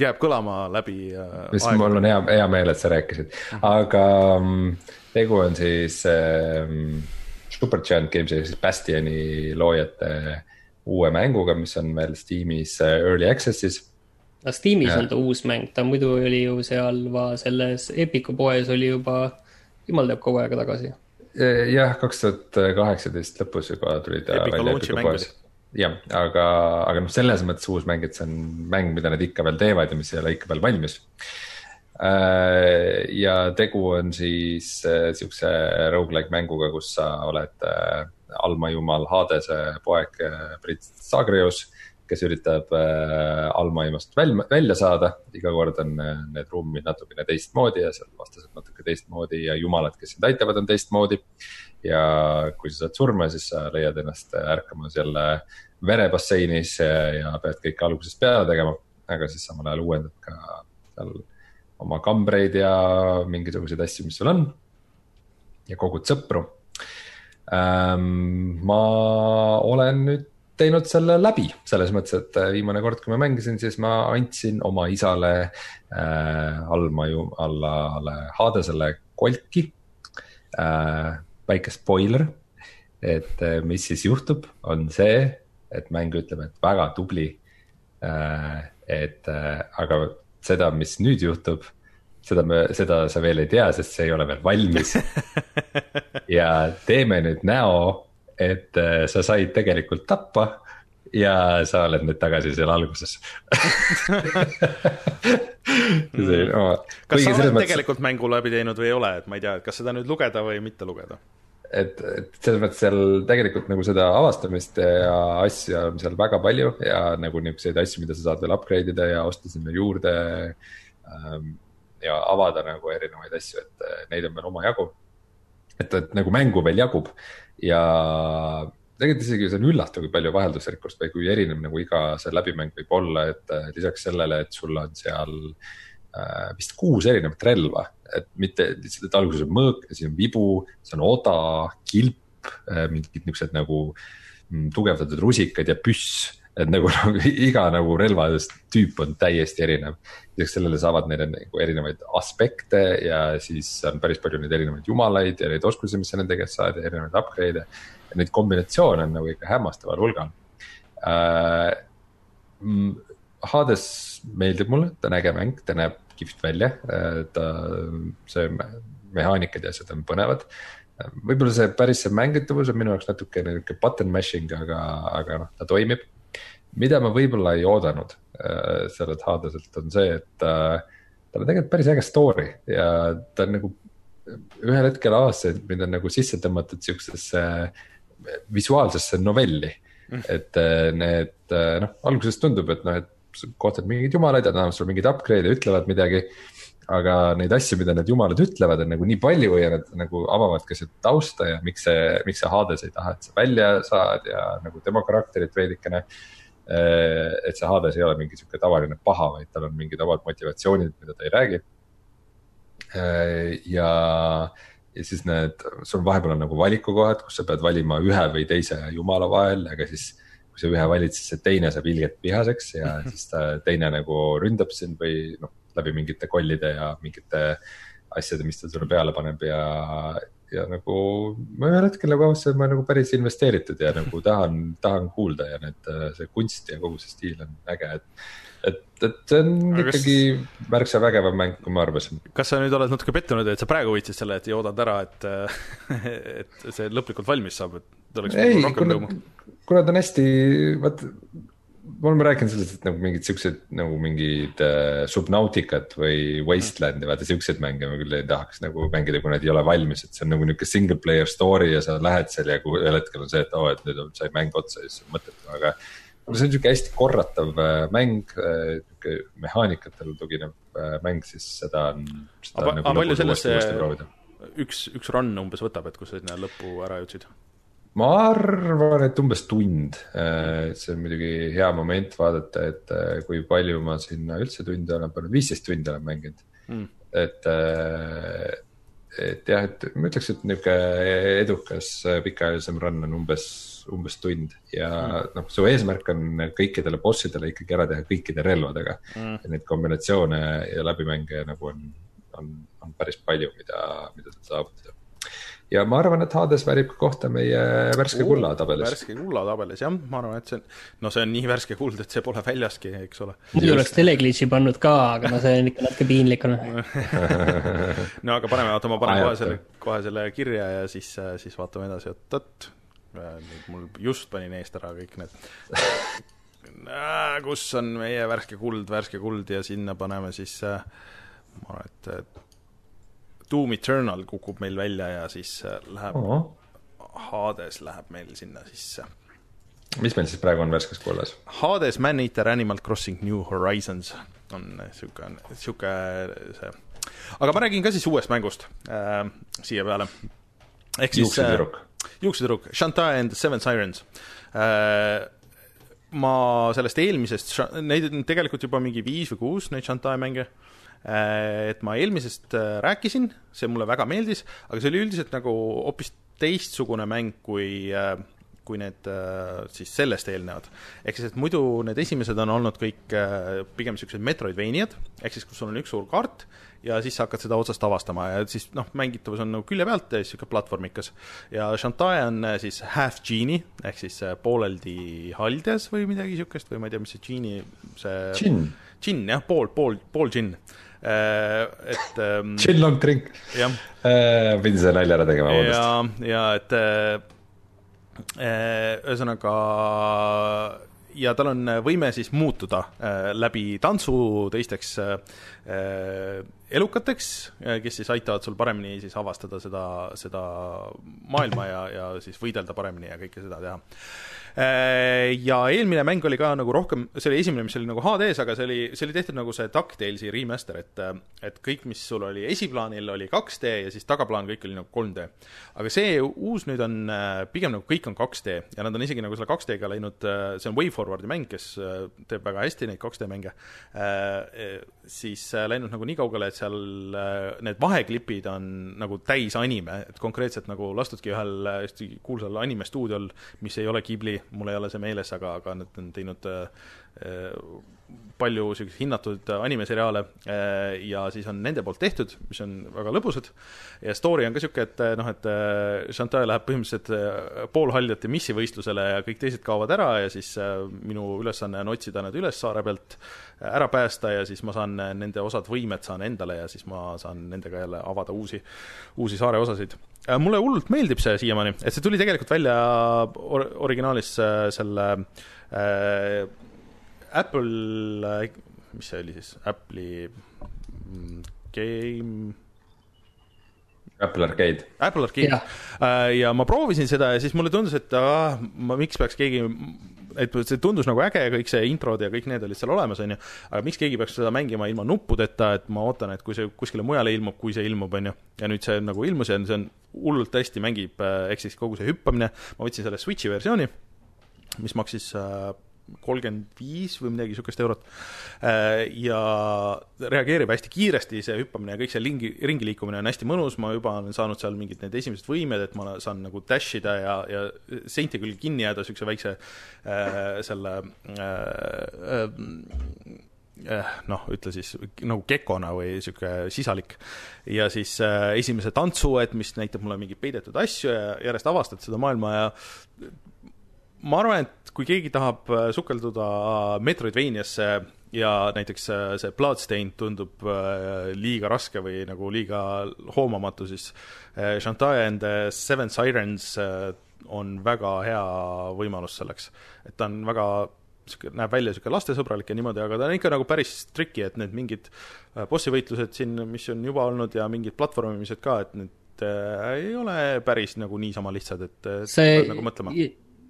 jääb kõlama läbi äh,. mis aeg. mul on hea, hea meel, et sa rääkisid mm, -hmm. aga um, tegu on siis um, Supergiant Games ehk siis Bastioni loojate uue mänguga, mis on veel Steamis äh, early access'is. no Steamis ja. on ta uus mäng, ta muidu oli ju seal va, selles Epiku poes oli juba, jumal teab kaua aega tagasi. jah, kaks tuhat kaheksateist lõpus juba tuli ta Epica välja Epiku poes jah, aga, aga noh, selles mõttes uus mäng, et see on mäng, mida nad ikka veel teevad ja mis ei ole ikka veel valmis ja tegu on siis äh, siukse rogu-like mänguga, kus sa oled äh, allmajumal Hadese poeg Brit Zagreus, kes üritab allmaailmast välja, välja saada. iga kord on need ruumid natukene teistmoodi ja seal vastased natuke teistmoodi ja jumalad, kes sind aitavad, on teistmoodi. ja kui sa saad surma, siis sa leiad ennast ärkamas jälle verebasseinis ja pead kõike algusest peale tegema, aga siis samal ajal uuendad ka seal oma kambreid ja mingisuguseid asju, mis sul on. ja kogud sõpru. Ma olen nüüd teinud selle läbi, selles mõttes, et äh, viimane kord, kui ma mängisin, siis ma andsin oma isale äh, allmaju, allale Hadesele kolki äh,. väike spoiler, et äh, mis siis juhtub, on see, et mäng ütleb, et väga tubli äh,. et äh, aga seda, mis nüüd juhtub, seda me, seda sa veel ei tea, sest see ei ole veel valmis [laughs] ja teeme nüüd näo, et äh, sa said tegelikult tappa ja sa oled nüüd tagasi seal alguses [laughs] see, no, kas sa oled mõttes... tegelikult mängu läbi teinud või ei ole, et ma ei tea, et kas seda nüüd lugeda või mitte lugeda? et, et selles mõttes seal tegelikult nagu seda avastamist ja asju on seal väga palju ja nagu niisuguseid asju, mida sa saad veel upgrade ida ja osta sinna juurde ähm,. Ja avada nagu erinevaid asju, et neid on veel omajagu. et, et nagu mängu veel jagub ja tegelikult isegi see on üllatav, kui palju vaheldusrikkust või kui erinev nagu iga see läbimäng võib olla, et lisaks sellele, et sul on seal äh, vist kuus erinevat relva et mitte lihtsalt, et alguses on mõõk ja siis on vibu, siis on oda, kilp, mingid niuksed nagu mm, tugevdatud rusikad ja püss. Et nagu, nagu [laughs] iga nagu relvadest tüüp on täiesti erinev. lisaks sellele saavad neile nagu erinevaid aspekte ja siis on päris palju neid erinevaid jumalaid ja neid oskusi, mis sa nende käest saad ja erinevaid upgrade'e. ja neid kombinatsioone on nagu ikka hämmastaval hulgal äh,. Hades meeldib mulle, ta on äge mäng, ta näeb kihvt välja, ta, see mehaanikad ja asjad on põnevad. võib-olla see päris see mängitavus on minu jaoks natuke nihuke button mashing, aga, aga noh, ta toimib. Mida ma võib-olla ei oodanud äh, sellelt Hadeselt on see, et äh, tal on tegelikult päris äge story ja ta on nagu ühel hetkel avastasin, et mind on nagu sisse tõmmatud siuksesse visuaalsesse novelli mm.. et äh, need noh, alguses tundub, et noh, et kohtad mingeid jumalaid ja annavad sulle mingeid upgrade'e, ütlevad midagi. aga neid asju, mida need jumalad ütlevad, on nagu nii palju ja nad nagu avavad ka seda tausta ja miks see, miks see Hades ei taha, et sa välja saad ja nagu tema karakterit veidikene. Äh, et see Hades ei ole mingi sihuke tavaline paha, vaid tal on mingid omad motivatsioonid, mida ta ei räägi. Äh, ja ja siis need, sul vahepeal on nagu valikukohad, kus sa pead valima ühe või teise jumala vahel, aga siis kui sa ühe valid, siis see teine saab ilgelt vihaseks ja mm -hmm. siis ta teine nagu ründab sind või noh, läbi mingite kollide ja mingite asjade, mis ta sulle peale paneb ja, ja nagu ma ühel hetkel nagu avastasin, et ma olen nagu päris investeeritud ja nagu tahan, tahan kuulda ja need, see kunst ja kogu see stiil on äge, et et, et see on Aga ikkagi kas... märksa vägevam mäng, kui ma arvasin. kas sa nüüd oled natuke pettunud, et sa praegu võitsid selle, et ei oodanud ära, et, [laughs] et see lõplikult valmis saab, et oleks ei, rohkem rõõmu? kuna ta on hästi, vaat me oleme rääkinud sellest, et nagu mingid siuksed nagu mingid äh, Subnauticat või Wastelandi, vaata siukseid mänge ma küll ei tahaks nagu mängida, kui need ei ole valmis, et see on nagu niuke single player story ja sa lähed seal ja kui ühel hetkel on see, et oo oh,, et nüüd on, sai mäng otsa ja siis on mõttetu, aga. aga see on siuke hästi korratav äh, mäng äh,, siuke mehaanikatele tuginev äh, mäng, siis seda on. aga nagu palju sellest see üks, üks run umbes võtab, et kus sa sinna lõppu ära jõudsid? Ma arvan, et umbes tund, äh, et see on muidugi hea moment vaadata, et äh, kui palju ma sinna üldse tunde olen pannud, viisteist tundi olen mänginud. Mm.. et, äh, et jah, et ma ütleks, et nihuke edukas pikaajalisem run on umbes, umbes tund. Ja mm. noh, su eesmärk on kõikidele bossidele ikkagi ära teha kõikide relvadega. Mm.. neid kombinatsioone ja läbimänge nagu on, on, on päris palju, mida, mida saab saavutada ja ma arvan, et Hades väärib ka kohta meie värske uh, kulla tabelis. värske kulla tabelis jah, ma arvan, et see on, no see on nii värske kuld, et see pole väljaski, eks ole. muidu oleks teleglitch'i pannud ka, aga no see on ikka natuke piinlik on [laughs] no aga paneme, oota, ma panen kohe selle, kohe selle kirja ja siis, siis vaatame edasi, oot-oot. nüüd mul just panin eest ära kõik need kus on meie värske kuld, värske kuld ja sinna paneme siis, ma arvan, et Doom Eternal kukub meil välja ja siis äh, läheb oh., Hades läheb meil sinna sisse. mis meil siis praegu on värskes kullas? Hades, Man-Eater, Animal Crossing New Horizons on sihuke, sihuke see. aga ma räägin ka siis uuest mängust äh, siia peale. ehk siis juuksetüdruk äh,. juuksetüdruk, Shantae and the Seven Sirens äh, ma sellest eelmisest, neid on tegelikult juba mingi viis või kuus, neid Shantae mänge Äh, et ma eelmisest äh, rääkisin, see mulle väga meeldis, aga see oli üldiselt nagu hoopis teistsugune mäng kui äh, kui need siis sellest eelnevad. ehk siis, et muidu need esimesed on olnud kõik pigem niisugused Metroidvaniad, ehk siis kus sul on üks suur kaart ja siis sa hakkad seda otsast avastama ja siis noh, mängitavus on nagu külje pealt ja siis niisugune platvormikas. ja Shantae on siis half genie ehk siis pooleldi haljas või midagi niisugust või ma ei tea, mis see genie, see džinn, jah, pool, pool, pool džinn Äh, et ähm,. [laughs] Chill long drink. Äh, pidin selle nalja ära tegema, vabandust. ja, ja et äh, ühesõnaga ja tal on võime siis muutuda äh, läbi tantsu teisteks äh, elukateks, kes siis aitavad sul paremini siis avastada seda, seda maailma ja, ja siis võidelda paremini ja kõike seda teha Äh, ja eelmine mäng oli ka nagu rohkem, see oli esimene, mis oli nagu HD-s, aga see oli, see oli tehtud nagu see DuckTalesi remaster, et et kõik, mis sul oli esiplaanil, oli 2D ja siis tagaplaan kõik oli nagu 3D. aga see uus nüüd on äh, pigem nagu kõik on 2D ja nad on isegi nagu selle 2D-ga läinud, äh, see on WayForwardi mäng, kes teeb väga hästi neid 2D mänge, siis läinud nagu nii kaugele, et seal äh, need vaheklipid on nagu täis anime, et konkreetselt nagu lastudki ühel hästi kuulsal animestuudiol, mis ei ole Ghibli, mul ei ole see meeles, aga, aga nad on teinud palju niisuguseid hinnatud animeseriaale ja siis on nende poolt tehtud, mis on väga lõbusad. ja story on ka niisugune, et noh, et Chantal läheb põhimõtteliselt poolhaljati missivõistlusele ja kõik teised kaovad ära ja siis minu ülesanne on otsida nad üles saare pealt, ära päästa ja siis ma saan nende osad võimed saan endale ja siis ma saan nendega jälle avada uusi, uusi saare osasid. mulle hullult meeldib see siiamaani, et see tuli tegelikult välja or originaalis selle äh, Apple, mis see oli siis, Apple'i mm, game Apple Arcade. Apple Arcade ja. ja ma proovisin seda ja siis mulle tundus, et ah, ma, miks peaks keegi, et see tundus nagu äge, kõik see introd ja kõik need olid seal olemas, onju, aga miks keegi peaks seda mängima ilma nuppudeta, et ma ootan, et kui see kuskile mujale ilmub, kui see ilmub, onju. ja nüüd see nagu ilmus ja see on hullult hästi mängib, ehk siis kogu see hüppamine, ma võtsin selle Switchi versiooni, mis maksis kolmkümmend viis või midagi niisugust eurot. Äh, ja reageerib hästi kiiresti, see hüppamine ja kõik see ringi, ringi liikumine on hästi mõnus, ma juba olen saanud seal mingid need esimesed võimed, et ma saan nagu dash ida ja, ja seinti küll kinni jääda niisuguse väikse äh, selle äh, äh, noh, ütle siis nagu gekona või niisugune sisalik. ja siis äh, esimese tantsu, et mis näitab mulle mingeid peidetud asju ja järjest avastad seda maailma ja ma arvan, et kui keegi tahab äh, sukelduda Metroidvaniasse ja näiteks äh, see Bloodstained tundub äh, liiga raske või nagu liiga hoomamatu, siis Shantae and the Seven Sirens on väga hea võimalus selleks. et ta on väga sihuke, näeb välja niisugune lastesõbralik ja niimoodi, aga ta on ikka nagu päris tricky, et need mingid bossi võitlused siin, mis on juba olnud ja mingid platvormimised ka, et need ei ole päris nagu niisama lihtsad, et see nagu mõtlema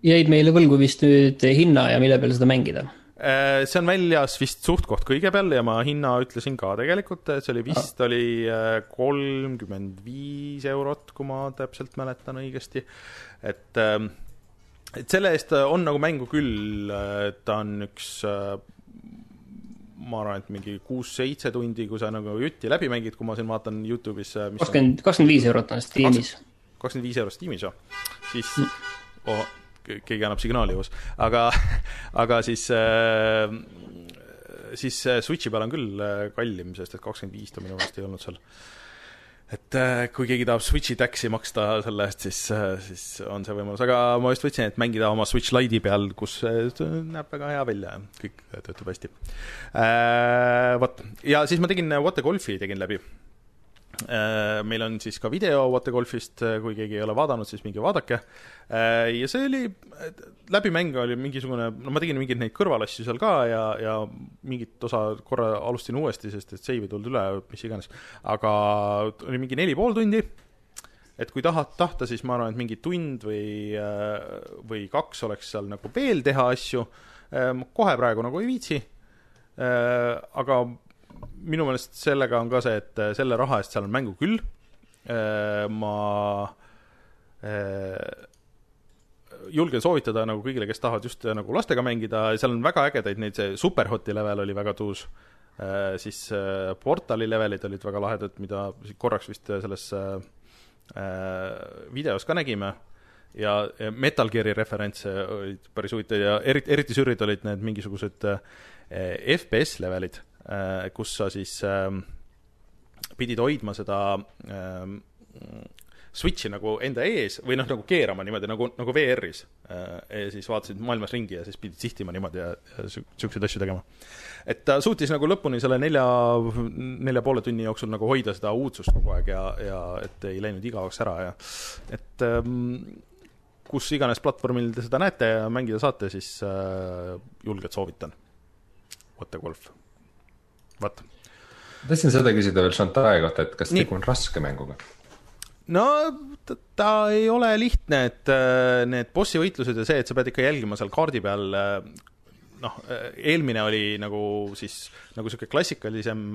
jäid meile võlgu vist nüüd hinna ja mille peal seda mängida? Äh, see on väljas vist suht-koht kõige peal ja ma hinna ütlesin ka tegelikult, see oli vist ah., oli äh, kolmkümmend viis eurot, kui ma täpselt mäletan õigesti. et, ähm, et selle eest on nagu mängu küll, ta on üks ma arvan, et mingi kuus-seitse tundi, kui sa nagu jutti läbi mängid, kui ma siin vaatan Youtube'is. kakskümmend, kakskümmend viis eurot on Steamis. kakskümmend viis eurot Steamis või? siis mm. oh, keegi annab signaali uus, aga, [laughs] aga siis äh, siis Switchi peal on küll äh, kallim, sest et kakskümmend viis ta minu meelest ei olnud seal. et äh, kui keegi tahab Switchi tax'i maksta selle eest, siis, siis on see võimalus, aga ma just võtsin, et mängida oma Switch Lite'i peal, kus näeb väga hea välja. Ja kõik töötab hästi. Vot, ja siis ma tegin What the Golfi tegin läbi. Äh, meil on siis ka video Watergolfist, äh, kui keegi ei ole vaadanud, siis minge vaadake. Äh, ja see oli, läbimäng oli mingisugune, no ma tegin mingeid neid kõrvalasju seal ka ja, ja mingit osa korra alustasin uuesti, sest et save ei tulnud üle, mis iganes. aga oli mingi neli pool tundi. et kui tahad, tahta, siis ma arvan, et mingi tund või, või kaks oleks seal nagu veel teha asju. kohe praegu nagu ei viitsi. aga minu meelest sellega on ka see, et äh, selle raha eest seal on mängu küll. Äh, ma äh, julgen soovitada nagu kõigile, kes tahavad just nagu lastega mängida, seal on väga ägedaid neid, see Superhoti level oli väga tuus. siis Portali levelid olid väga lahedad, mida korraks vist selles videos ka nägime ja Metal Gear'i referentse olid päris huvitavad ja eriti, eriti sürrid olid need mingisugused FPS levelid kus sa siis ähm, pidid hoidma seda ähm, switch'i nagu enda ees või noh, nagu keerama niimoodi nagu, nagu VR-is. Äh, ja siis vaatasid maailmas ringi ja siis pidid sihtima niimoodi ja, ja siukseid asju tegema. et ta suutis nagu lõpuni selle nelja, nelja poole tunni jooksul nagu hoida seda uudsust kogu aeg ja, ja et ei läinud igavaks ära ja et ähm, kus iganes platvormil te seda näete ja mängida saate, siis äh, julgelt soovitan. What a golf vot. tahtsin seda küsida veel Shantae kohta, et kas tegu on raske mänguga? no ta, ta ei ole lihtne, et äh, need bossi võitlused ja see, et sa pead ikka jälgima seal kaardi peal äh, noh, äh, eelmine oli nagu siis nagu niisugune klassikalisem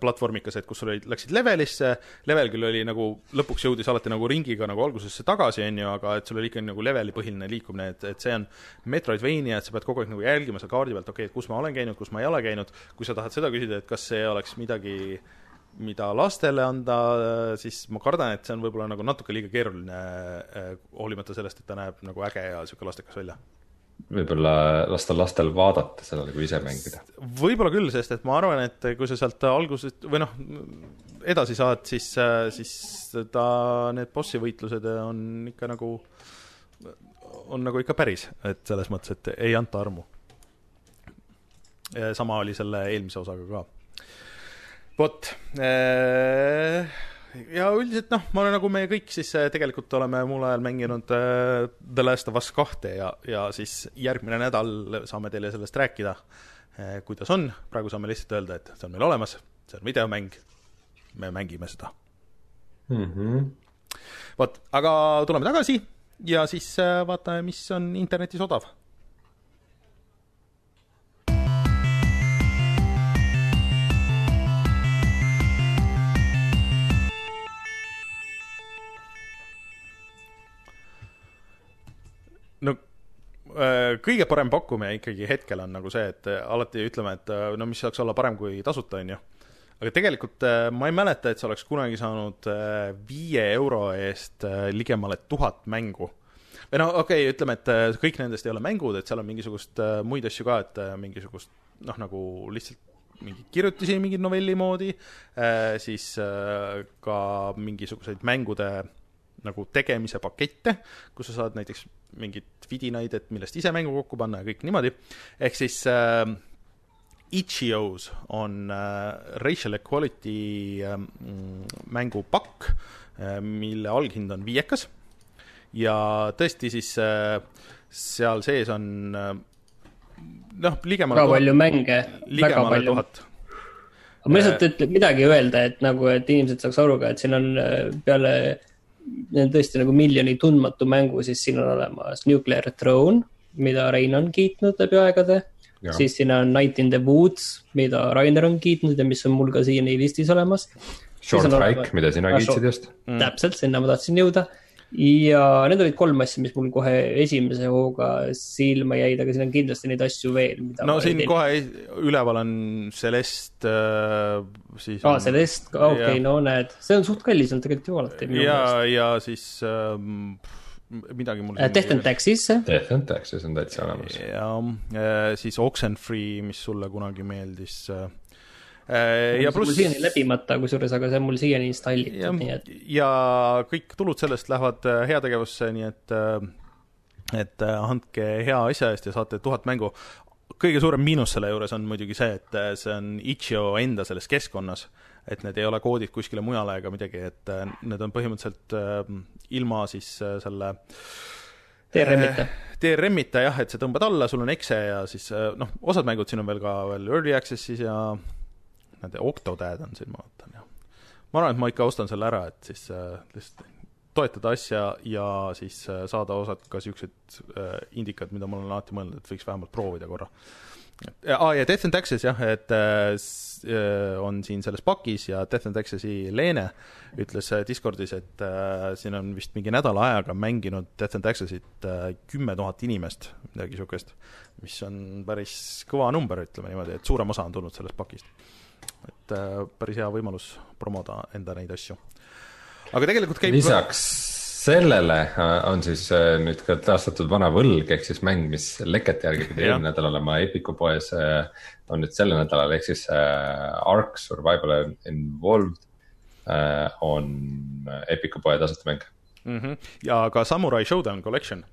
platvormikas, et kus sul olid, läksid levelisse, level küll oli nagu, lõpuks jõudis alati nagu ringiga nagu algusesse tagasi, on ju, aga et sul oli ikkagi nagu leveli põhiline liikumine, et, et see on Metroidvania, et sa pead kogu aeg nagu jälgima seal kaardi pealt, okei okay,, et kus ma olen käinud, kus ma ei ole käinud, kui sa tahad seda küsida, et kas see oleks midagi mida lastele anda, siis ma kardan, et see on võib-olla nagu natuke liiga keeruline, hoolimata sellest, et ta näeb nagu äge ja niisugune lastekas välja võib-olla lasta lastel vaadata sellele, kui ise mängida. võib-olla küll, sest et ma arvan, et kui sa sealt algusest või noh, edasi saad, siis, siis ta, need bossi võitlused on ikka nagu, on nagu ikka päris, et selles mõttes, et ei anta armu. sama oli selle eelmise osaga ka. vot äh, ja üldiselt noh, ma olen nagu me kõik siis äh, tegelikult oleme muul ajal mänginud äh, The Last of Us kahte ja, ja siis järgmine nädal saame teile sellest rääkida äh,, kuidas on, praegu saame lihtsalt öelda, et see on meil olemas, see on videomäng, me mängime seda mm. -hmm. vot, aga tuleme tagasi ja siis äh, vaatame, mis on internetis odav kõige parem pakkumine ikkagi hetkel on nagu see, et äh, alati ütleme, et äh, no mis saaks olla parem kui tasuta, on ju. aga tegelikult ma ei mäleta, et sa oleks kunagi saanud viie euro eest ligemale tuhat mängu. või no okei okay,, ütleme, et kõik nendest ei ole mängud, et seal on mingisugust muid asju ka, et mingisugust noh, nagu lihtsalt mingeid kirjutisi mingi novelli moodi, siis ka mingisuguseid mängude nagu tegemise pakette, kus sa saad näiteks mingeid vidinaid, et millest ise mängu kokku panna ja kõik niimoodi. ehk siis äh, Itch.io-s on äh, racial equality äh, mängupakk äh,, mille alghind on viiekas ja tõesti siis äh, seal sees on äh, noh, ligemale väga palju mänge, väga palju. ma lihtsalt äh, ütlen midagi öelda, et nagu, et inimesed saaks aru ka, et siin on äh, peale tõesti nagu miljoni tundmatu mängu, siis siin on olemas. Nuclear Throne, mida Rein on kiitnud läbi aegade. siis siin on Night in the Woods, mida Rainer on kiitnud ja mis on mul ka siiani listis olemas. Short Hike, mida sina ah, kiitsid just. Mm.. täpselt, sinna ma tahtsin jõuda ja need olid kolm asja, mis mul kohe esimese hooga silma jäid, aga siin on kindlasti neid asju veel. no siin kohe üleval on Celeste äh,, siis. aa, Celeste, okei okay,, no näed, see on suht kallis on tegelikult ju alati. ja, ja siis ähm, midagi mul uh,. Death and Taxes. Death and Taxes on täitsa olemas. ja äh, siis Oxenfree, mis sulle kunagi meeldis äh, Äh, ja pluss. siiani läbimata, kusjuures, aga see on mul siiani installitud, nii et. ja kõik tulud sellest lähevad äh, heategevusse, nii et, äh, et andke hea asja eest ja saate tuhat mängu. kõige suurem miinus selle juures on muidugi see, et see on itch.io enda selles keskkonnas, et need ei ole koodid kuskile mujale ega midagi, et need on põhimõtteliselt ilma siis selle DRM-ita. DRM-ita jah, et sa tõmbad alla, sul on exe ja siis noh, osad mängud siin on veel ka veel early access'is ja need Octodad on siin, ma vaatan, jah. ma arvan, et ma ikka ostan selle ära, et siis äh, lihtsalt toetada asja ja siis äh, saada osad ka niisugused äh, indikad, mida ma olen alati mõelnud, et võiks vähemalt proovida korra. aa, ja Death and Taxes jah, et äh, äh, on siin selles pakis ja Death and Taxesi Leene ütles äh, Discordis, et äh, siin on vist mingi nädala ajaga mänginud Death and Taxesit kümme äh, tuhat inimest, midagi niisugust, mis on päris kõva number, ütleme niimoodi, et suurem osa on tulnud sellest pakist et äh, päris hea võimalus promoda enda neid asju. aga tegelikult käib lisaks sellele äh, on siis äh, nüüd ka taastatud vana võlg, ehk siis mäng, mis lekete järgi pidi eelmine nädal olema Epiku poes, on nüüd sellel nädalal, ehk siis Ark Survival Involved on Epiku poe tasuta mäng mm. -hmm. ja ka Samurai Showdown Collection,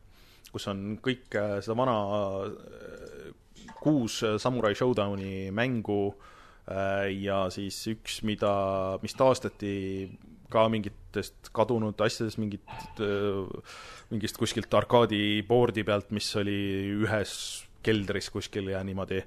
kus on kõik seda vana kuus Samurai Showdowni mängu ja siis üks, mida, mis taastati ka mingitest kadunud asjadest, mingit, äh, mingist kuskilt arkaadiboardi pealt, mis oli ühes keldris kuskil ja niimoodi.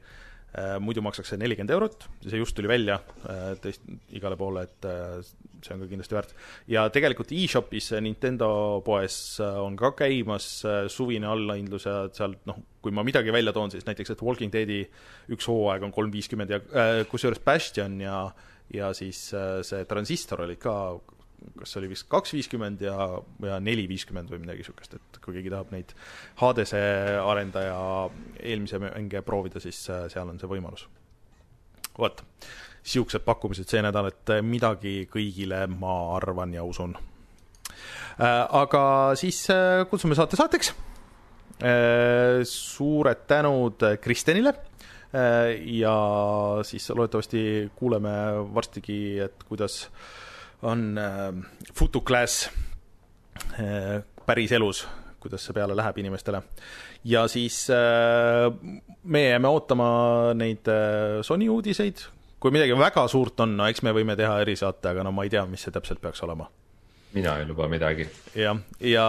Äh, muidu maksaks see nelikümmend eurot, see just tuli välja äh, teist igale poole, et äh, see on ka kindlasti väärt. ja tegelikult e-shopis Nintendo poes on ka käimas suvine allahindlus ja seal noh, kui ma midagi välja toon, siis näiteks, et Walking Deadi üks hooaeg on kolm viiskümmend ja kusjuures Bastion ja ja siis see Transistor olid ka kas oli vist kaks viiskümmend ja, ja neli viiskümmend või midagi niisugust, et kui keegi tahab neid Hadese arendaja eelmise mänge proovida, siis äh, seal on see võimalus. vot, siuksed pakkumised see nädal, et midagi kõigile ma arvan ja usun. aga siis kutsume saate saateks. suured tänud Kristjanile ja siis loodetavasti kuuleme varstigi, et kuidas on FutuClass päriselus kuidas see peale läheb inimestele. ja siis äh, meie jääme ootama neid äh, Sony uudiseid, kui midagi väga suurt on, no eks me võime teha erisaate, aga no ma ei tea, mis see täpselt peaks olema. Mina ei luba midagi. jah, ja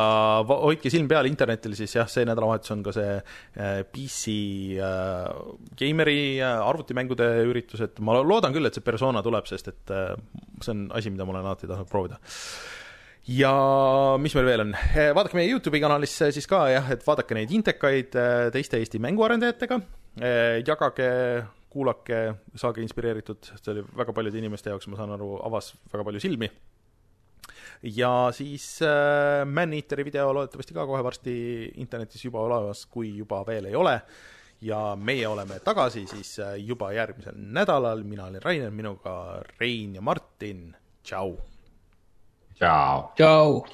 hoidke silm peal internetil, siis jah, see nädalavahetus on ka see äh, PC äh, Gameri äh, arvutimängude üritus, et ma loodan küll, et see persona tuleb, sest et äh, see on asi, mida ma olen alati tahtnud proovida. Ja mis meil veel on, eh, vaadake meie Youtube'i kanalisse siis ka jah, et vaadake neid intekaid teiste Eesti mänguarendajatega, jagage, kuulake, saage inspireeritud, see oli väga paljude inimeste jaoks, ma saan aru, avas väga palju silmi. ja siis äh, Man-Eateri video loodetavasti ka kohe varsti internetis juba olemas, kui juba veel ei ole. ja meie oleme tagasi siis juba järgmisel nädalal, mina olen Rainer, minuga Rein ja Martin, tšau Ciao. Ciao.